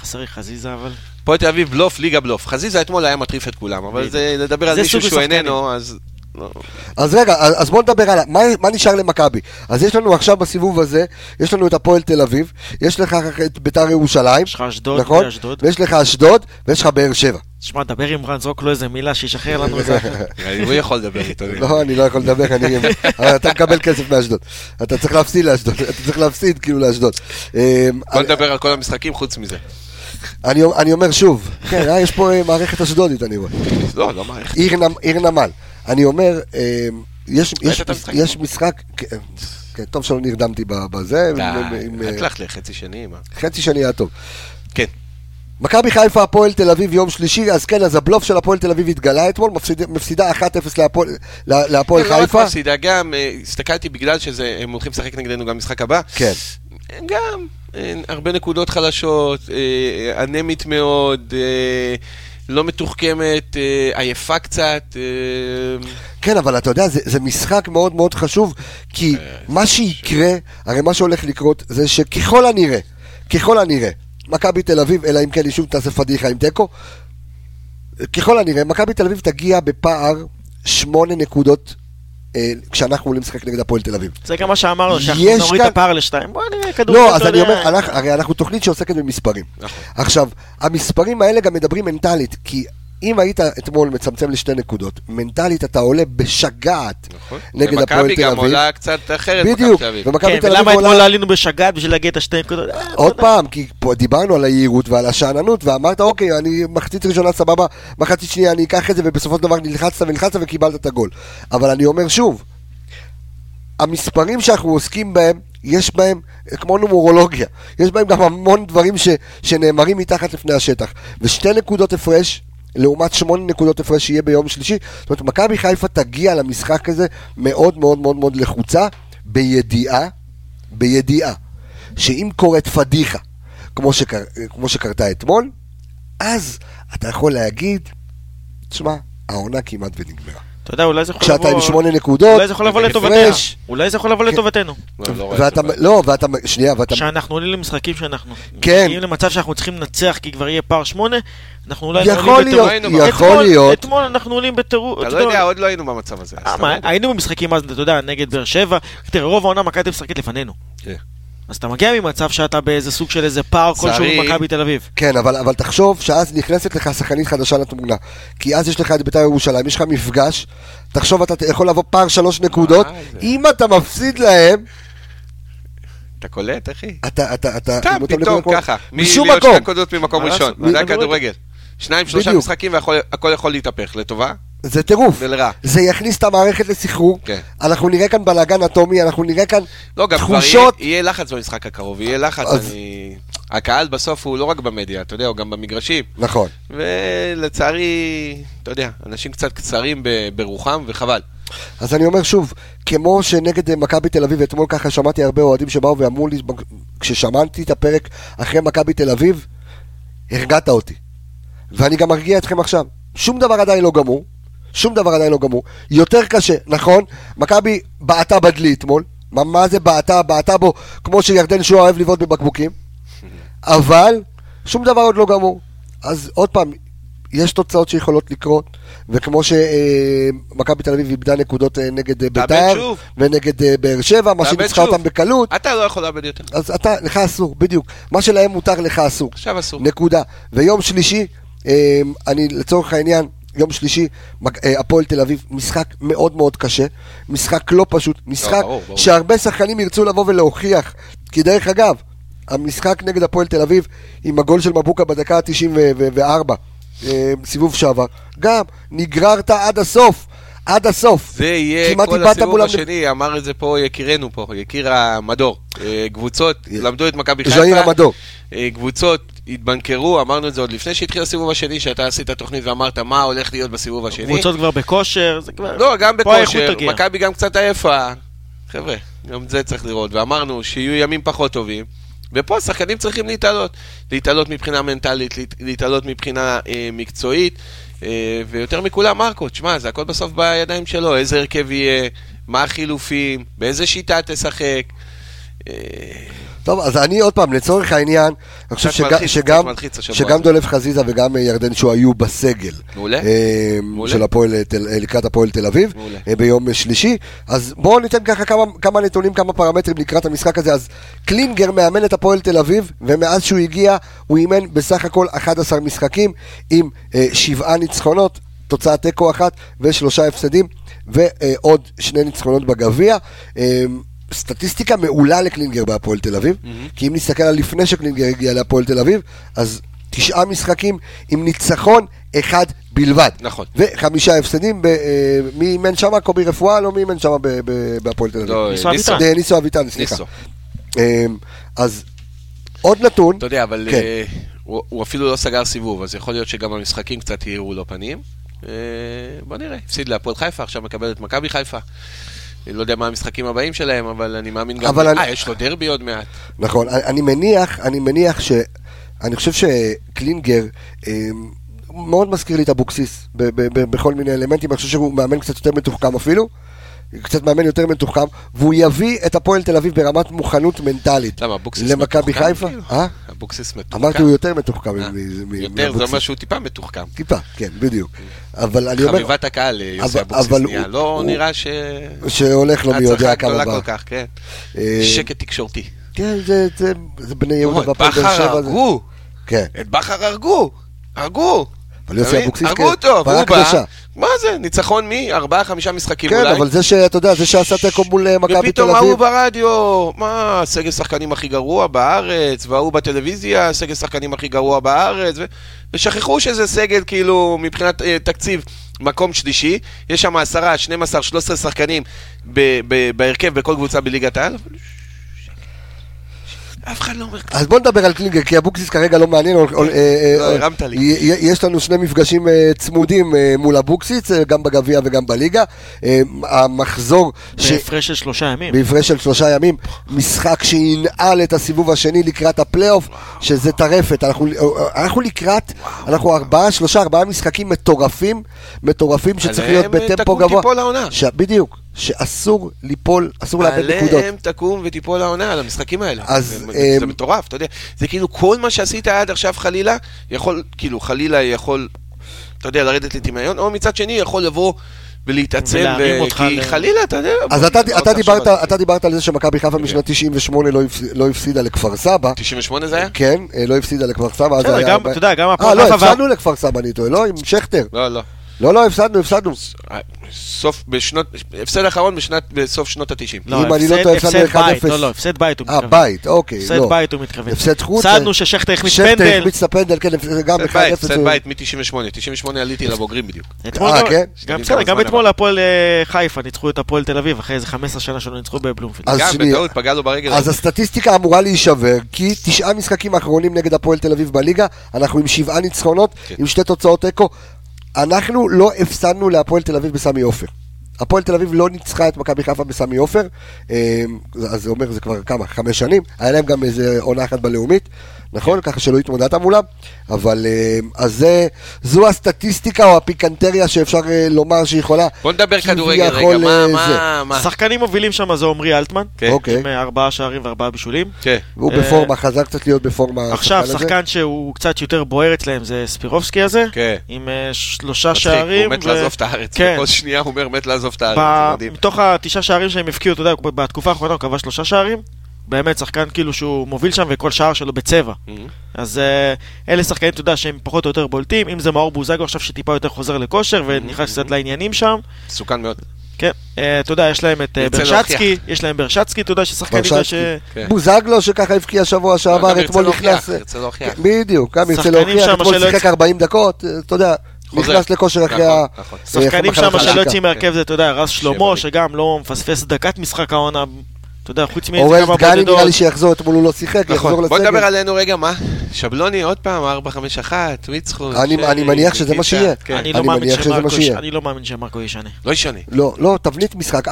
[SPEAKER 2] חסר לי חזיזה, אבל...
[SPEAKER 3] הפועל תל אביב בלוף, ליגה בלוף. חזיזה אתמול היה מטריף את כולם, אבל. זה לדבר על
[SPEAKER 2] זה
[SPEAKER 3] מישהו שהוא. איננו, אז... לא.
[SPEAKER 1] אז רגע, אז בואו נדבר הלאה. מה, מה נשאר למכבי? אז יש לנו עכשיו בסיבוב הזה, יש לנו את הפועל תל אביב, יש לך את ביתר ירושלים,
[SPEAKER 2] יש לך אשדוד
[SPEAKER 1] נכון? ויש לך אשדוד, ויש לך באר שבע.
[SPEAKER 2] תשמע, דבר עם רן, זרוק לו איזה מילה, שישחרר לנו איזה...
[SPEAKER 3] הוא יכול לדבר איתו.
[SPEAKER 1] לא, אני לא יכול לדבר, אני... אבל אתה מקבל כסף מאשדוד. אתה צריך להפסיד לאשדוד, אתה צריך להפסיד כאילו לאשדוד.
[SPEAKER 3] בוא נדבר על כל המשחקים חוץ מזה.
[SPEAKER 1] אני אני אומר שוב, כן, אה, יש פה אה, מערכת אשדודית, אני רואה.
[SPEAKER 3] לא, לא מערכת.
[SPEAKER 1] עיר נמ- עיר נמל. אני אומר, אמ, יש- משחק... כן, כן, טוב שלא נרדמתי בזה.
[SPEAKER 3] די,
[SPEAKER 1] אה,
[SPEAKER 3] רק לך לחצי שני, מה?
[SPEAKER 1] חצי שני היה טוב.
[SPEAKER 3] כן.
[SPEAKER 1] מכבי חיפה, הפועל תל אביב, יום שלישי, אז כן, אז הבלוף של הפועל תל אביב התגלה אתמול, מפסיד- מפסידה 1-0 להפועל- לה- להפועל
[SPEAKER 3] כן, לא רק
[SPEAKER 1] חיפה.
[SPEAKER 3] מפסידה, גם אה, הסתכלתי בגלל שהם הולכים לשחק נגדנו גם משחק הבא.
[SPEAKER 1] כן.
[SPEAKER 3] גם אה, הרבה נקודות חלשות, אה, אנמית מאוד, אה, לא מתוחכמת, אה, עייפה קצת.
[SPEAKER 1] כן, אבל אתה יודע, זה, זה משחק מאוד מאוד חשוב, כי מה שיקרה, הרי מה שהולך לקרות, זה שככל הנראה, ככל הנראה, מכבי תל אביב, אלא אם כן היא שוב תעשה פדיחה עם תיקו, ככל הנראה, מכבי תל אביב תגיע בפער שמונה נקודות כשאנחנו עולים לשחק נגד הפועל תל אביב.
[SPEAKER 2] זה גם מה שאמרנו, שאנחנו נוריד
[SPEAKER 1] כאן-
[SPEAKER 2] את הפער לשתיים. בוא נראה כדור.
[SPEAKER 1] לא,
[SPEAKER 2] אתה
[SPEAKER 1] אז אני
[SPEAKER 2] יודע.
[SPEAKER 1] אומר, אנחנו- הרי אנחנו תוכנית שעוסקת במספרים.
[SPEAKER 3] נכון.
[SPEAKER 1] עכשיו, המספרים האלה גם מדברים מנטלית, כי אם היית אתמול מצמצם לשתי נקודות, מנטלית אתה עולה בשגעת
[SPEAKER 3] נכון.
[SPEAKER 1] נגד הפועל
[SPEAKER 3] ומכבי
[SPEAKER 1] תל
[SPEAKER 3] גם
[SPEAKER 1] אביב.
[SPEAKER 3] עולה קצת אחרת,
[SPEAKER 1] בדיוק. ומכבי
[SPEAKER 2] כן,
[SPEAKER 1] תל אביב
[SPEAKER 2] ולמה אתמול
[SPEAKER 1] עולה...
[SPEAKER 2] עלינו בשגעת בשביל להגיע את השתי נקודות? אה,
[SPEAKER 1] עוד. פעם, כי פה דיברנו על היהירות ועל השאננות, ואמרת, אוקיי, אני מחצית ראשונה סבבה, מחצית שנייה אני אקח את זה, ובסופו של דבר נלחצת ונלחצת וקיבלת את הגול. אבל אני אומר שוב, המספרים שאנחנו עוסקים בהם, יש בהם, כמו נומרולוגיה, יש בהם גם המון דברים ש, שנאמרים מתחת לפני השטח. ושתי נקודות הפרש, לעומת שמונה נקודות הפרש שיהיה ביום שלישי, זאת אומרת, מכבי חיפה תגיע למשחק הזה מאוד מאוד מאוד מאוד לחוצה, בידיעה, בידיעה, שאם קורית פדיחה, כמו, שקר, כמו שקרתה אתמול, אז אתה יכול להגיד, תשמע, העונה כמעט ונגמרה.
[SPEAKER 2] אתה יודע, אולי זה יכול
[SPEAKER 1] כשאתה עם
[SPEAKER 2] לבוא...
[SPEAKER 1] שמונה נקודות,
[SPEAKER 2] אולי זה יכול לבוא לטובתנו. אולי זה יכול לבוא
[SPEAKER 1] כן.
[SPEAKER 2] לטובתנו.
[SPEAKER 3] לא, לא
[SPEAKER 1] ואתה. לא, ואתה, שנייה, ואתה,
[SPEAKER 2] שאנחנו עולים למשחקים שאנחנו...
[SPEAKER 1] כן.
[SPEAKER 2] מגיעים למצב שאנחנו צריכים לנצח כי כבר יהיה פער שמונה, אנחנו אולי
[SPEAKER 1] יכול
[SPEAKER 2] עולים
[SPEAKER 1] להיות. יכול להיות.
[SPEAKER 2] אתמול אנחנו עולים בטירוף.
[SPEAKER 3] אתה לא
[SPEAKER 2] יודע,
[SPEAKER 3] עוד לא היינו במצב הזה.
[SPEAKER 2] אה,
[SPEAKER 3] לא.
[SPEAKER 2] היינו במשחקים אז, אתה יודע, נגד באר שבע. תראה, רוב העונה מכבי משחקת לפנינו. אז אתה מגיע ממצב שאתה באיזה סוג של איזה פער כלשהו במכבי תל אביב.
[SPEAKER 1] כן, אבל, אבל תחשוב שאז נכנסת לך שחקנית חדשה לתמונה. כי אז יש לך את בית"ר ירושלים, יש לך מפגש, תחשוב, אתה יכול לבוא פער שלוש נקודות,
[SPEAKER 3] זה?
[SPEAKER 1] אם אתה מפסיד להם,
[SPEAKER 3] אתה קולט, אחי?
[SPEAKER 1] אתה, אתה, אתה...
[SPEAKER 3] סתם,
[SPEAKER 1] עם אותם
[SPEAKER 3] פתאום
[SPEAKER 1] נקודות,
[SPEAKER 3] ככה.
[SPEAKER 1] משום מקום.
[SPEAKER 3] שתי נקודות ממקום ראשון. זה
[SPEAKER 2] כדורגל.
[SPEAKER 3] הכדורגל. שניים, שלושה. משחקים והכל יכול להתהפך, לטובה
[SPEAKER 1] זה טירוף.
[SPEAKER 3] ולרע.
[SPEAKER 1] זה יכניס את המערכת לסחרור.
[SPEAKER 3] כן.
[SPEAKER 1] אנחנו נראה כאן בלאגן אטומי, אנחנו נראה כאן
[SPEAKER 3] לא, גם
[SPEAKER 1] תחושות.
[SPEAKER 3] יהיה- יהיה לחץ במשחק הקרוב, יהיה לחץ,
[SPEAKER 1] אז-
[SPEAKER 3] אני... הקהל בסוף הוא לא רק במדיה, אתה יודע, הוא גם במגרשים.
[SPEAKER 1] נכון.
[SPEAKER 3] ולצערי, אתה יודע, אנשים קצת קצרים ברוחם, וחבל.
[SPEAKER 1] אז אני אומר שוב, כמו שנגד אה, מכבי תל אביב, אתמול ככה שמעתי הרבה אוהדים שבאו ואמרו לי, כששמעתי את הפרק אחרי מכבי תל אביב, הרגעת אותי. ואני גם מרגיע אתכם עכשיו. שום דבר עדיין לא גמור, שום דבר עדיין לא גמור. יותר קשה, נכון? מכבי בעטה בדלי אתמול. מה, מה זה בעטה? בעטה בו כמו שירדן שועה אוהב לבעוט בבקבוקים. אבל שום דבר עוד לא גמור. אז עוד פעם, יש תוצאות שיכולות לקרות, וכמו שמכבי תל אביב איבדה נקודות אה, נגד אה, ביתר. ונגד אה, באר שבע, מה שניצחה. אותם בקלות,
[SPEAKER 3] אתה לא יכול לאבד יותר.
[SPEAKER 1] אז אתה, לך אסור, בדיוק. מה שלהם מותר, לך אסור.
[SPEAKER 3] עכשיו אסור.
[SPEAKER 1] נקודה. ויום שלישי, אה, אני לצורך העניין, יום שלישי, אה, הפועל תל אביב, משחק מאוד מאוד קשה, משחק לא פשוט, משחק
[SPEAKER 3] ברור, ברור.
[SPEAKER 1] שהרבה שחקנים ירצו לבוא ולהוכיח, כי דרך אגב, המשחק נגד הפועל תל אביב, עם הגול של מבוקה בדקה ה-94, סיבוב שעבר, גם נגררת עד הסוף, עד הסוף.
[SPEAKER 3] זה יהיה כל הסיבוב השני, אמר את זה פה יקירנו פה, יקיר המדור. אה, קבוצות למדו את מכבי חיפה.
[SPEAKER 1] ז'איר המדור.
[SPEAKER 3] אה, קבוצות התבנקרו, אמרנו את זה עוד לפני שהתחיל הסיבוב השני, שאתה עשית תוכנית ואמרת מה הולך להיות בסיבוב השני.
[SPEAKER 2] קבוצות כבר בכושר, זה כבר...
[SPEAKER 3] לא, גם בכושר. מכבי גם קצת עייפה. חבר'ה, גם זה צריך לראות. ואמרנו שיהיו ימים פחות טובים. ופה שחקנים צריכים להתעלות. להתעלות מבחינה מנטלית, להת- להתעלות מבחינה אה, מקצועית. אה, ויותר מכולם, מרקו, תשמע, זה הכל בסוף בידיים שלו. איזה הרכב יהיה, מה החילופים, באיזה שיטה תשחק. אה,
[SPEAKER 1] טוב, אז אני עוד פעם, לצורך העניין, אני חושב שגם-
[SPEAKER 3] מלחיץ,
[SPEAKER 1] שגם- שגם. דולב חזיזה וגם ירדן שועה היו בסגל.
[SPEAKER 3] מעולה.
[SPEAKER 1] אה,
[SPEAKER 3] מעולה.
[SPEAKER 1] של הפועל, אה, תל- אה, לקראת הפועל תל אביב,
[SPEAKER 3] מעולה.
[SPEAKER 1] ביום שלישי. אז בואו ניתן ככה כמה, כמה נתונים, כמה פרמטרים לקראת המשחק הזה. אז קלינגר מאמן את הפועל תל אביב, ומאז שהוא הגיע, הוא אימן בסך הכל 11 משחקים, עם אה, שבעה ניצחונות, תוצאת תיקו אחת ושלושה הפסדים, ועוד שני ניצחונות בגביע. אה, סטטיסטיקה מעולה לקלינגר בהפועל תל אביב, כי אם נסתכל על לפני שקלינגר הגיע להפועל תל אביב, אז תשעה משחקים עם ניצחון אחד בלבד.
[SPEAKER 3] נכון.
[SPEAKER 1] וחמישה הפסדים, ב- אה, מי אימן שמה? קובי רפואה? לא מי אימן שמה ב- ב- בהפועל תל אביב?
[SPEAKER 3] לא,
[SPEAKER 2] ניסו. אביטן.
[SPEAKER 1] אה, ניסו אביטן, סליחה. אה, אז עוד נתון,
[SPEAKER 3] אתה יודע, אבל
[SPEAKER 1] כן.
[SPEAKER 3] אה, הוא הוא אפילו לא סגר סיבוב, אז יכול להיות שגם המשחקים קצת יראו לו פנים. אה, בוא נראה, הפסיד להפועל חיפה, עכשיו מקבל את מכבי חיפה. לא יודע מה המשחקים הבאים שלהם, אבל אני מאמין גם...
[SPEAKER 1] אבל
[SPEAKER 3] אה,
[SPEAKER 1] אני-
[SPEAKER 3] יש לו דרבי עוד מעט.
[SPEAKER 1] נכון, אני מניח, אני מניח ש... אני חושב שקלינגר אה, מאוד מזכיר לי את אבוקסיס בכל מיני אלמנטים, אני חושב שהוא מאמן קצת יותר מתוחכם אפילו, קצת מאמן יותר מתוחכם, והוא יביא את הפועל תל אביב ברמת מוכנות מנטלית
[SPEAKER 3] למה, אבוקסיס
[SPEAKER 1] למכבי
[SPEAKER 3] מתוחכם
[SPEAKER 1] חיפה.
[SPEAKER 3] כאילו?
[SPEAKER 1] אה?
[SPEAKER 3] אבוקסיס מתוחכם.
[SPEAKER 1] אמרתי הוא יותר מתוחכם
[SPEAKER 3] אה,
[SPEAKER 1] מ- מ-
[SPEAKER 3] יותר, זה
[SPEAKER 1] מאבוקסיס.
[SPEAKER 3] אומר שהוא טיפה מתוחכם.
[SPEAKER 1] טיפה, כן, בדיוק. אבל אני אומר,
[SPEAKER 3] חביבת הקהל, אה, יוסי אבוקסיס נהיה. לא נראה ש...
[SPEAKER 1] שהולך לו מי יודע
[SPEAKER 3] הצלחה
[SPEAKER 1] כמה
[SPEAKER 3] גדולה
[SPEAKER 1] בה.
[SPEAKER 3] כל כך, כן.
[SPEAKER 1] אה,
[SPEAKER 3] שקט תקשורתי.
[SPEAKER 1] כן, זה- בני יהודה
[SPEAKER 3] את
[SPEAKER 1] והפועל באר
[SPEAKER 3] בכר
[SPEAKER 1] שבע. זה-
[SPEAKER 3] הרגו,
[SPEAKER 1] כן,
[SPEAKER 3] את בכר הרגו, הרגו.
[SPEAKER 1] אבל יוסי? אבוקסיס,
[SPEAKER 3] הרגו
[SPEAKER 1] כן,
[SPEAKER 3] אותו, והוא בא. מה זה, ניצחון מי? ארבעה, חמישה משחקים
[SPEAKER 1] כן,
[SPEAKER 3] אולי?
[SPEAKER 1] אבל זה שאתה יודע, זה שעשה תיקו מול אה, מכבי תל
[SPEAKER 3] ופתאום
[SPEAKER 1] אביב.
[SPEAKER 3] ההוא ברדיו, מה, סגל שחקנים הכי גרוע בארץ, וההוא בטלוויזיה, סגל שחקנים הכי גרוע בארץ, ו... ושכחו שזה סגל כאילו מבחינת אה, תקציב מקום שלישי, יש שם עשרה, 12, 13 שחקנים בהרכב בכל קבוצה בליגת העל. אף אחד לא אומר כלום.
[SPEAKER 1] אז בוא נדבר על קלינגר, כי אבוקסיס כרגע לא מעניין. אה, אה,
[SPEAKER 3] לא, הרמת לי.
[SPEAKER 1] יש לנו שני מפגשים אה, צמודים מול אבוקסיס, גם בגביע וגם בליגה. המחזור,
[SPEAKER 2] בהפרש של שלושה ימים.
[SPEAKER 1] בהפרש של שלושה ימים, משחק שינעל את הסיבוב השני לקראת הפלייאוף, שזה טרפת. אנחנו, אנחנו לקראת, אנחנו ארבעה, שלושה, ארבעה משחקים מטורפים, מטורפים שצריך להיות
[SPEAKER 3] עליהם
[SPEAKER 1] בטמפו
[SPEAKER 3] תקום
[SPEAKER 1] גבוה.
[SPEAKER 3] תיפול העונה.
[SPEAKER 1] ש- בדיוק, שאסור ליפול, אסור לאבד נקודות.
[SPEAKER 3] עליהם תקום ותיפול העונה על המשחקים האלה.
[SPEAKER 1] אז,
[SPEAKER 3] זה,
[SPEAKER 1] אמ,
[SPEAKER 3] זה מטורף, אתה יודע. זה כאילו כל מה שעשית עד עכשיו חלילה, יכול, כאילו חלילה יכול, אתה יודע, לרדת לטמיון, או מצד שני יכול לבוא ולהתעצם,
[SPEAKER 2] ולהרים
[SPEAKER 3] ו- כי
[SPEAKER 2] ל-
[SPEAKER 3] חלילה, אתה יודע...
[SPEAKER 1] אז אתה,
[SPEAKER 3] לא
[SPEAKER 1] אתה,
[SPEAKER 3] תחשוב
[SPEAKER 1] דיברת. אתה דיברת על זה שמכבי חיפה משנת 98 לא, הפס, לא הפסידה לכפר סבא.
[SPEAKER 3] 98 זה היה?
[SPEAKER 1] כן, אה, לא הפסידה לכפר סבא. אז
[SPEAKER 2] בסדר,
[SPEAKER 1] היה-
[SPEAKER 2] גם, אתה יודע, גם
[SPEAKER 1] אה,
[SPEAKER 2] הפועל
[SPEAKER 1] לא,
[SPEAKER 2] חיפה... וה-
[SPEAKER 1] הפסדנו לכפר סבא, אני טועה, לא, עם שכטר.
[SPEAKER 3] לא, לא.
[SPEAKER 1] לא, לא, הפסדנו, הפסדנו.
[SPEAKER 3] סוף, בשנות, הפסד אחרון בשנת, בסוף שנות ה-90.
[SPEAKER 2] לא,
[SPEAKER 1] אם אני לא
[SPEAKER 2] הפסד-
[SPEAKER 1] טועה, הפסדנו
[SPEAKER 2] הפסד
[SPEAKER 1] 1-0.
[SPEAKER 2] בית, לא, לא, הפסד בית הוא
[SPEAKER 1] אה,
[SPEAKER 2] מתכוון.
[SPEAKER 1] בית, אוקיי,
[SPEAKER 2] הפסד
[SPEAKER 1] לא.
[SPEAKER 2] בית הוא מתכוון.
[SPEAKER 1] הפסד חוץ.
[SPEAKER 2] הפסדנו ששכטר הכניס
[SPEAKER 1] שכטר
[SPEAKER 2] פנדל.
[SPEAKER 1] החמיץ את הפנדל, כן, גם 1-0.
[SPEAKER 3] הפסד בית, הפסד
[SPEAKER 1] הוא-
[SPEAKER 3] בית מ-98. 98 עליתי לבוגרים בדיוק.
[SPEAKER 1] אה,
[SPEAKER 2] גם-
[SPEAKER 1] כן?
[SPEAKER 2] בסדר, גם אתמול הפועל אה, חיפה ניצחו את הפועל תל אביב, אחרי איזה 15 שנה שלא ניצחו בבלומפילד.
[SPEAKER 1] אז
[SPEAKER 3] גם. בטעות פגע לו ברגל.
[SPEAKER 1] אז הסטטיסטיקה אמורה להישבר, כי תשעה משחקים האחרונים נגד הפועל תל אביב בליגה, אנחנו עם שבעה ניצחונות,
[SPEAKER 3] כן.
[SPEAKER 1] עם שתי תוצאות תיקו. אנחנו לא הפסדנו להפועל תל אביב בסמי עופר. הפועל תל אביב לא ניצחה את מכבי חיפה בסמי עופר, אה, אז זה אומר, זה כבר כמה, חמש שנים, היה להם גם איזה עונה אחת בלאומית, נכון? ככה שלא התמודדת מולם, אבל אה, אז זה, זו הסטטיסטיקה או הפיקנטריה שאפשר אה, לומר שיכולה
[SPEAKER 3] בוא נדבר כדורגל רגע, מה,
[SPEAKER 1] אה, זה.
[SPEAKER 3] מה, מה?
[SPEAKER 2] שחקנים מובילים שם זה עמרי אלטמן,
[SPEAKER 3] כן.
[SPEAKER 1] אוקיי.
[SPEAKER 2] עם ארבעה שערים וארבעה בישולים.
[SPEAKER 3] כן.
[SPEAKER 1] והוא בפורמה, חזר קצת להיות בפורמה.
[SPEAKER 2] עכשיו. שחקן שהוא קצת יותר בוער אצלהם זה ספירובסקי הזה,
[SPEAKER 3] כן.
[SPEAKER 2] עם שלושה שערים.
[SPEAKER 3] הוא מת לעזוב את הארץ,
[SPEAKER 2] כן.
[SPEAKER 3] וכל שנייה הוא אומר מת לעזוב את הארץ,
[SPEAKER 2] ב-
[SPEAKER 3] זה מדהים.
[SPEAKER 2] מתוך התשעה שערים שהם הבקיעו, אתה יודע, בתקופה האחרונה הוא כבש שלושה שערים. באמת שחקן כאילו שהוא מוביל שם וכל שער שלו בצבע.
[SPEAKER 3] Mhm.
[SPEAKER 2] אז אה, אלה שחקנים, אתה יודע, שהם פחות או יותר בולטים. אם זה מאור בוזגו עכשיו שטיפה יותר חוזר לכושר ונכנס קצת לעניינים שם.
[SPEAKER 3] מסוכן מאוד.
[SPEAKER 2] כן, אה, אתה יודע, יש להם את אה, ברשצקי, יש להם ברשצקי, אתה יודע, ששחקן ליגה ש...
[SPEAKER 3] כן.
[SPEAKER 1] בוזגלו שככה הבקיע שבוע שעבר, אתמול נכנס...
[SPEAKER 3] ירצה להוכיח.
[SPEAKER 1] בדיוק, גם ירצה להוכיח, אתמול שיחק
[SPEAKER 2] יצ-
[SPEAKER 1] 40 דקות, אתה יודע. נכנס לכושר אחרי
[SPEAKER 3] נכון,
[SPEAKER 1] ה...
[SPEAKER 3] נכון.
[SPEAKER 2] שחקנים שם שלא. יוצאים מהרכב זה, אתה יודע, רז שלמה. שגם לא מפספס דקת משחק העונה, אתה יודע, חוץ מאיזה כמה
[SPEAKER 1] דגני
[SPEAKER 2] בודדות.
[SPEAKER 1] נראה לי שיחזור, אתמול הוא לא שיחק, יחזור
[SPEAKER 3] נכון. בוא
[SPEAKER 1] לסגל.
[SPEAKER 3] נדבר עלינו רגע, מה? שבלוני עוד פעם, 451, ויצחו.
[SPEAKER 1] אני- אני מניח שזה מה. שיהיה.
[SPEAKER 3] כן.
[SPEAKER 2] אני לא
[SPEAKER 1] אני
[SPEAKER 2] מאמין שמרקו לא מאמין שמרקו ישנה.
[SPEAKER 3] לא ישנה.
[SPEAKER 1] לא, לא, תבנית משחק, 4-5-1.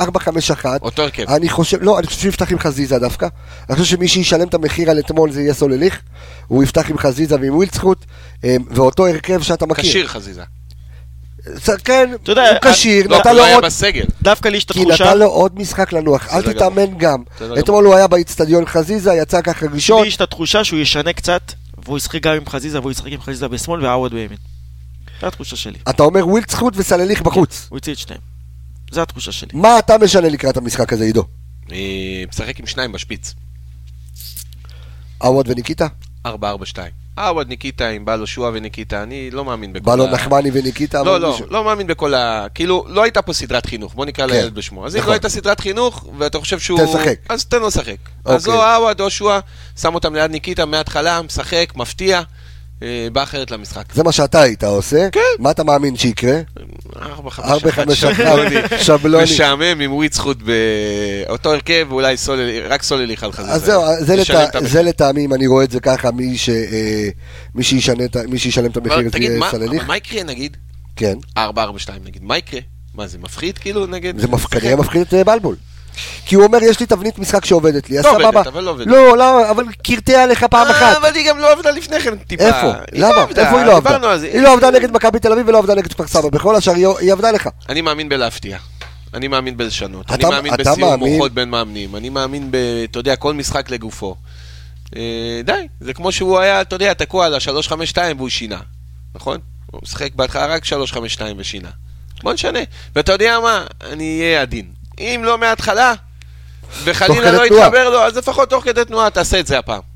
[SPEAKER 3] אותו הרכב.
[SPEAKER 1] אני חושב, לא, אני חושב שיפתח עם חזיזה דווקא. אני חושב שמי שישלם את המחיר על אתמול זה יהיה סולליך. הוא יפתח עם חזיזה ועם ווילצחוט, אה, ואותו הרכב שאתה מכיר.
[SPEAKER 3] כשיר חזיזה.
[SPEAKER 1] כן, הוא כשיר,
[SPEAKER 3] לא,
[SPEAKER 1] נתן לו עוד...
[SPEAKER 2] דווקא לי יש את
[SPEAKER 1] כי
[SPEAKER 2] התחושה,
[SPEAKER 1] נתן לו עוד משחק לנוח, אל תתאמן גם. אתמול הוא היה באיצטדיון חזיזה, יצא ככה ראשון.
[SPEAKER 2] לי יש את התחושה שהוא ישנה קצת, והוא ישחק גם עם חזיזה, והוא ישחק עם חזיזה בשמאל והעווד בימין. זו התחושה שלי.
[SPEAKER 1] אתה אומר ווילצחוט וסלליך בחוץ.
[SPEAKER 2] הוא הוציא את שניהם. זו התחושה שלי.
[SPEAKER 1] מה אתה משנה לקראת המשחק הזה, עידו?
[SPEAKER 3] אה, משחק עם שניים בשפיץ.
[SPEAKER 1] עווד וניקיטה?
[SPEAKER 3] 4-4-2. עווד ניקיטה עם בלו שועה וניקיטה, אני לא מאמין בכל
[SPEAKER 1] בא לו
[SPEAKER 3] ה-
[SPEAKER 1] נחמני וניקיטה?
[SPEAKER 3] לא, לא,
[SPEAKER 1] מישהו-
[SPEAKER 3] לא מאמין בכל ה... כאילו, לא הייתה פה סדרת חינוך, בוא נקרא
[SPEAKER 1] כן.
[SPEAKER 3] לילד בשמו. אז אם
[SPEAKER 1] נכון.
[SPEAKER 3] לא הייתה סדרת חינוך, ואתה חושב שהוא...
[SPEAKER 1] תשחק.
[SPEAKER 3] אז תן לו לשחק. אז
[SPEAKER 1] אוקיי.
[SPEAKER 3] או עווד או שועה, שם אותם ליד ניקיטה מההתחלה, משחק, מפתיע, בא אחרת למשחק.
[SPEAKER 1] זה מה שאתה היית עושה?
[SPEAKER 3] כן.
[SPEAKER 1] מה אתה מאמין שיקרה?
[SPEAKER 3] 4 5
[SPEAKER 1] ארבע, חמש, אחת, שבלוני.
[SPEAKER 3] משעמם עם וויצחוט באותו הרכב, ואולי רק סוללי חלחל.
[SPEAKER 1] אז זהו, זה לטעמי, אם אני רואה את זה ככה, מי אה, שישלם את המחיר
[SPEAKER 3] תגיד, מה- יקרה נגיד?
[SPEAKER 1] כן.
[SPEAKER 3] 4-4-2 נגיד, מה יקרה? מה זה מפחיד כאילו נגד?
[SPEAKER 1] זה כנראה מפחיד את אה, בלבול. כי הוא אומר, יש לי תבנית משחק שעובדת לי, אז
[SPEAKER 3] לא עובדת,
[SPEAKER 1] סבבה.
[SPEAKER 3] אבל לא עובדת.
[SPEAKER 1] לא, לא, אבל קרטע לך פעם
[SPEAKER 3] אה,
[SPEAKER 1] אחת.
[SPEAKER 3] אבל היא גם לא עבדה לפני כן טיפה.
[SPEAKER 1] איפה?
[SPEAKER 3] לא
[SPEAKER 1] למה? איפה היא לא עבדה? היא לא עבדה נגד מכבי תל אביב ולא עבדה נגד כפר סבא. בכל השאר היא- עבדה לך.
[SPEAKER 3] אני מאמין בלהפתיע. אני מאמין בלשנות. אני מאמין בסיום מוחות בין מאמנים. אני מאמין ב... אתה יודע, כל משחק לגופו. אה, די, זה כמו שהוא היה, אתה יודע, תקוע על ה-352 והוא שינה. נכון? הוא משחק בהתחלה רק 352 ושינה. בוא נשנה. ואתה יודע מה? אני אהיה עדין. אם לא מההתחלה, וחלילה לא. יתחבר לו, אז לפחות תוך כדי תנועה תעשה את זה הפעם.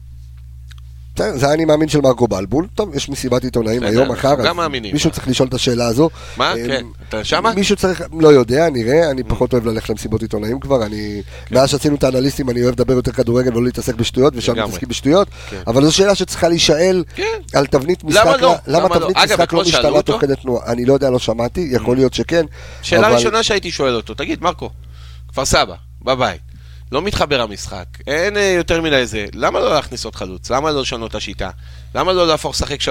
[SPEAKER 1] בסדר, זה אני מאמין של מרקו בלבול. טוב, יש מסיבת עיתונאים היום, מחר.
[SPEAKER 3] גם מאמינים.
[SPEAKER 1] מישהו צריך לשאול את השאלה הזו.
[SPEAKER 3] מה?
[SPEAKER 1] אה,
[SPEAKER 3] כן. אתה שמה?
[SPEAKER 1] מישהו צריך, לא יודע, נראה, אני פחות אוהב ללכת למסיבות עיתונאים כבר, אני,
[SPEAKER 3] כן.
[SPEAKER 1] מאז שעשינו את האנליסטים אני אוהב לדבר יותר כדורגל ולא להתעסק בשטויות, ושם. מתעסקים בשטויות,
[SPEAKER 3] כן.
[SPEAKER 1] אבל זו שאלה שצריכה להישאל
[SPEAKER 3] כן.
[SPEAKER 1] על תבנית
[SPEAKER 3] למה
[SPEAKER 1] משחק,
[SPEAKER 3] לא?
[SPEAKER 1] למה
[SPEAKER 3] לא?
[SPEAKER 1] תבנית משחק
[SPEAKER 3] אתמול
[SPEAKER 1] לא
[SPEAKER 3] שאלו
[SPEAKER 1] משתנה? תוך כדי תנועה, אני לא יודע, לא שמעתי, יכול להיות שכן,
[SPEAKER 3] שאלה ראשונה שהייתי שואל אותו, תגיד, מרקו, כפר סבא, בבית, לא מתחבר המשחק, אין אה, יותר מדי זה, למה לא להכניס עוד חלוץ? למה לא לשנות את השיטה? למה לא להפוך לשחק 3-4-3?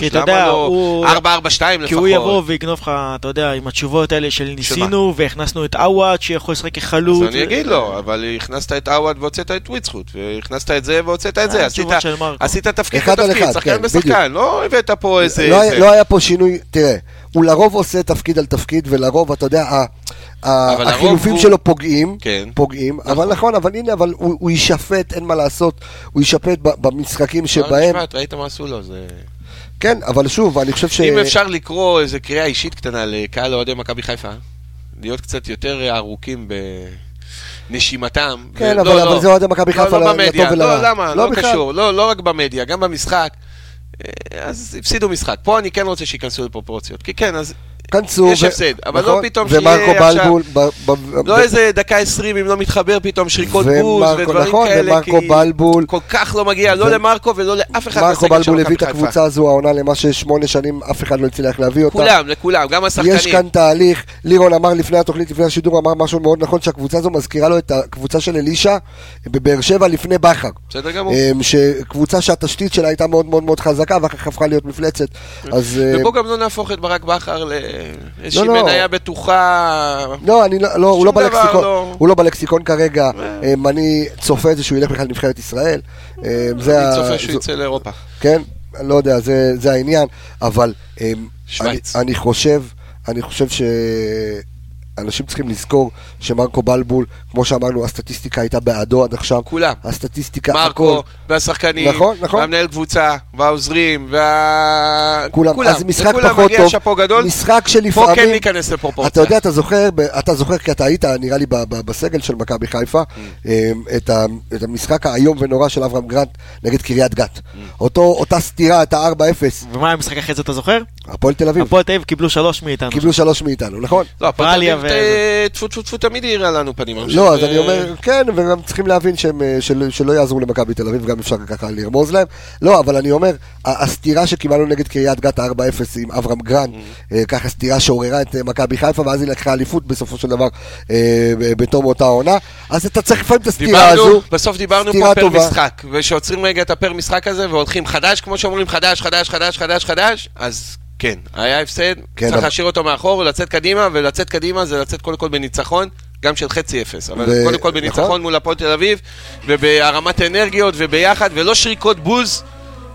[SPEAKER 2] כי אתה
[SPEAKER 3] למה
[SPEAKER 2] יודע,
[SPEAKER 3] לא
[SPEAKER 2] הוא-
[SPEAKER 3] 4-4-2 לפחות?
[SPEAKER 2] כי הוא יבוא ויגנוב לך, אתה יודע, עם התשובות האלה של ניסינו, והכנסנו את עווד שיכול לשחק כחלוץ.
[SPEAKER 3] אז אני אגיד לו, אבל הכנסת את עווד והוצאת את וויצחוט, והכנסת את זה והוצאת את זה,
[SPEAKER 2] אה,
[SPEAKER 3] עשית-
[SPEAKER 2] מרקו.
[SPEAKER 3] עשית תפקיד בתפקיד,
[SPEAKER 1] אחד,
[SPEAKER 3] שחקן
[SPEAKER 1] כן,
[SPEAKER 3] בשחקן, לא הבאת פה איזה...
[SPEAKER 1] לא, היה-
[SPEAKER 3] זה.
[SPEAKER 1] לא היה פה שינוי, תראה, הוא לרוב עושה תפקיד על תפקיד, ולרוב, אתה יודע, החילופים
[SPEAKER 3] הוא-
[SPEAKER 1] שלו פוגעים,
[SPEAKER 3] כן.
[SPEAKER 1] פוגעים, אבל נכון, אבל הנה, אבל הוא הוא יישפט, אין מה לעשות, הוא יישפט במשחקים שבהם,
[SPEAKER 3] ראית מה עשו לו, זה...
[SPEAKER 1] כן, אבל שוב, אני חושב ש...
[SPEAKER 3] אם אפשר לקרוא איזה קריאה אישית קטנה לקהל אוהדי מכבי חיפה, להיות קצת יותר ארוכים בנשימתם.
[SPEAKER 1] כן,
[SPEAKER 3] ו-
[SPEAKER 1] אבל-
[SPEAKER 3] לא,
[SPEAKER 1] אבל
[SPEAKER 3] לא.
[SPEAKER 1] זה אוהדי מכבי חיפה
[SPEAKER 3] לא, לא
[SPEAKER 1] לטוב ולרע.
[SPEAKER 3] לא, למה?
[SPEAKER 1] לא
[SPEAKER 3] לא. קשור. לא לא רק במדיה, גם במשחק. אה, אז הפסידו משחק. פה אני כן רוצה שייכנסו לפרופורציות. כי כן, אז
[SPEAKER 1] כנסו.
[SPEAKER 3] יש הפסד, אבל לא
[SPEAKER 1] נכון?
[SPEAKER 3] פתאום
[SPEAKER 1] ומרקו
[SPEAKER 3] שיהיה עכשיו-
[SPEAKER 1] בלבול. ב- ב-
[SPEAKER 3] לא
[SPEAKER 1] ב-
[SPEAKER 3] איזה דקה עשרים אם לא מתחבר פתאום שריקות
[SPEAKER 1] ומרקו-
[SPEAKER 3] בוז ודברים
[SPEAKER 1] נכון,
[SPEAKER 3] כאלה.
[SPEAKER 1] ומרקו
[SPEAKER 3] כי
[SPEAKER 1] בלבול.
[SPEAKER 3] כל כך לא מגיע, לא
[SPEAKER 1] ו-
[SPEAKER 3] למרקו ולא לאף אחד
[SPEAKER 1] מרקו בלבול הביא את. הקבוצה הזו העונה למה ששמונה שנים אף אחד לא הצליח להביא אותה.
[SPEAKER 3] כולם, לכולם, גם השחקנים.
[SPEAKER 1] יש כאן תהליך, לירון אמר לפני התוכנית, לפני השידור, אמר משהו מאוד נכון, שהקבוצה הזו מזכירה לו את הקבוצה של אלישע בבאר שבע לפני בכר.
[SPEAKER 3] בסדר גמור.
[SPEAKER 1] אמ, שקבוצה שהתשתית שלה הייתה מאוד מאוד מאוד חזקה, ואחר כך הפכה להיות מפלצת. אז...
[SPEAKER 3] ובוא גם לא נהפוך את ברק בכר לאיזושהי
[SPEAKER 1] לא, לא.
[SPEAKER 3] מניה בטוחה.
[SPEAKER 1] לא, אני לא, לא, הוא, לא בלקסיקון,
[SPEAKER 3] לא-
[SPEAKER 1] הוא לא בלקסיקון כרגע, אמ, אני צופה את זה שהוא ילך בכלל לנבחרת ישראל. אמ, זה
[SPEAKER 3] אני
[SPEAKER 1] ה-
[SPEAKER 3] צופה שהוא יצא לאירופה.
[SPEAKER 1] כן, אני לא יודע, זה, זה העניין, אבל אמ, אני,
[SPEAKER 3] שווייץ.
[SPEAKER 1] אני חושב, אני חושב שאנשים צריכים לזכור שמרקו בלבול, כמו שאמרנו, הסטטיסטיקה הייתה בעדו עד עכשיו.
[SPEAKER 3] כולם.
[SPEAKER 1] הסטטיסטיקה,
[SPEAKER 3] מרקו,
[SPEAKER 1] הכל.
[SPEAKER 3] והשחקנים,
[SPEAKER 1] נכון, נכון.
[SPEAKER 3] והמנהל קבוצה, והעוזרים, וה...
[SPEAKER 1] כולם, אז משחק
[SPEAKER 3] לכולם
[SPEAKER 1] פחות
[SPEAKER 3] מגיע
[SPEAKER 1] טוב,
[SPEAKER 3] שאפו גדול.
[SPEAKER 1] משחק
[SPEAKER 3] פה
[SPEAKER 1] שלפעמים,
[SPEAKER 3] כן ניכנס לפרופורציה.
[SPEAKER 1] אתה יודע, אתה זוכר, אתה זוכר כי אתה היית, נראה לי, בסגל של מכבי חיפה,
[SPEAKER 3] Mm.
[SPEAKER 1] אמ, את ה- את המשחק האיום ונורא של אברהם גרנט נגד קריית גת.
[SPEAKER 3] Mm.
[SPEAKER 1] אותו, אותה סתירה, את ה-4-0,
[SPEAKER 2] ומה המשחק אחרי זה אתה זוכר?
[SPEAKER 1] הפועל תל אביב,
[SPEAKER 2] הפועל תל אביב קיבלו שלוש מאיתנו.
[SPEAKER 1] קיבלו שלוש מאיתנו, נכון?
[SPEAKER 3] לא, הפועל טפו טפו טפו תמיד העירה לנו פנים.
[SPEAKER 1] לא, אז אני אומר, כן, וגם צריכים להבין אה, של, שלא יעזרו למכבי תל אביב, גם אפשר ככה לרמוז להם. לא, אבל אני אומר, הסטירה שקיבלנו נגד קריית גת, ה-4-0 עם אברהם גרנד,
[SPEAKER 3] Mm.
[SPEAKER 1] אה, ככה סטירה שעוררה את אה, מכבי חיפה, ואז היא לקחה אליפות בסופו של דבר בתום אותה עונה. אז אתה צריך לפעמים את הסטירה הזו.
[SPEAKER 3] בסוף דיברנו פה פר. משחק, ושעוצרים רגע את הפר משחק הזה והולכים חדש, כמו שאומרים חדש, חדש, חדש, חדש, חדש, אז כן, היה הפסד,
[SPEAKER 1] כן,
[SPEAKER 3] צריך
[SPEAKER 1] אבל-
[SPEAKER 3] להשאיר אותו מאחור, לצאת קדימה, ולצאת קדימה זה לצאת קודם כל בניצחון, גם של חצי אפס, אבל
[SPEAKER 1] ו-
[SPEAKER 3] קודם כל
[SPEAKER 1] נכון.
[SPEAKER 3] בניצחון מול הפועל תל אביב, ובהרמת אנרגיות וביחד, ולא שריקות בוז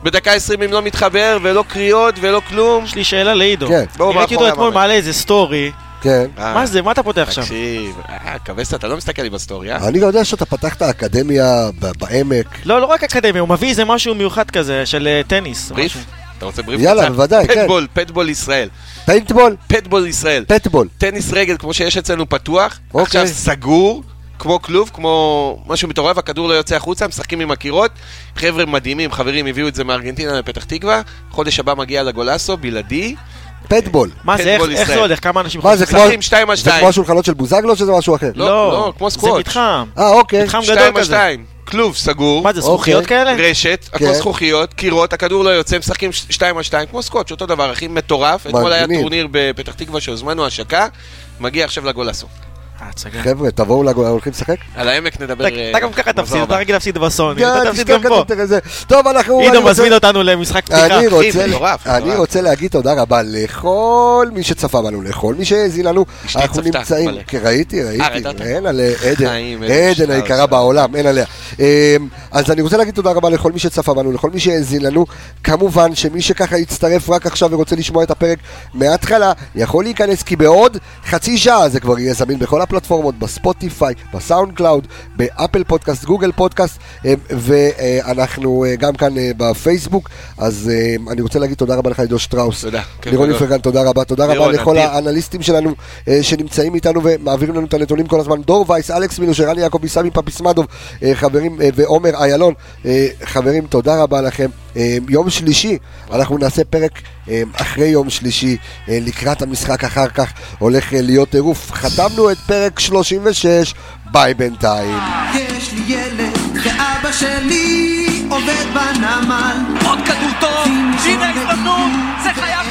[SPEAKER 3] בדקה 20 אם לא מתחבר, ולא קריאות ולא כלום.
[SPEAKER 2] יש לי שאלה לעידו.
[SPEAKER 1] כן.
[SPEAKER 3] בואו
[SPEAKER 2] ראיתי אותו אתמול. מעלה איזה סטורי.
[SPEAKER 1] כן.
[SPEAKER 3] אה,
[SPEAKER 2] מה זה? מה אתה פותח שם?
[SPEAKER 3] תקשיב, אה, קבסת, אתה לא מסתכל לי בסטורי, אה?
[SPEAKER 1] אני יודע שאתה פתחת אקדמיה בעמק.
[SPEAKER 2] לא, לא רק אקדמיה, הוא מביא איזה משהו מיוחד כזה של אה, טניס.
[SPEAKER 3] בריף? אתה רוצה בריף קצר?
[SPEAKER 1] יאללה, בוודאי, כן.
[SPEAKER 3] Padbol, Padbol ישראל.
[SPEAKER 1] פיינטבול?
[SPEAKER 3] Padbol ישראל.
[SPEAKER 1] Padbol.
[SPEAKER 3] טניס רגל, כמו שיש אצלנו פתוח,
[SPEAKER 1] אוקיי.
[SPEAKER 3] עכשיו סגור, כמו כלוב, כמו משהו מטורף, הכדור לא יוצא החוצה, משחקים עם הקירות. חבר'ה מדהימים, חברים הביאו את זה מארגנטינה לפתח תקווה, חודש הבא מגיע לגולסו, בלעדי.
[SPEAKER 1] Padbol.
[SPEAKER 2] מה זה, איך זה הולך? כמה אנשים
[SPEAKER 1] חוזרים?
[SPEAKER 3] משחקים 2 על
[SPEAKER 1] 2.
[SPEAKER 3] זה
[SPEAKER 1] כמו השולחנות של בוזגלו שזה משהו אחר?
[SPEAKER 3] לא, לא, לא כמו
[SPEAKER 2] סקווש.
[SPEAKER 3] זה
[SPEAKER 2] מתחם.
[SPEAKER 1] אה, אוקיי.
[SPEAKER 2] מתחם גדול
[SPEAKER 3] כזה. 2
[SPEAKER 2] על
[SPEAKER 3] 2. כלוב סגור,
[SPEAKER 2] מה זה, זכוכיות
[SPEAKER 1] אוקיי.
[SPEAKER 2] כאלה?
[SPEAKER 3] רשת, הכל
[SPEAKER 1] כן.
[SPEAKER 3] זכוכיות, קירות, הכדור לא יוצא, משחקים שתיים על שתיים, כמו סקווש, אותו דבר, הכי מטורף. אתמול היה. טורניר בפתח תקווה שהוזמנו השקה, מגיע עכשיו לגולסו.
[SPEAKER 2] אה.
[SPEAKER 1] חבר'ה, תבואו, לג- הולכים לשחק?
[SPEAKER 3] על העמק נדבר...
[SPEAKER 2] אתה
[SPEAKER 3] אה,
[SPEAKER 2] גם ככה תפסיד. אתה רגיל להפסיד בסוני,
[SPEAKER 1] יאללה,
[SPEAKER 2] אתה תפסיד גם פה.
[SPEAKER 1] טוב, אנחנו...
[SPEAKER 2] עידו מזמין אותנו למשחק פתיחה.
[SPEAKER 1] אני רוצה,
[SPEAKER 3] זה מטורף,
[SPEAKER 1] אני
[SPEAKER 3] מטורף.
[SPEAKER 1] רוצה להגיד תודה רבה לכל מי שצפה בנו, לכל מי שהאזין לנו. אנחנו נמצאים. כן, ראיתי, ראיתי,
[SPEAKER 3] ראית אותה?
[SPEAKER 1] אין עליה, עדן, עדן היקרה. בעולם, אין עליה. אמ, אז אני רוצה להגיד תודה רבה לכל מי שצפה בנו, לכל מי שהאזין לנו. כמובן שמי שככה יצטרף רק עכשיו ורוצה לשמוע את הפרק מההתחלה, יכול להיכנס כי בעוד חצי שעה זה כבר יהיה זמין בכל הפלטפורמות, ב Spotify, ב SoundCloud, ב Apple Podcast, Google Podcast, אמ, ואנחנו אה, גם כאן אה, בפייסבוק. אז אני רוצה להגיד תודה רבה לך, עידו שטראוס.
[SPEAKER 3] תודה,
[SPEAKER 1] לירון
[SPEAKER 3] גדול.
[SPEAKER 1] איפרגן, תודה רבה. תודה רבה לכל. האנליסטים שלנו אה, שנמצאים איתנו ומעבירים לנו את הנתונים כל הזמן. דור וייס, אלכס מילוש, ערן יעקבי, סמי פפיסמדוב, אה, חברים, אה, ועומר איילון. אה, חברים, תודה רבה לכם. אה, יום שלישי, אנחנו נעשה פרק אה, אחרי יום שלישי, אה, לקראת המשחק אחר כך, הולך אה, להיות טירוף. חתמנו את פרק 36, ביי בינתיים.
[SPEAKER 4] יש לי ילד, זה אבא שלי, עובד בנמל.
[SPEAKER 5] עוד כדור טוב, הנה ההזדמנות, זה חייב